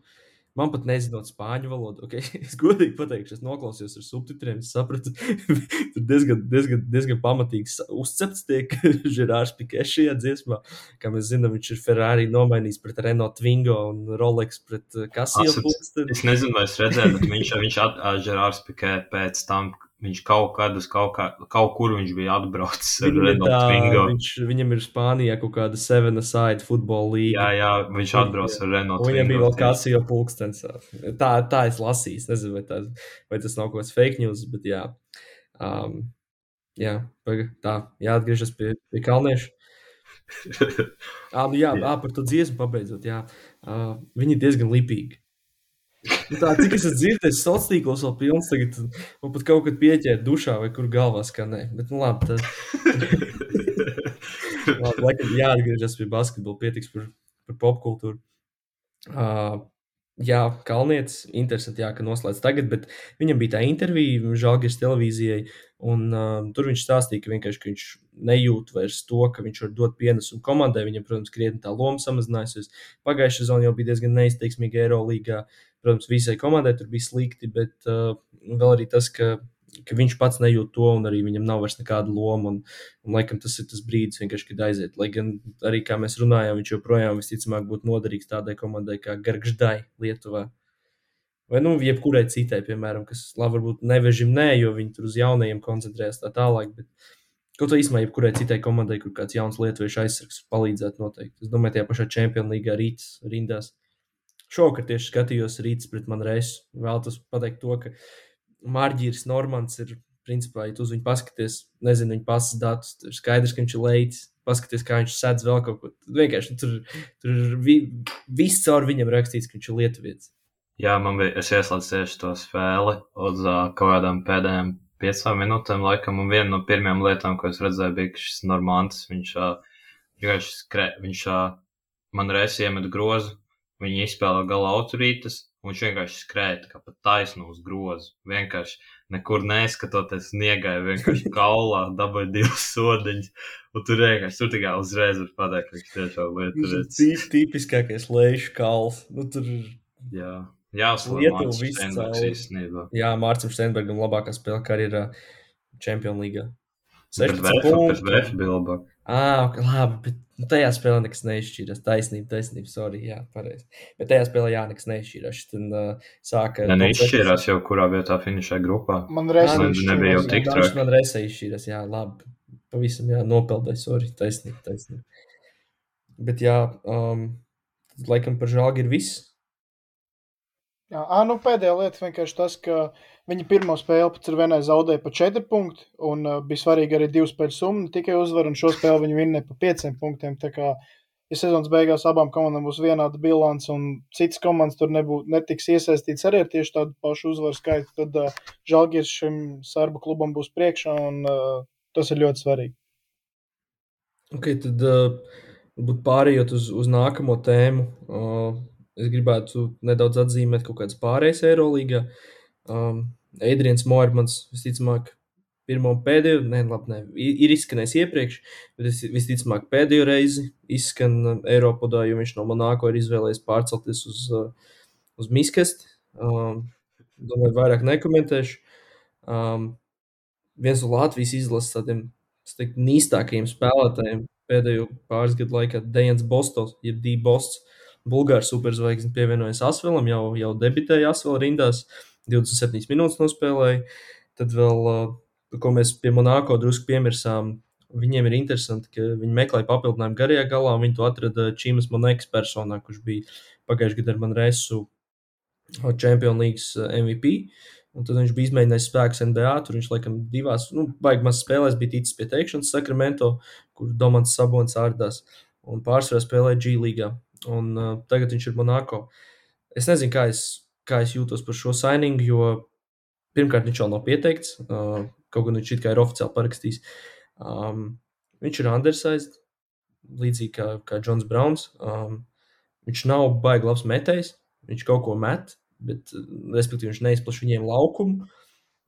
Man pat nezinot spāņu valodu. Okay? [LAUGHS] Es godīgi pateikšu, es noklausījos ar subtitriem. Es sapratu, [LAUGHS] tur diezgan, diezgan, diezgan pamatīgi uzcepts tiek [LAUGHS] Žerārs Pikē šajā dziesmā. Kā mēs zinām, viņš ir Ferrari nomainījis pret Renault Twingo un Rolex pret Casio pulksteni. Es nezinu, vai es redzēju, bet viņš, viņš at, Žerārs Pikē pēc tam, Viņš kaut kad uz kaut, kā, kaut kur bija atbraucis ar Renault Twingo. Viņš, viņam ir Spānijā kaut kāda Seven Aside futbola līnija. Jā, jā, viņš atbrauc ar Renault Twingo. Viņam bija vēl Casio pulkstens. Tā, tā es lasīju. Nezinu, vai, tā, vai tas nav kaut kāds fake news, bet jā. Um, jā, tā, jāatgriežas pie, pie kalniešu. [LAUGHS] ah, nu jā, jā. Ah, par to dziesmu pabeidzot, jā. Uh, viņi ir diezgan lipīgi. Nu tā, cik es dzirdēju, sociālos tīklos vēl pilns, tagad man pat kaut kad pieķēra dušā vai kur galvā skanē. Bet, nu labi, tad. [LAUGHS] labi, laikam jāatgriežas pie basketbola, pietiks par, par popkultūru. Uh, jā, Kalnietis, interesanti, jā, ka noslēdz tagad, bet viņam bija tā intervija Žalgiris televīzijai, un uh, tur viņš stāstīja, ka vienkārši ka viņš nejūt vairs to, ka viņš var dot pienesumu komandai. Viņam, protams, krietni tā loma samazinājusies. Pagājušā sezonā jau bija diezgan neizteiksmīga Eirolandā. Protams, visai komandai tur bija slikti, bet uh, vēl arī tas, ka, ka viņš pats nejūt to, un arī viņam nav vairs nekāda loma. Un, un laikam tas ir tas brīdis, kad aiziet. Lai gan arī, kā mēs runājām, viņš joprojām visticamāk būtu noderīgs tādai komandai kā Gargždai Lietuvā. Vai nu, jebkurai citai, piemēram, kas labi, varbūt nevežim nē, jo viņi tur uz jaunajiem koncentrējas tā tālāk. Bet kaut kā īstenībā, jebkurai citai komandai, kur kāds jauns lietuviešu aizsargs palīdzētu noteikti. Es domāju, tajā pašā Champions League rītas rindās. Šovakar tieši skatījos rīts pret manu reisu. Vēlos pateikt to, ka Mārģīrs Normans ir, principā, ja tu uz viņu paskaties, nezinu viņa pasas datus, ir skaidrs, ka viņš ir leids. Paskaties, kā viņš sēdz vēl kaut ko. Vienkārši tur, tur vi, viss caur viņam rakstīts, ka viņš ir lietuvietis. Jā, man bija, es ieslēdzu tieši to spēli uz uh, kaut kādām pēdējām piecām minūtēm, laikam, un viena no pirmajām lietām, ko es redzēju, bija, šis Normants, viņš, uh, viņš, skrē, viņš uh, man reiz iemet grozu, Viņi izspēlē gala autorītas, un viņš vienkārši skrēja kā pa taisnu uz grozu. Vienkārši nekur neskatoties, niegāja vienkārši [LAUGHS] kaulā, dabūja divas sodiņas. Un tur vienkārši tur tikai uzreiz var pateikt, ka viņš tiešām lietu. Tip, tipiskākais lejušu kals. Nu, tur... Jā. Jā, Lietuva Jā, Mārcis Steinbergam labākā spēle karjerā League. 16 punkti. Ah, okay, labi, bet nu, tajā spēlē nekas neizšķīrās. Taisnība, taisnība, sorry, jā, pareizi. Bet tajā spēlē jā, nekas neizšķīrās. Tad uh, sāka. Ja neizšķīrās jau kurā vietā finišē grupā. Man reizē nebija jau tik traki. Man reizē izšķīrās, jā, labi. Pavisam jā, nopeldēju, sorry, taisnība, taisnība. Bet jā, um, laikam par žāgu ir viss. Jā, à, nu pēdējā lieta vienkārši tas, ka viņi pirmo spēli pēc vienai zaudēja pa 4 punktu, un uh, bija svarīgi arī divu spēļu summu, ne tikai uzvar, un šo spēli viņi vinnēja pa 5 punktiem. Tā kā, ja sezonas beigās abām komandām būs vienāda bilance, un citas komandas tur nebū, netiks iesaistīts arī ar tieši tādu pašu uzvaru skaitu, tad uh, Žalgirs šim sarbu klubam būs priekšā, un uh, tas ir ļoti svarīgi. Ok, tad uh, pārējot uz, uz nākamo tēmu. Uh, es gribētu nedaudz atzīmēt kaut kādas pārējas Eirolandā. Um, Adrians Mormans visticamāk pirmo un pēdējo, ne, labi, ne, ir izskanējis iepriekš, bet visticamāk pēdējo reizi izskan um, Eiropadā, jo viņš no Monako ir izvēlējies pārcelties uz, uh, uz Miskasti. Um, domāju, vairāk nekomentēšu. Um, viens no Latvijas izlases tādiem teiktu, nīstākajiem spēlētājiem pēdējo pāris gadu laikā - Dejans Bostovs, jeb D. Bosts. Bulgārs superzvaigznes pievienojas Asvelam, jau, jau debitēja Asvela rindās, 27 minūtes nospēlēja. Tad vēl, ko mēs pie Monako drusku piemirsām, viņiem ir interesanti, ka viņi meklēja papildinājumu garajā galā, un viņi to atrada Čīmas Monēkas personā, kurš bija pagājušajā gadā ar Manresu Champions League MVP. Un tad viņš bija izmēģinājis spēkus NBA. Tur viņš laikam divās, nu, baigās spēlēs bija ticis pie teikšanas Sakramento, kur Domants Sabons ārdās un pārsvarā spēlēja G līgā un uh, tagad viņš ir Monako. Es nezinu, kā es, kā es jūtos par šo signingu, jo pirmkārt viņš vēl nav pieteikts, uh, kaut gan viņš ir oficiāli parakstījis. Um, viņš ir undersized, līdzīgi kā, kā Jons Browns. Um, viņš nav baigi labs metējs, viņš kaut ko met, bet, respektīvi, viņš neizplaš viņiem laukumu.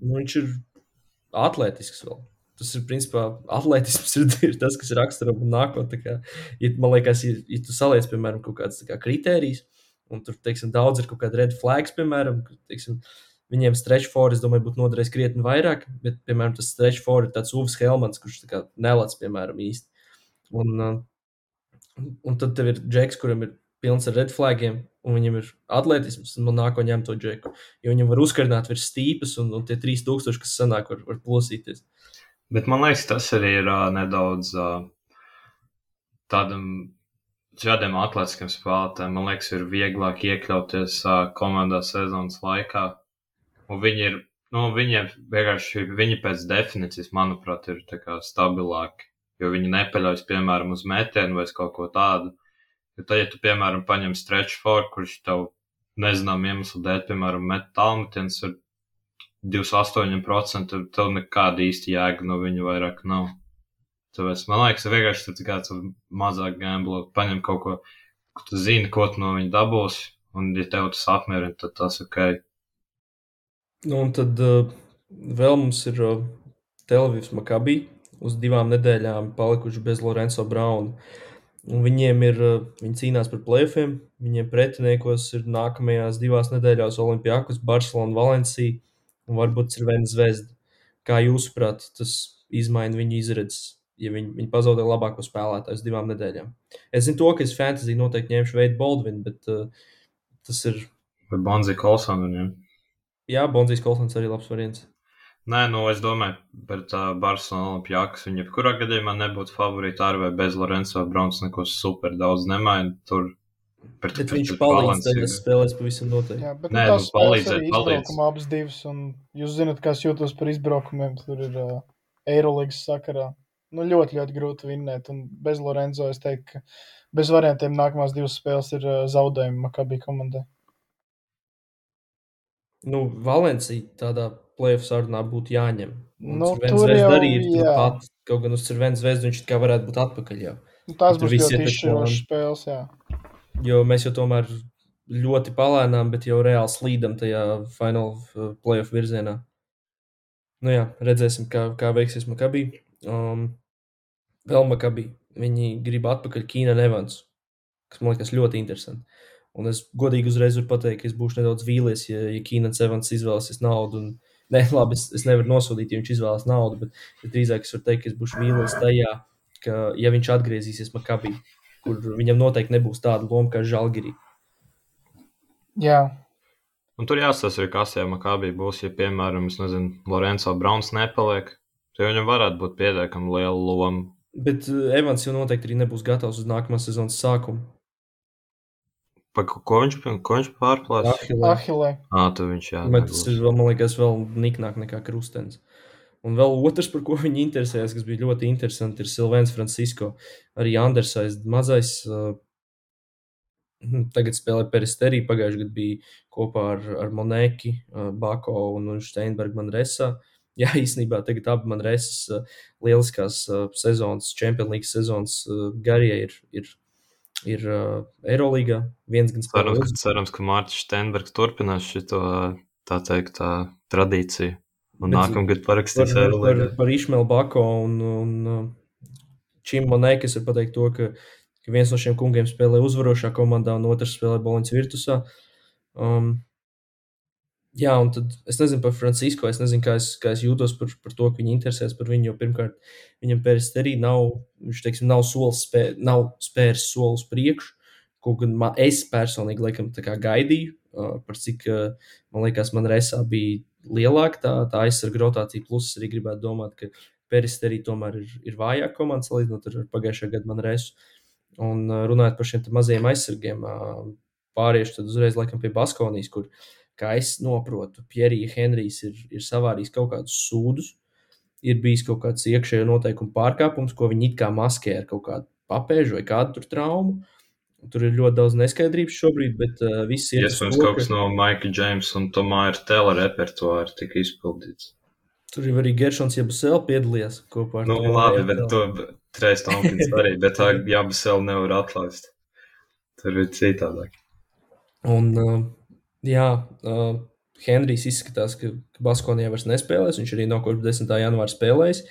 Nu, viņš ir atletisks vēl. tas ir principā atletisms, ir, ir tas, kas raksturo nākotnē. Ja, man liekas, ja, ja tu saliec, piemēram, kaut kādas kā, kritērijas, un tur, teiksim, daudz ir kaut kāda red flags, piemēram, teiksim, viņiem stretch for, es domāju, būtu noderējis krietni vairāk, bet, piemēram, tas stretch for ir tāds Uvs Helmans, kurš kā nelats, piemēram, īsti. Un, un tad tev ir džeks, kuram ir pilns ar red flagiem, un viņam ir atletisms, un man nāk, ko ņemt to džeku. Jo viņam var uzkarināt virs stīpas, un, un tie 3000, kas sanāk, var, var plosīties. Bet man liekas, tas arī ir uh, nedaudz uh, tādam. Šādiem atletiskiem spēlētājiem, man liekas, ir vieglāk iekļauties uh, komandā sezonas laikā. Un viņi ir, nu, viņiem vienkārši, viņi pēc definīcijas, manuprāt, ir stabilāki. Jo viņi nepaļaujas, piemēram, uz metienu vai kaut ko tādu. Jo tad, ja tu, piemēram, paņem stretch for, kurš tev nezinām iemeslu dēļ, piemēram, met tālmetiens ar 28%, tad tev nekāda īsta jēga no viņa vairāk nav. Tāpēc man liekas, vienkārši tāds kāds mazāk gamblot, paņem kaut ko, ko tu zini, ko tu no viņa dabūsi, un ja tev tas apmierina, tad tas ok. Nu, un tad uh, vēl mums ir uh, Televīzijas Makabī uz divām nedēļām palikuši bez Lorenzo Brauna. Un viņiem ir, eh, viņi cīnās par plēfiem. Viņiem pretiniekos ir nākamajās divās nedēļās Olimpijākus, Barcelona, Valencija un varbūt Cirvena Zvezda. Kā jūsuprāt, tas izmaina viņu izredzes, ja viņi, viņi pazaudē labāko spēlētāju uz divām nedēļām? Es zinu to, ka es fantasy noteikti ņemšu Veidu Baldvinu, bet uh, tas ir. Vai Bonzija Kolsona viņiem? Jā, Bonzijas Kolsons arī labs variants. Nē, nu es domāju, par tā Barcelona Olimpijākas viņa jebkurā gadījumā nebūtu favorīta ar vai bez Lorenzo Browns neko super daudz nemaina. Tur Bet, bet viņš palīdz tajās spēlēs pavisam noteikti. Jā, bet Nē, nu, palīdzēt, palīdz. abas divas, un jūs zināt, kā es jūtos par izbraukumiem, tur ir uh, Eirolīgas sakarā. Nu, ļoti, ļoti grūti vinnēt, un bez Lorenzo es teiktu, ka bez variantiem nākamās divas spēles ir zaudējumi Makabī komandai. Nu, Valencija tādā plēsoņa sarunā būtu jāņem. Nu, tur jau arī ir pat, kaut gan uz Cervenas zvezdu viņš tikai varētu būt atpakaļ jau. Nu, tās būs ļoti izšķirošas spēles, jā. Jo mēs jau tomēr ļoti palēnām, bet jau reāli slīdam tajā final uh, playoff virzienā. Nu jā, redzēsim, kā, kā veiksies Makabī. Um, vēl Makabī. Viņi grib atpakaļ Kīna Nevans, kas man liekas ļoti interesanti. Un es godīgi uzreiz varu pateikt, ka es būšu nedaudz vīlies, ja, ja Kīnans Evans izvēlēsies naudu un Nē, [LAUGHS] labi, es, es nevaru nosodīt, ja viņš izvēlas naudu, bet, bet drīzāk es varu teikt, ka es būšu vīlies tajā, ka, ja viņš atgriezīsies Makabī, kur viņam noteikti nebūs tāda loma kā Žalgirī. Jā. Un tur jāsaka, arī kas jau Makabī būs, ja, piemēram, nezinu, Lorenzo Browns nepaliek, tad viņam varētu būt pietiekami liela loma. Bet uh, Evans jau noteikti arī nebūs gatavs uz nākamā sezonas sākumu. Pa, ko viņš, ko viņš pārplāca? Ahilē. Ah, tu viņš jā. Bet tas ir, man liekas, vēl niknāk nekā krustens. Un vēl otrs, par ko [LAUGHS] viņi interesējas, kas bija ļoti interesanti, ir Silvēns Francisko. Arī Andersais mazais. Uh, [CLEARS THROAT] tagad spēlē Peristerī. Pagājušajā gadā bija kopā ar, ar Monēki, uh, Bako un Steinbergu Manresā. Jā, īstenībā tagad abi Manresas uh, lieliskās uh, sezonas, Champions League sezonas uh, garie ir, ir ir uh, Eirolandā. Cerams, ka, cerams, ka Mārcis Steinbergs turpinās šo tā teikt, tā tradīciju. Un nākamgad parakstīs Eirolandā. Par, par Išmelu Bako un, un Čim Monēku es varu pateikt to, ka, ka viens no šiem kungiem spēlē uzvarošā komandā, un otrs spēlē Boloņas virtusā. Um, Jā, un tad es nezinu par Francisko. Es nezinu, kā es, kā es jūtos par, par to, ka viņi interesēs par viņu. Jo pirmkārt, viņam peristerī nav, viņš teiksim, nav, spē, nav spēris solis priekšu. Ko gan man, es personīgi laikam, gaidīju, uh, par cik uh, man liekas, man resā bija lielāka tā, tā aizsarga rotācija. Plus es arī gribētu domāt, ka peristerī tomēr ir, ir vājāka komanda salīdzinot ar pagājušā gada man resu. Un runājot par šiem mazajiem aizsargiem, pāriešu tad uzreiz laikam pie Baskonijas, kur uh, kā es saprotu, Pierija Henrijs ir, ir savārījis kaut kādus sūdus, ir bijis kaut kāds iekšējo noteikumu pārkāpums, ko viņi it kā maskē ar kaut kādu papēžu vai kādu traumu. Tur ir ļoti daudz neskaidrības šobrīd, bet uh, viss ir. Iespējams, kaut kas no Maika Džeimsa un Tomāra Tela repertuāra tika izpildīts. Tur jau arī Geršons Jabusēl piedalījās kopā ar Nu, labi, bet to Treis Tompkins arī, bet tā Jabusēl nevar atlaist. Tur ir citādāk. Un uh, Jā, uh, Henrijs izskatās, ka, Baskonijā vairs nespēlēs. Viņš arī no kopš 10. janvāra spēlēs.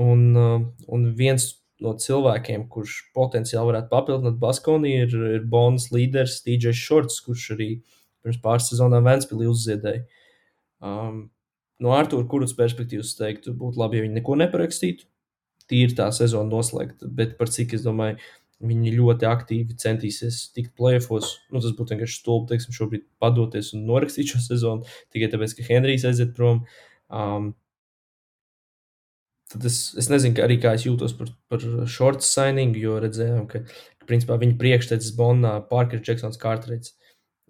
Un, uh, un viens no cilvēkiem, kurš potenciāli varētu papildināt Baskoniju, ir, ir Bonas līderis DJs Šorts, kurš arī pirms pāris sezonām Vēnspilī uzziedēja. Um, no Arthūra Kurts perspektīvas teiktu, būtu labi, ja viņi neko neparakstītu. Tīri tā sezona noslēgta, bet par cik es domāju, viņi ļoti aktīvi centīsies tikt plēfos. Nu, tas būtu vienkārši stulbi, teiksim, šobrīd padoties un norakstīt šo sezonu tikai tāpēc, ka Henrijs aiziet prom. Um, tad es, es nezinu, arī kā es jūtos par, par short signing, jo redzējām, ka, ka principā, viņa priekštecis Bonā, Parkers, Jacksons, Kārtrēts.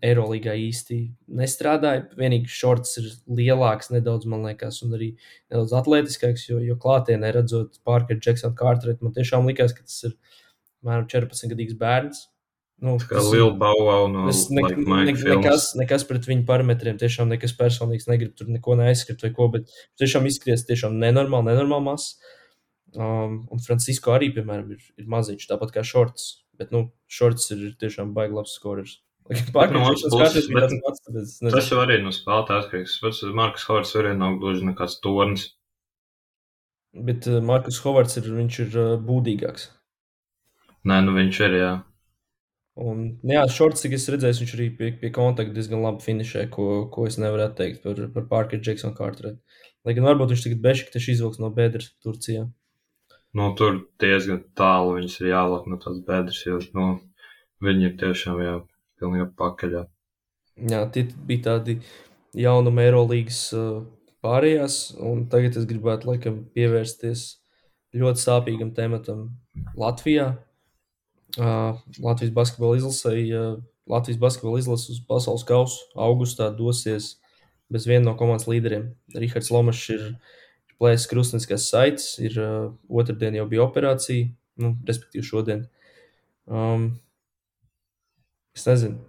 Eirolandā īsti nestrādāja. Vienīgi šorts ir lielāks, nedaudz, man liekas, un arī nedaudz atletiskāks, jo, jo klātienē redzot Parkeru, Jacksonu, Kārtrētu, man tiešām likās, ka tas ir apmēram 14 gadīgs bērns. Nu, kā liela bauva no es ne, like ne, nekas, nekas pret viņu parametriem, tiešām nekas personīgs, negribu tur neko neaizskriet vai ko, bet tiešām izskries tiešām nenormāli, nenormāli mazs. Um, un Francisko arī, piemēram, ir, ir maziņš, tāpat kā Šorts, bet, nu, Šorts ir tiešām baigi labs skorers. [LAUGHS] Pats, tas jau arī no spēlētāja atkarīgs. Markus Hovards arī nav gluži nekāds tornis. Bet uh, Markus Hovards ir, viņš ir uh, būdīgāks. Nē, nu viņš ir, jā. Un, nu jā, šorts, cik es redzēju, viņš arī pie, pie kontakta diezgan labi finišē, ko, ko es nevaru teikt par, par Parkeru Jacksonu Carteru. Lai gan varbūt viņš tagad bešķi izvilks no bedres Turcijā. Nu, tur diezgan tālu viņas ir jālāk no tās bedres, jo nu, viņi ir tiešām jā, pilnībā pakaļā. Jā, tie bija tādi jaunumi Eirolandes pārējās, un tagad es gribētu laikam pievērsties ļoti sāpīgam tematam Latvijā. Latvijas basketbola izlasēji, Latvijas basketbola izlases uz pasaules kausu augustā dosies bez viena no komandas līderiem. Rihards Lomačs ir plēsis krustniskās saites, ir uh, otrdien jau bija operācija, nu, respektīvi šodien. Um, es nezinu.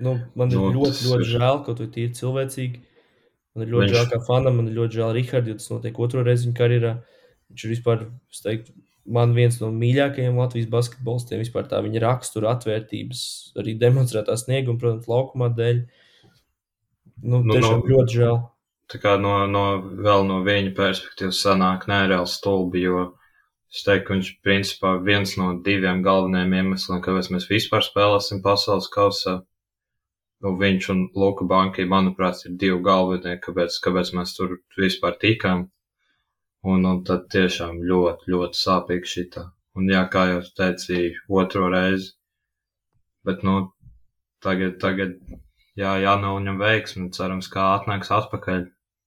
Nu, man ir no, nu, ļoti, ļoti ir... žēl, kaut arī tīri cilvēcīgi. Man ir ļoti Viņš... žēl, kā fanam, man ir ļoti žēl Rihards, jo tas notiek otro reizi viņa karjerā. Viņš ir vispār, es teiktu, man viens no mīļākajiem Latvijas basketbolistiem. Vispār tā viņa rakstura, atvērtības, arī demonstrētā snieguma, protams, laukumā dēļ. Nu, nu, tiešām no, ļoti žēl. Tā kā no, no, vēl no viņa perspektīvas sanāk nereāli stulbi, jo es teiktu, ka viņš principā viens no diviem galvenajiem iemesliem, kāpēc mēs vispār spēlēsim pasaules kausā. Nu, viņš un Luka Banki, manuprāt, ir divi galvenie, kāpēc, kāpēc mēs tur vispār tikām. Un, un tad tiešām ļoti, ļoti sāpīgi šitā. Un jā, kā jau teicu, otro reizi. Bet, nu, tagad, tagad jā, jānauņem veiksmi. Cerams, kā atnāks atpakaļ.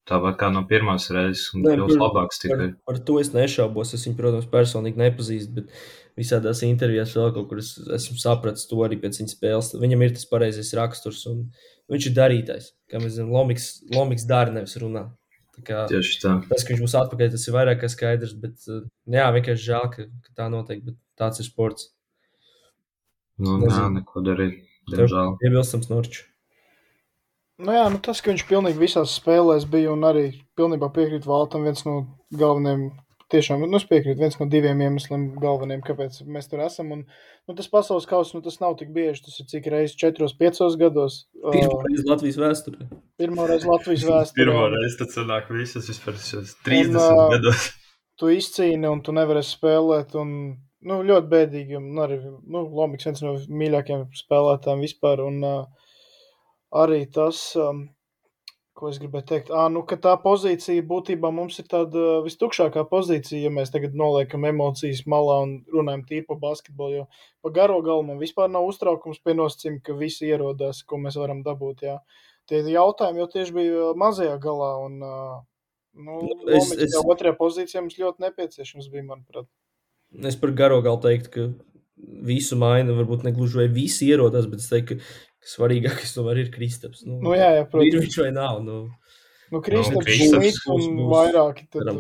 Tāpat kā no pirmās reizes, un kļūs labāks tikai. Par, par to es nešaubos. Es viņu, protams, personīgi nepazīstu, bet visādās intervijās vēl kaut kur es, esmu sapratis to arī pēc viņa spēles. Viņam ir tas pareizais raksturs, un viņš ir darītājs. Kā mēs zinām, Lomiks, Lomiks dara, nevis runā. Kā, Tieši tā. Tas, ka viņš būs atpakaļ, tas ir vairāk kā skaidrs. Bet, uh, jā, vienkārši žēl, ka, ka tā notiek. Bet tāds ir sports. Nu, Nezinu. jā, neko darīt. Diemžēl. Iebilstams Norčs. Nu jā, nu tas, ka viņš pilnīgi visās spēlēs bija un arī pilnībā piekrīt Valtam, viens no galvenajiem tiešām nu, piekrītu. viens no diviem iemesliem galvenajiem, kāpēc mēs tur esam. Un, nu, tas pasaules kausa nu, tas nav tik bieži. Tas ir cik reizes, četros, piecos gados. Pirmā reize Latvijas vēsturē. Pirmā reize Latvijas vēsturē. Pirmā reize tad sanāk visas vispār šos 30 un, uh, gados. Tu izcīni un tu nevarēsi spēlēt. Un, nu, ļoti bēdīgi. Un arī nu, Lomiks viens no mīļākajiem spēlētājiem vispār. Un, uh, arī tas. Um, ko es gribēju teikt, à, nu, tā pozīcija būtībā mums ir tāda vistukšākā pozīcija, ja mēs tagad noliekam emocijas malā un runājam tīri par basketbolu. Jo pa garo galu man vispār nav uztraukums pie nosacījuma, ka visi ierodās, ko mēs varam dabūt. Jā. Tie jautājumi jau tieši bija mazajā galā, un nu, es, es... otrajā pozīcijā mums ļoti nepieciešams bija, manuprāt. Es par garo galu teiktu, ka visu maina, varbūt ne gluži vai visi ierodās, bet es teiktu, ka svarīgākais tomēr ir Kristaps. Nu, nu, jā, jā, protams. Viņš vai nav? Nu, nu Kristaps, nu, Kristaps un būs, vairāki tad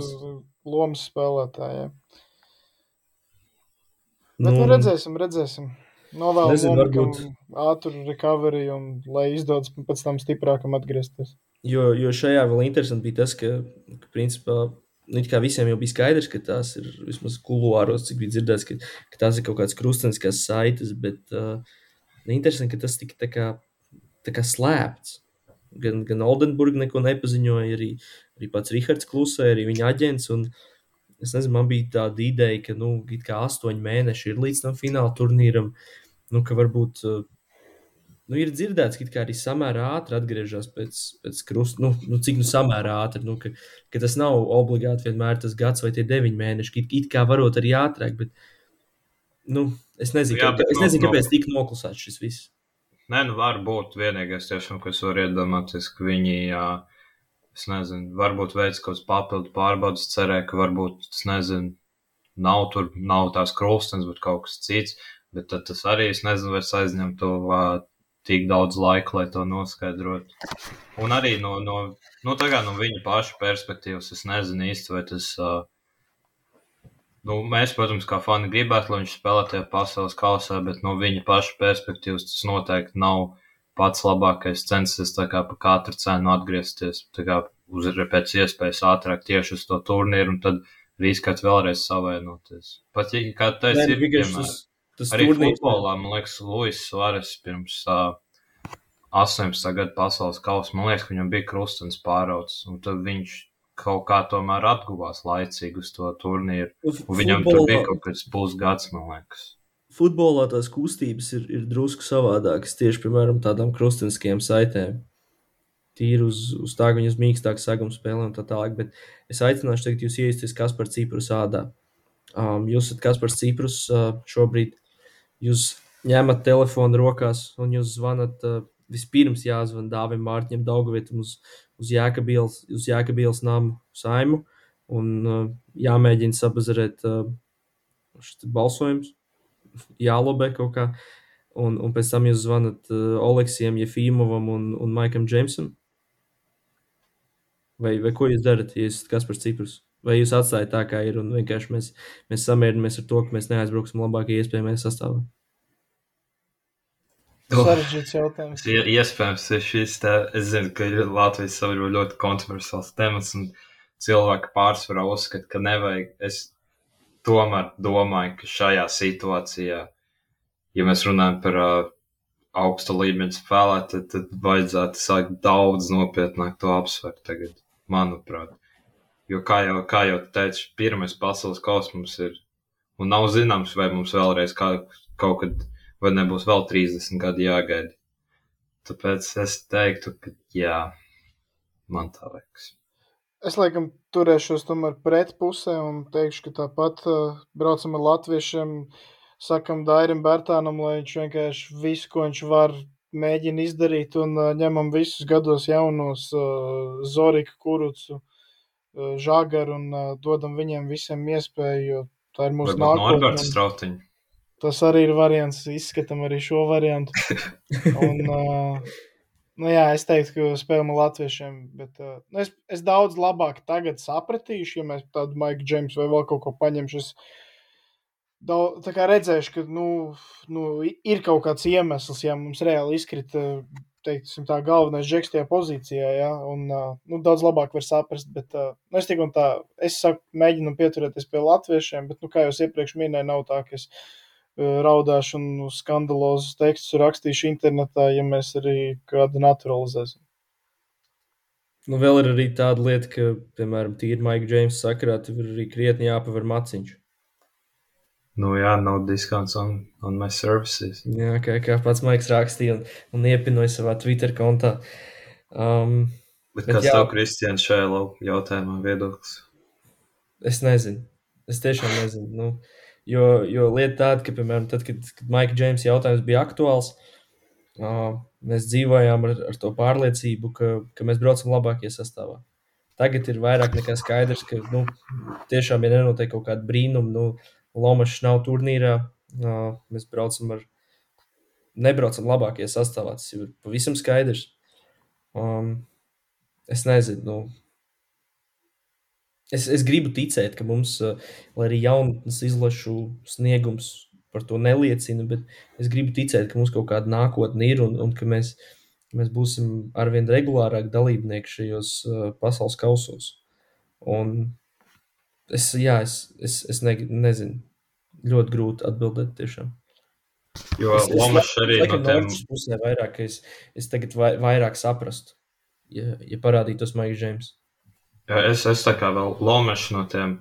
lomas spēlētāji. Bet nu, nu redzēsim, redzēsim. Novēlu varbūt ātru recovery un lai izdodas pēc tam stiprākam atgriezties. Jo, jo šajā vēl interesanti bija tas, ka, ka principā, nu, kā visiem jau bija skaidrs, ka tās ir vismaz kuluāros, cik bija dzirdēts, ka, ka tās ir kaut kādas krusteniskās saites, bet uh, Interesanti, ka tas tika tā kā, tā kā slēpts. Gan, gan Oldenburga neko nepaziņoja, arī, arī pats Rahards klusēja, arī viņa aģents. Un, es nezinu, man bija tāda ideja, ka, nu, kā astoņi mēneši ir līdz tam fināla turnīram, nu, ka varbūt, nu, ir dzirdēts, ka arī samērā ātri atgriežas pēc, pēc krusta, nu, nu, cik nu samērā ātri, nu, ka, ka tas nav obligāti vienmēr tas gads vai tie deviņi mēneši, it, it kā varot arī ātrāk, bet, nu, es nezinu, Jā, bet es no- nezinu no- kāpēc tik noklusēts šis viss. Nē, nu var būt vienīgais, tiešām, kas var iedomāties, ka viņi, jā, es nezinu, varbūt veids kaut kāds papildu pārbaudas, cerēja, ka varbūt, es nezinu, nav tur, nav tās krustens, bet kaut kas cits, bet tad tas arī, es nezinu, vai aizņem to ā, tik daudz laika, lai to noskaidrotu. Un arī no, no, nu, tagad no viņa paša perspektīvas, es nezinu īsti, vai tas, uh, Nu, mēs, protams, kā fani gribētu, lai viņš spēlē tajā pasaules kausā, bet no viņa paša perspektīvas tas noteikti nav pats labākais censties tā kā pa katru cenu atgriezties kā uz pēc iespējas ātrāk tieši uz to turnīru un tad riskēt vēlreiz savainoties. Pat ja kā tas ir, nu, vienkārši piemēram, tas, tas arī turnīrs- futbolā, man liekas, Luis Suarez pirms uh, 18. gada pasaules kausa, man liekas, ka viņam bija krustens pārauts, un tad viņš kaut kā tomēr atguvās laicīgi uz to turnīru. Un viņam tur bija kaut kāds pusgads, man liekas. futbolā tās kustības ir, ir drusku savādākas tieši piemēram tādām krusteniskajām saitēm. Tīri uz, uz tā, ka viņas mīkstāk saguma spēlē un tā tālāk. Bet es aicināšu teikt, jūs iesaisties Kaspar Ciprus ādā. Um, jūs esat Kaspars Ciprus uh, šobrīd. Jūs ņemat telefonu rokās un jūs zvanat. Uh, vispirms jāzvan Dāvim Mārtiņam Daugavietam uz, uz Jēkabielas, uz Jēkabielas namu saimu un uh, jāmēģina sabazarēt uh, šis balsojums jālobē kaut kā. Un, un pēc tam jūs zvanat uh, Oleksijam, Jefīmovam un, un Maikam Džeimsam. Vai, vai ko jūs darat, ja esat kas par ciprus? Vai jūs atstājat tā, kā ir, un vienkārši mēs, mēs samierinamies ar to, ka mēs neaizbrauksim labākajā iespējamajā sastāvā? Sarežģīts jautājums. Ir iespējams, ka šis te, es zinu, ka ir Latvijas sabiedrība ļoti kontroversiāls temats, un cilvēki pārsvarā uzskata, ka nevajag. Es tomēr domāju, ka šajā situācijā, ja mēs runājam par uh, augsta līmeņa spēlētāju, tad, tad vajadzētu sākt daudz nopietnāk to apsvērt tagad, manuprāt. Jo, kā jau, kā jau teicu, pirmais pasaules kausa mums ir, un nav zināms, vai mums vēlreiz kā, kaut kad, vai nebūs vēl 30 gadi jāgaida. Tāpēc es teiktu, ka jā, man tā liekas. Es laikam turēšos tomēr pretpusē un teikšu, ka tāpat uh, braucam ar latviešiem, sakam Dairim Bērtānam, lai viņš vienkārši visu, ko viņš var, mēģina izdarīt un uh, ņemam visus gados jaunos uh, Zoriku, Kurucu, uh, Žagaru un uh, dodam viņiem visiem iespēju, jo tā ir mūsu nākotne. Norberts un Strautiņš. Tas arī ir variants, izskatām arī šo variantu. [LAUGHS] Un, uh, nu jā, es teiktu, ka spēlēm latviešiem, bet uh, nu es, es daudz labāk tagad sapratīšu, ja mēs tādu Maiku Džeimsu vai vēl kaut ko paņemšu. Daudz, tā kā redzēšu, ka nu, nu, ir kaut kāds iemesls, ja mums reāli izkrita teiksim, tā galvenais džeks tajā pozīcijā, ja, un nu, daudz labāk var saprast, bet nu, es tik un tā, es saku, mēģinam pieturēties pie latviešiem, bet, nu, kā jau iepriekš minēju, nav tā, ka es raudāšu un skandalozus tekstus rakstīšu internetā, ja mēs arī kādu naturalizēsim. Nu, vēl ir arī tāda lieta, ka, piemēram, tīri Maika Džeimsa sakarā, tur ir arī krietni jāpaver maciņš. Nu jā, no discounts on, on my services. Jā, kā, kā pats Maiks rakstīja un, un iepinoja savā Twitter kontā. Um, Bet, Bet kāds jā. tev, Kristians, šajā jautājumā viedoklis? Es nezinu. Es tiešām nezinu. Nu, jo, jo lieta tāda, ka, piemēram, tad, kad, kad Maika Džeimsa jautājums bija aktuāls, uh, mēs dzīvojām ar, ar to pārliecību, ka, ka mēs braucam labākajā sastāvā. Tagad ir vairāk nekā skaidrs, ka nu, tiešām, ja nenotiek kaut kāda brīnuma, nu, Lomačs nav turnīrā, uh, mēs braucam ar, nebraucam labākajā sastāvā. Tas ir pavisam skaidrs. Um, es nezinu. Nu, Es, es gribu ticēt, ka mums, uh, lai arī jaunatnes izlašu sniegums par to neliecina, bet es gribu ticēt, ka mums kaut kāda nākotne ir un, un ka mēs, mēs būsim arvien regulārāk dalībnieki šajos uh, pasaules kausos. Un es, jā, es, es, es ne, nezinu, ļoti grūti atbildēt tiešām. Jo Lomačs arī Laikam no tiem, pusē vairāk, es, es tagad vai, vairāk saprastu, ja, ja parādītos Maiks Džeims. Es, es tā kā vēl Lomačs no tiem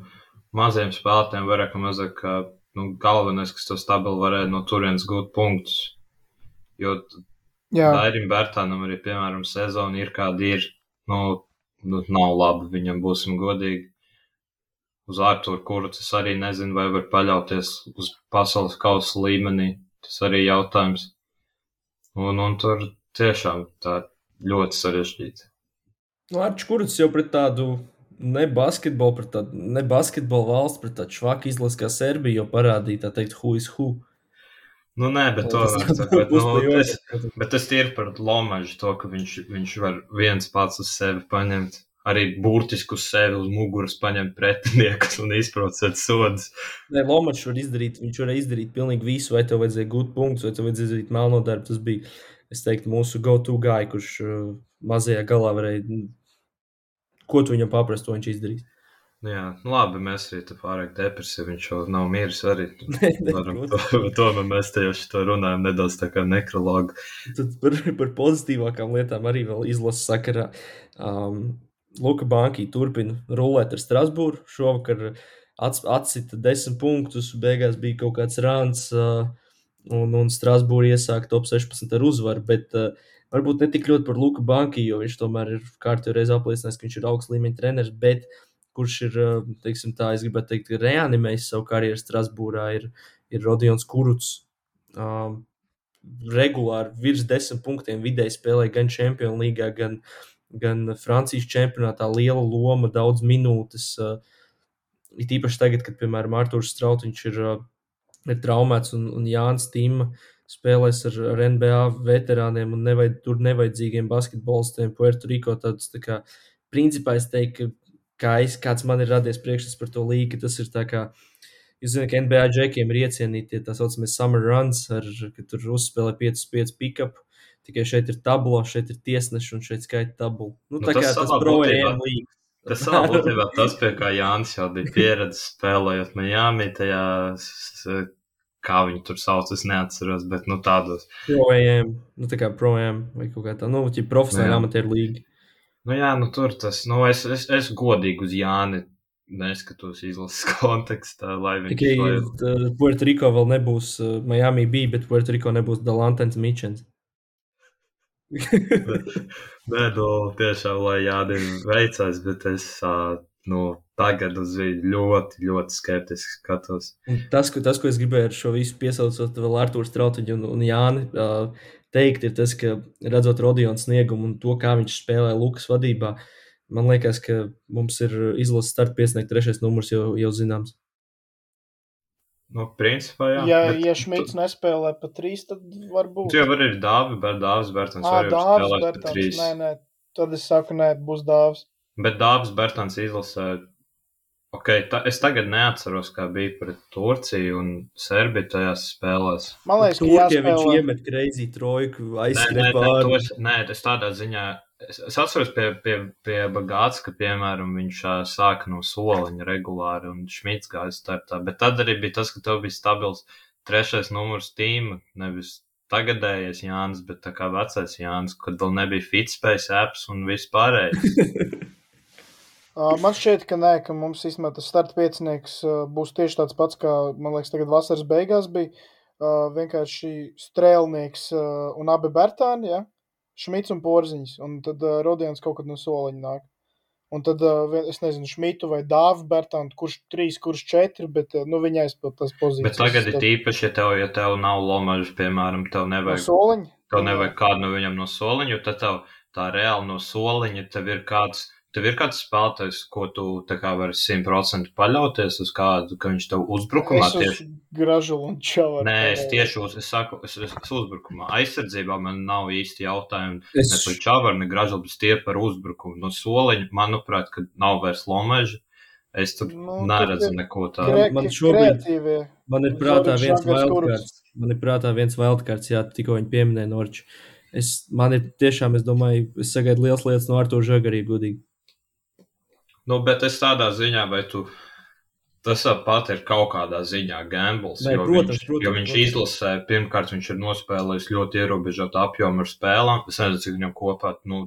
maziem spēlētājiem vairāk vai mazāk nu, galvenais, kas to stabili varēja no turienes gūt punktus. Jo Dairim Bērtānam arī, piemēram, sezona ir kāda ir, nu, nu nav labi, viņam būsim godīgi. Uz Arturu Kurts es arī nezinu, vai var paļauties uz pasaules kausa līmenī. Tas arī jautājums. Un, un tur tiešām tā ļoti sarežģīti. Nu, Arčs Kurts jau pret tādu ne basketbolu, pret tādu ne basketbolu valsts, pret tādu švaku izlasi kā Serbija, jau parādīja, tā teikt, who is who. Nu, nē, bet, to, bet, nu, tas, bet tas ir par Lomažu, to, ka viņš, viņš var viens pats uz sevi paņemt. Arī burtiski uz sevi uz muguras paņemt pretiniekus un izprocēt sodus. Nē, Lomačs var izdarīt, viņš varēja izdarīt pilnīgi visu, vai tev vajadzēja gūt punktus, vai tev vajadzēja izdarīt melno darbu. Tas bija, es teiktu, mūsu go-to guy, kurš uh, mazajā galā varēja ko tu viņam paprast, to viņš izdarīs. Nu jā, nu labi, mēs arī tur pārāk depresīvi. Viņš jau nav miris arī. [LAUGHS] Varam, to, tomēr mēs te jau šo runājam nedaudz tā kā nekrologu. Tad par, par pozitīvākām lietām arī vēl izlases sakarā. Um, Luka Banki turpina rulēt ar Strasbūru. Šovakar atsita desmit punktus, beigās bija kaut kāds rāns, uh, un, un Strasbūra iesāka top 16 ar uzvaru. Bet, uh, varbūt ne tik ļoti par Luku Banku, jo viņš tomēr ir kārtībā reiz apliecinājis, ka viņš ir augsts līmeņa treneris, bet kurš ir, teiksim, tā, es gribētu teikt, reanimējis savu karjeru Strasbūrā, ir, ir Rodions Kuruts. Um, regulāri virs desmit punktiem vidēji spēlē gan Champions League, gan, gan Francijas čempionātā. Liela loma, daudz minūtes. Uh, it īpaši tagad, kad, piemēram, Arthurs Strautiņš ir, uh, ir traumēts un, un Jānis Tīma spēlēs ar, ar NBA veterāniem un nevajad, tur nevajadzīgiem basketbolistiem, Puerto Rico. Tāds, tā kā, principā es teiktu, ka kā es, kāds man ir radies priekšstats par to līgu, tas ir tā kā. Jūs zināt, ka NBA džekiem ir iecienīti tā saucamie summer runs, ar, kad tur uzspēlē 5-5 pick-up. Tikai šeit ir tabula, šeit ir tiesneši un šeit skaita tabula. Nu, Nu, tā tas kā tas projām līga. Tas savā būtībā tas, pie kā Jānis jau bija pieredzējis spēlējot Miami, tajā, kā viņi tur sauc, es neatceros, bet nu tādos. Projām, nu tā kā projām vai kaut kā tā, nu, ja profesionāli Jā. amatieru līga. Nu jā, nu tur tas, nu es, es, es godīgi uz Jāni neskatos izlases [LAUGHS] kontekstā, lai viņš Tikai lai... uh, Puerto Rico vēl nebūs, uh, Miami bija, bet Puerto Rico nebūs Dalantens Mičens. [LAUGHS] Nē, nu tiešām, lai Jānim veicās, bet es, ā, nu, tagad uz viņu ļoti, ļoti skeptiski skatos. Un tas, ko, tas, ko es gribēju ar šo visu piesaucot vēl Artūru Strautiņu un, un Jāni teikt, ir tas, ka redzot Rodionu sniegumu un to, kā viņš spēlē Lukas vadībā, man liekas, ka mums ir izlases starta piesniegt trešais numurs jau, jau zināms. Nu, principā, jā. Ja, bet ja Šmits nespēlē pa trīs, tad varbūt. Tu jau vari ir dāvi, bet dāvs Bertons Ā, arī dāvs, spēlēt pa trīs. Nē, nē, tad es saku, nē, būs dāvs. Bet dāvs Bertons izlasē. Ok, ta, es tagad neatceros, kā bija pret Turciju un Serbiju tajās spēlēs. Man liekas, ka ja viņš jāspēlē. iemet greizi trojku, Nē, nē, aizskrien nē, to pāri. es, nē, es tādā ziņā. Es, es atceros pie, pie, pie Bagāts, ka, piemēram, viņš ā, sāka no soliņa regulāri un Šmits gāja startā. Bet tad arī bija tas, ka tev bija stabils trešais numurs tīma, nevis tagadējais Jānis, bet tā kā vecais Jānis, kad vēl nebija Fitspējas apps un viss pārējais. Ā, [LAUGHS] Man šķiet, ka nē, ka mums īstenībā tas starta piecinieks būs tieši tāds pats, kā, man liekas, tagad vasaras beigās bija. Vienkārši strēlnieks un abi Bertāni, ja? Šmits un Porziņš, un tad Rodions kaut kad no soliņa nāk. Un tad, es nezinu, Šmitu vai Dāvu Bertānu, kurš trīs, kurš četri, bet nu, viņa aizpild tās pozīcijas. bet tagad ir īpaši, ja tev, ja tev nav lomažas, piemēram, tev No nevajag soliņa? Tev nevajag kādu no viņiem no soliņa, jo tad tev tā reāli no soliņa tev ir kāds. Tev ir kāds spēlētājs, ko tu vari simtprocentīgi paļauties uz kādu, ka viņš tev uzbrukumā Es tieši. Gražulu un Čavaru. Nē, es tieši uz, es saku, es, es, es uzbrukumā. Aizsardzībā man nav īsti jautājumi. Es, Ne par čavaru, ne gražulu, bet tie par uzbrukumu. No soliņa, manuprāt, kad nav vairs lomeža, es tur Nu, neredzu neko tādu. man šobrīd- Kreatīvie. man ir prātā Zoris viens wildcards. Man ir prātā viens wildcards, jā, tikko viņi pieminēja Norču. Es, man ir tiešām, es domāju, es sagaidu liels lietas no Artur Žagarī, godīgi. Nu, bet es tādā ziņā, vai tu. Tas pat ir kaut kādā ziņā gambles. Nē, jo protams, viņš, protams, jo viņš protams. izlasē, pirmkārt, viņš ir nospēlējis ļoti ierobežotu apjomu ar spēlēm. Es nezinu, cik viņam kopā nu,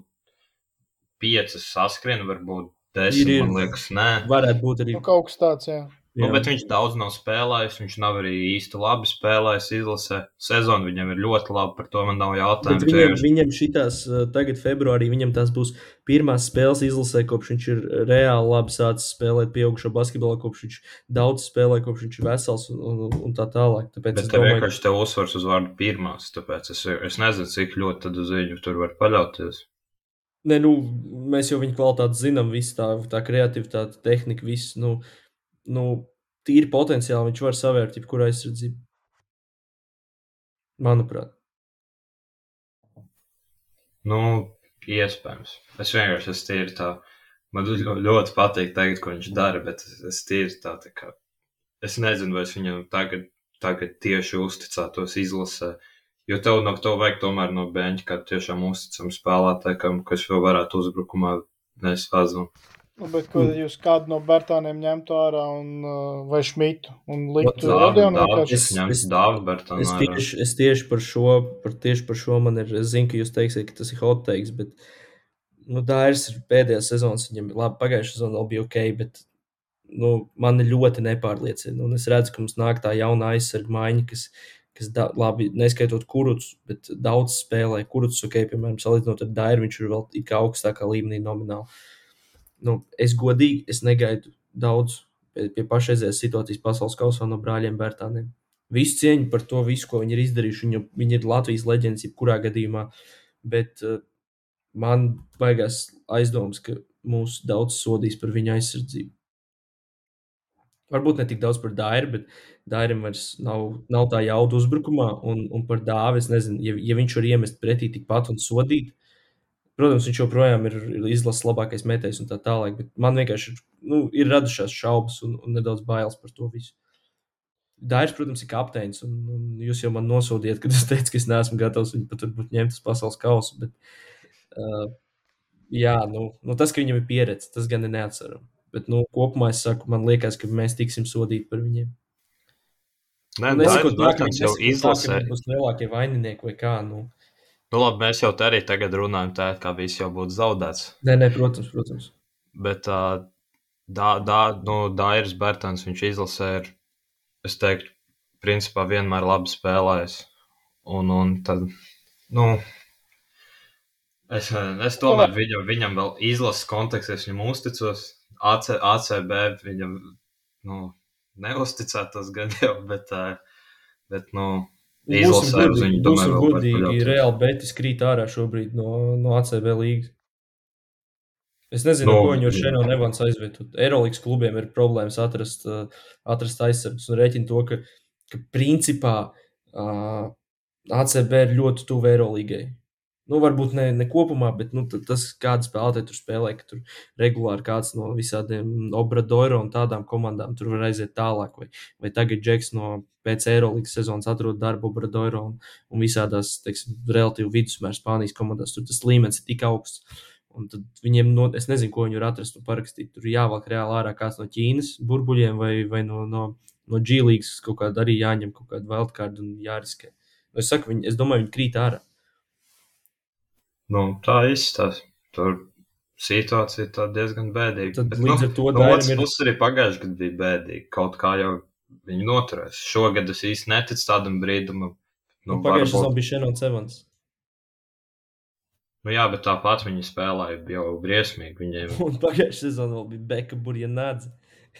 piecas saskrien, varbūt Desmit, Ir, ir. man liekas, nē. Varētu būt arī. Nu, kaut kas tāds, jā. Nu, bet viņš daudz nav spēlējis. Viņš nav arī īsti labi spēlējis izlasē. Sezona viņam ir ļoti laba, par to man nav Bet jautājumu. viņam, viņam šitās, uh, tagad, februārī, viņam tās būs pirmās spēles izlasē, kopš viņš ir reāli labi sācis spēlēt pieaugušo basketbolu, kopš viņš daudz spēlē, kopš viņš ir vesels un, un, un tā tālāk. Tāpēc Bet tev domāju, vienkārši te uzsvars uz vārdu pirmās, tāpēc es, es nezinu, cik ļoti tad uz viņu tur var paļauties. Ne, nu, mēs jau viņa kvalitāti zinām, visu tā, tā kreativitāte, tehnika, viss. Nu, nu, tīri potenciāli viņš var savērt jebkuru aizsardzību. Manuprāt, Nu, iespējams. Es vienkārši esmu tīri tā. Man ļo- ļoti patīk teikt, ko viņš dara, bet es- tīri tā, tā kā. Es nezinu, vai es viņam tagad, tagad tieši uzticētos izlasē. Jo tev no to vajag tomēr no beņķa, kā tiešām uzticam spēlētājam, kas vēl varētu uzbrukumā nesvaznu. Nu, bet ko tad jūs kādu no Bertāniem ņemtu ārā un, uh, vai Šmitu un liktu Rodionu Dāv- vienkārši? Es es ārā. tieši, es tieši par šo, par, tieši par šo man ir. Es zinu, ka jūs teiksiet, ka tas ir hot takes, bet nu, Dairis ir pēdējās sezonas. Viņam labi, pagājušā sezonā vēl bija ok, bet nu, man ļoti nepārliecina. Un es redzu, ka mums nāk tā jauna aizsarga maiņa, kas, kas da, labi, neskaitot kurus, bet daudz spēlē. Kurus, ok, piemēram, salīdzinot ar Dairu, viņš ir vēl kā augstākā līmenī nomināli. Nu, es godīgi, es negaidu daudz pie, pašreizējās situācijas pasaules kausā no brāļiem Bērtāniem. Visu cieņu par to visu, ko viņi ir izdarījuši. Viņi, viņi ir Latvijas leģendas, jebkurā gadījumā. Bet uh, man baigās aizdomas, ka mūs daudz sodīs par viņa aizsardzību. Varbūt ne tik daudz par Dairu, bet Dairim vairs nav, nav tā jauda uzbrukumā. Un, un par Dāvi es nezinu, ja, ja viņš var iemest pretī tikpat un sodīt. Protams, viņš joprojām ir ir izlases labākais metējs un tā tālāk. Bet man vienkārši ir, nu, ir radušās šaubas un, un nedaudz bailes par to visu. Dairis, protams, ir kapteinis. Un, un jūs jau man nosodījāt, kad es teicu, ka es neesmu gatavs viņu pat varbūt ņemt uz pasaules kausu. Bet, uh, jā, nu, nu, tas, ka viņam ir pieredze, tas gan ir neatcerami. Bet nu, kopumā es saku, man liekas, ka mēs tiksim sodīti par viņiem. Nē, Un Dairis nesakot tā, ka viņi jau nesakot tā, ka izlasē. būs lielākie vaininieki vai kā. Nu. Nu, labi, mēs jau te arī tagad runājam, tā kā viss jau būtu zaudēts. Nē, nē, protams, protams. Bet uh, dā, dā, nu, Dairis Bērtāns viņš izlasē ir, es teiktu, principā vienmēr labi spēlējis. Un, un tad, nu, es, es tomēr viņam, viņam vēl izlases kontekstā, es viņam uzticos. AC, ACB viņam, nu, neusticētos gan jau, bet, bet nu, Būsim vēl var godīgi. Reāli Betis krīt ārā šobrīd no, no ACB līgas. Es nezinu, Nu, no, ko viņi ar Šēnu Nevans aizvietot. Eirolandes klubiem ir problēmas atrast, uh, atrast aizsargus un rēķina to, ka, ka principā uh, ACB ir ļoti tuvu Eirolandai. Nu, varbūt ne, ne kopumā, bet nu, tas, kāda spēlētāja tur spēlē, ka tur regulāri kāds no visādiem Obradoiro un tādām komandām tur var aiziet tālāk. Vai, vai tagad Džeks no pēc Eirolandes sezonas atrod darbu Obradoiro un, un visādās, teiksim, relatīvi vidusmēra Spānijas komandās. Tur tas līmenis ir tik augsts. Un tad viņiem, no, es nezinu, ko viņi var atrast un parakstīt. Tur jāvelk reāli ārā kāds no Ķīnas burbuļiem vai, vai no, no, no G-līgas, kaut kādā arī jāņem kaut kāda wildcard un jāriskē. Nu, es, saku, viņi, es domāju, viņi krīt ārā. Nu, tā izskatās. Tur situācija tā diezgan bēdīga. Tad Bet, līdz nu, ar to no otras ir- puses arī pagājušajā gadā bija bēdīgi. Kaut kā jau viņi noturēs. Šogad es īsti neticu tādam brīdumam. Nu, Nu, Pagājušajā varbūt- sezonā bija Šenons Evans. nu, jā, bet tāpat viņi spēlēja jau briesmīgi. Viņiem [LAUGHS] Un pagājušajā sezonā vēl bija Beka Burjanādze,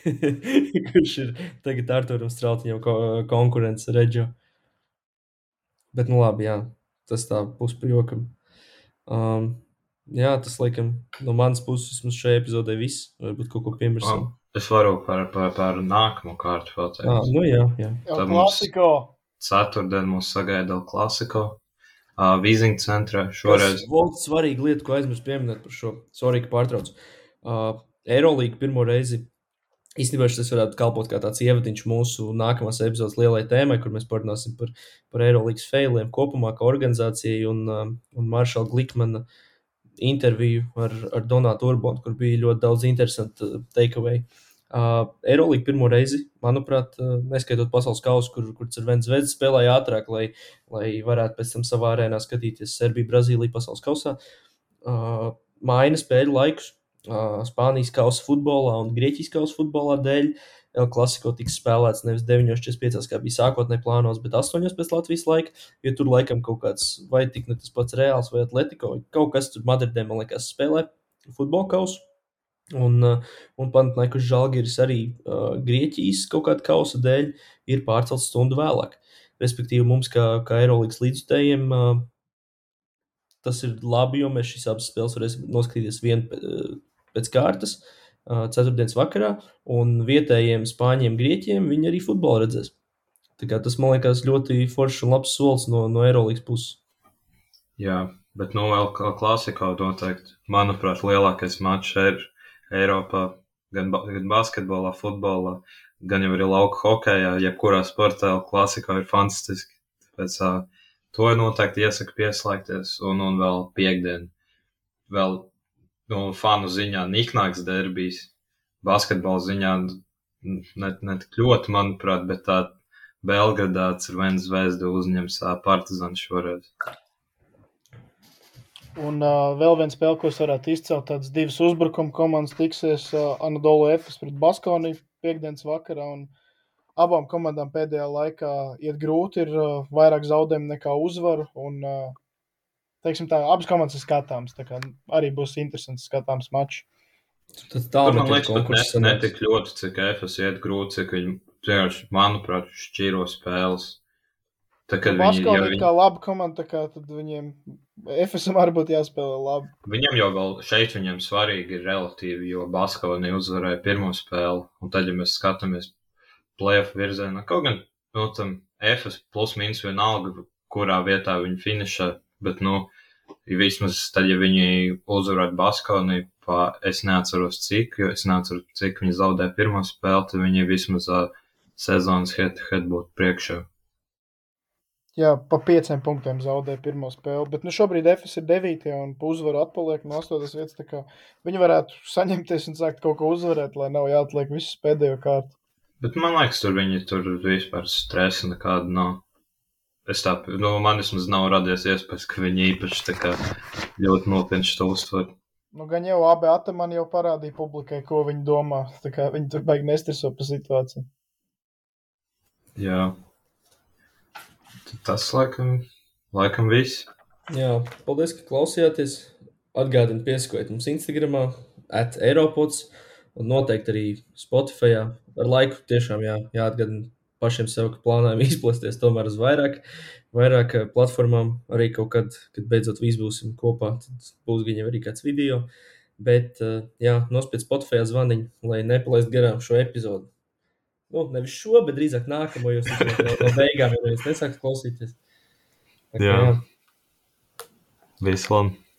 [LAUGHS] kurš ir tagad Arturam Strautiņam ko, konkurence Reģio. Bet, nu labi, jā, tas tā būs pa jokam. Um, jā, tas laikam no manas puses mums šajā epizodē viss. Varbūt kaut ko piemirsām. es varu par, par, par nākamo kārtu pateikt. Ah, nu jā, jā. Tad mums- klasiko. Ceturtdien mūs sagaida vēl klasiko. Uh, Vīzinga centrā šoreiz. Tas vēl svarīga lieta, ko aizmirsu pieminēt par šo. Sorry, ka pārtraucu. Uh, Eirolīga pirmo reizi. Īstenībā šis varētu kalpot kā tāds ievadiņš mūsu nākamās epizodes lielajai tēmai, kur mēs parunāsim par, par Eirolīgas failiem kopumā, kā organizāciju un, um, un Maršala Glikmana interviju ar, ar Donātu Urbanu, kur bija ļoti daudz interesantu uh, takeaway. Uh, Eirolīga pirmo reizi, manuprāt, uh, neskaitot pasaules kausu, kur, kur Cervens Zvezda spēlēja ātrāk, lai, lai varētu pēc tam savā arēnā skatīties Serbiju, Brazīliju pasaules kausā. Uh, maina spēļu laikus. Spānijas kausa futbolā un Grieķijas kausa futbolā dēļ. El Clasico tiks spēlēts nevis 9,45, kā bija sākotnēji plānots, bet 8 pēc Latvijas laika. Jo tur laikam kaut kāds, vai tik ne tas pats Reāls vai Atletico, kaut kas tur Madridē, man liekas, spēlē futbola kausu. Un, un Panathinaikos Žalgiris arī uh, Grieķijas kaut kāda kausa dēļ ir pārcelts stundu vēlāk. Respektīvi, mums, kā, kā Eirolandes līdzjutējiem, uh, tas ir labi, jo mēs šīs abas spēles varēsim noskatīties vienu pēc kārtas. Ceturtdienas vakarā, un vietējiem spāņiem, grieķiem viņi arī futbolu redzēs. Tas man liekas ļoti foršs un labs solis no, no Eirolandes puses. Jā, bet nu vēl kā klasikā noteikti, manuprāt, lielākais mačs ir Eiropā, gan, gan basketbolā, futbolā, gan jau arī lauka hokejā, jebkurā sportā klasikā ir fantastiski. Tāpēc uh, to noteikti iesaku pieslēgties, un, un vēl piekdien, vēl nu, fanu ziņā niknāks derbijs, basketbola ziņā ne, ne tik ļoti, manuprāt, bet tā Belgradā Crvenas zvezda uzņems Partizanu šoreiz. Un uh, vēl viens spēle, ko es varētu izcelt, tādas divas uzbrukuma komandas tiksies uh, Anadolu Efes pret Baskoniju piekdienas vakarā. Un abām komandām pēdējā laikā iet grūti, ir uh, vairāk zaudējumu nekā uzvaru. Un, uh, teiksim, tā, abas komandas ir skatāmas. Arī būs interesants skatāms mačs. Tas tā man liekas, pat ne, ne tik ļoti, cik FS iet grūti, cik viņi vienkārši, manuprāt, šķīro spēles. Tā kā nu, viņi ir kā laba komanda, kā tad viņiem FSM arī būtu jāspēlē labi. Viņam jau vēl šeit viņam svarīgi ir relatīvi, jo Baskovani uzvarēja pirmo spēli, un tad, ja mēs skatāmies playoff virzienā, kaut gan, nu, tam FS plus mīnus vienalga, kurā vietā viņi finišē, Bet, nu, vismaz tad, ja viņi uzvarētu Baskoni, pa, es neatceros cik, jo es neatceros, cik viņi zaudēja pirmo spēli, tad viņi vismaz sezonas head-to-head būtu priekšā. Jā, pa pieciem punktiem zaudēja pirmo spēli. Bet nu, šobrīd FS ir 9. un uzvaru atpaliek no 8. vietas. Viņi varētu saņemties un sākt kaut ko uzvarēt, lai nav jāatliek visas pēdējo kārtu. Bet man liekas, tur viņi tur vispār stresa nekāda nav. Es tā, nu, man vismaz nav radies iespējas, ka viņi īpaši tā kā ļoti nopietni to uztver. Nu, gan jau abi atamani jau parādīja publikai, ko viņi domā. Tā kā viņi tur baigi nestreso par situāciju. Jā. Tas laikam, laikam viss. Jā, paldies, ka klausījāties. Atgādini piesakojiet mums Instagramā, at Eiropods un noteikti arī Spotify. Ar laiku tiešām jā, jāatgādina pašiem sev, ka plānojam [LAUGHS] izplesties tomēr uz vairāk, vairāk eh, platformām. Arī kaut kad, kad beidzot visi būsim kopā, tad būs gan arī kāds video. Bet, eh, jā, nospied Spotify zvaniņu, lai nepalaistu garām šo epizodu. Nu, nevis šo, bet drīzāk nākamo, jo tas ir no beigām, ja jūs nesākat klausīties. Tā, jā. jā. Visu labi!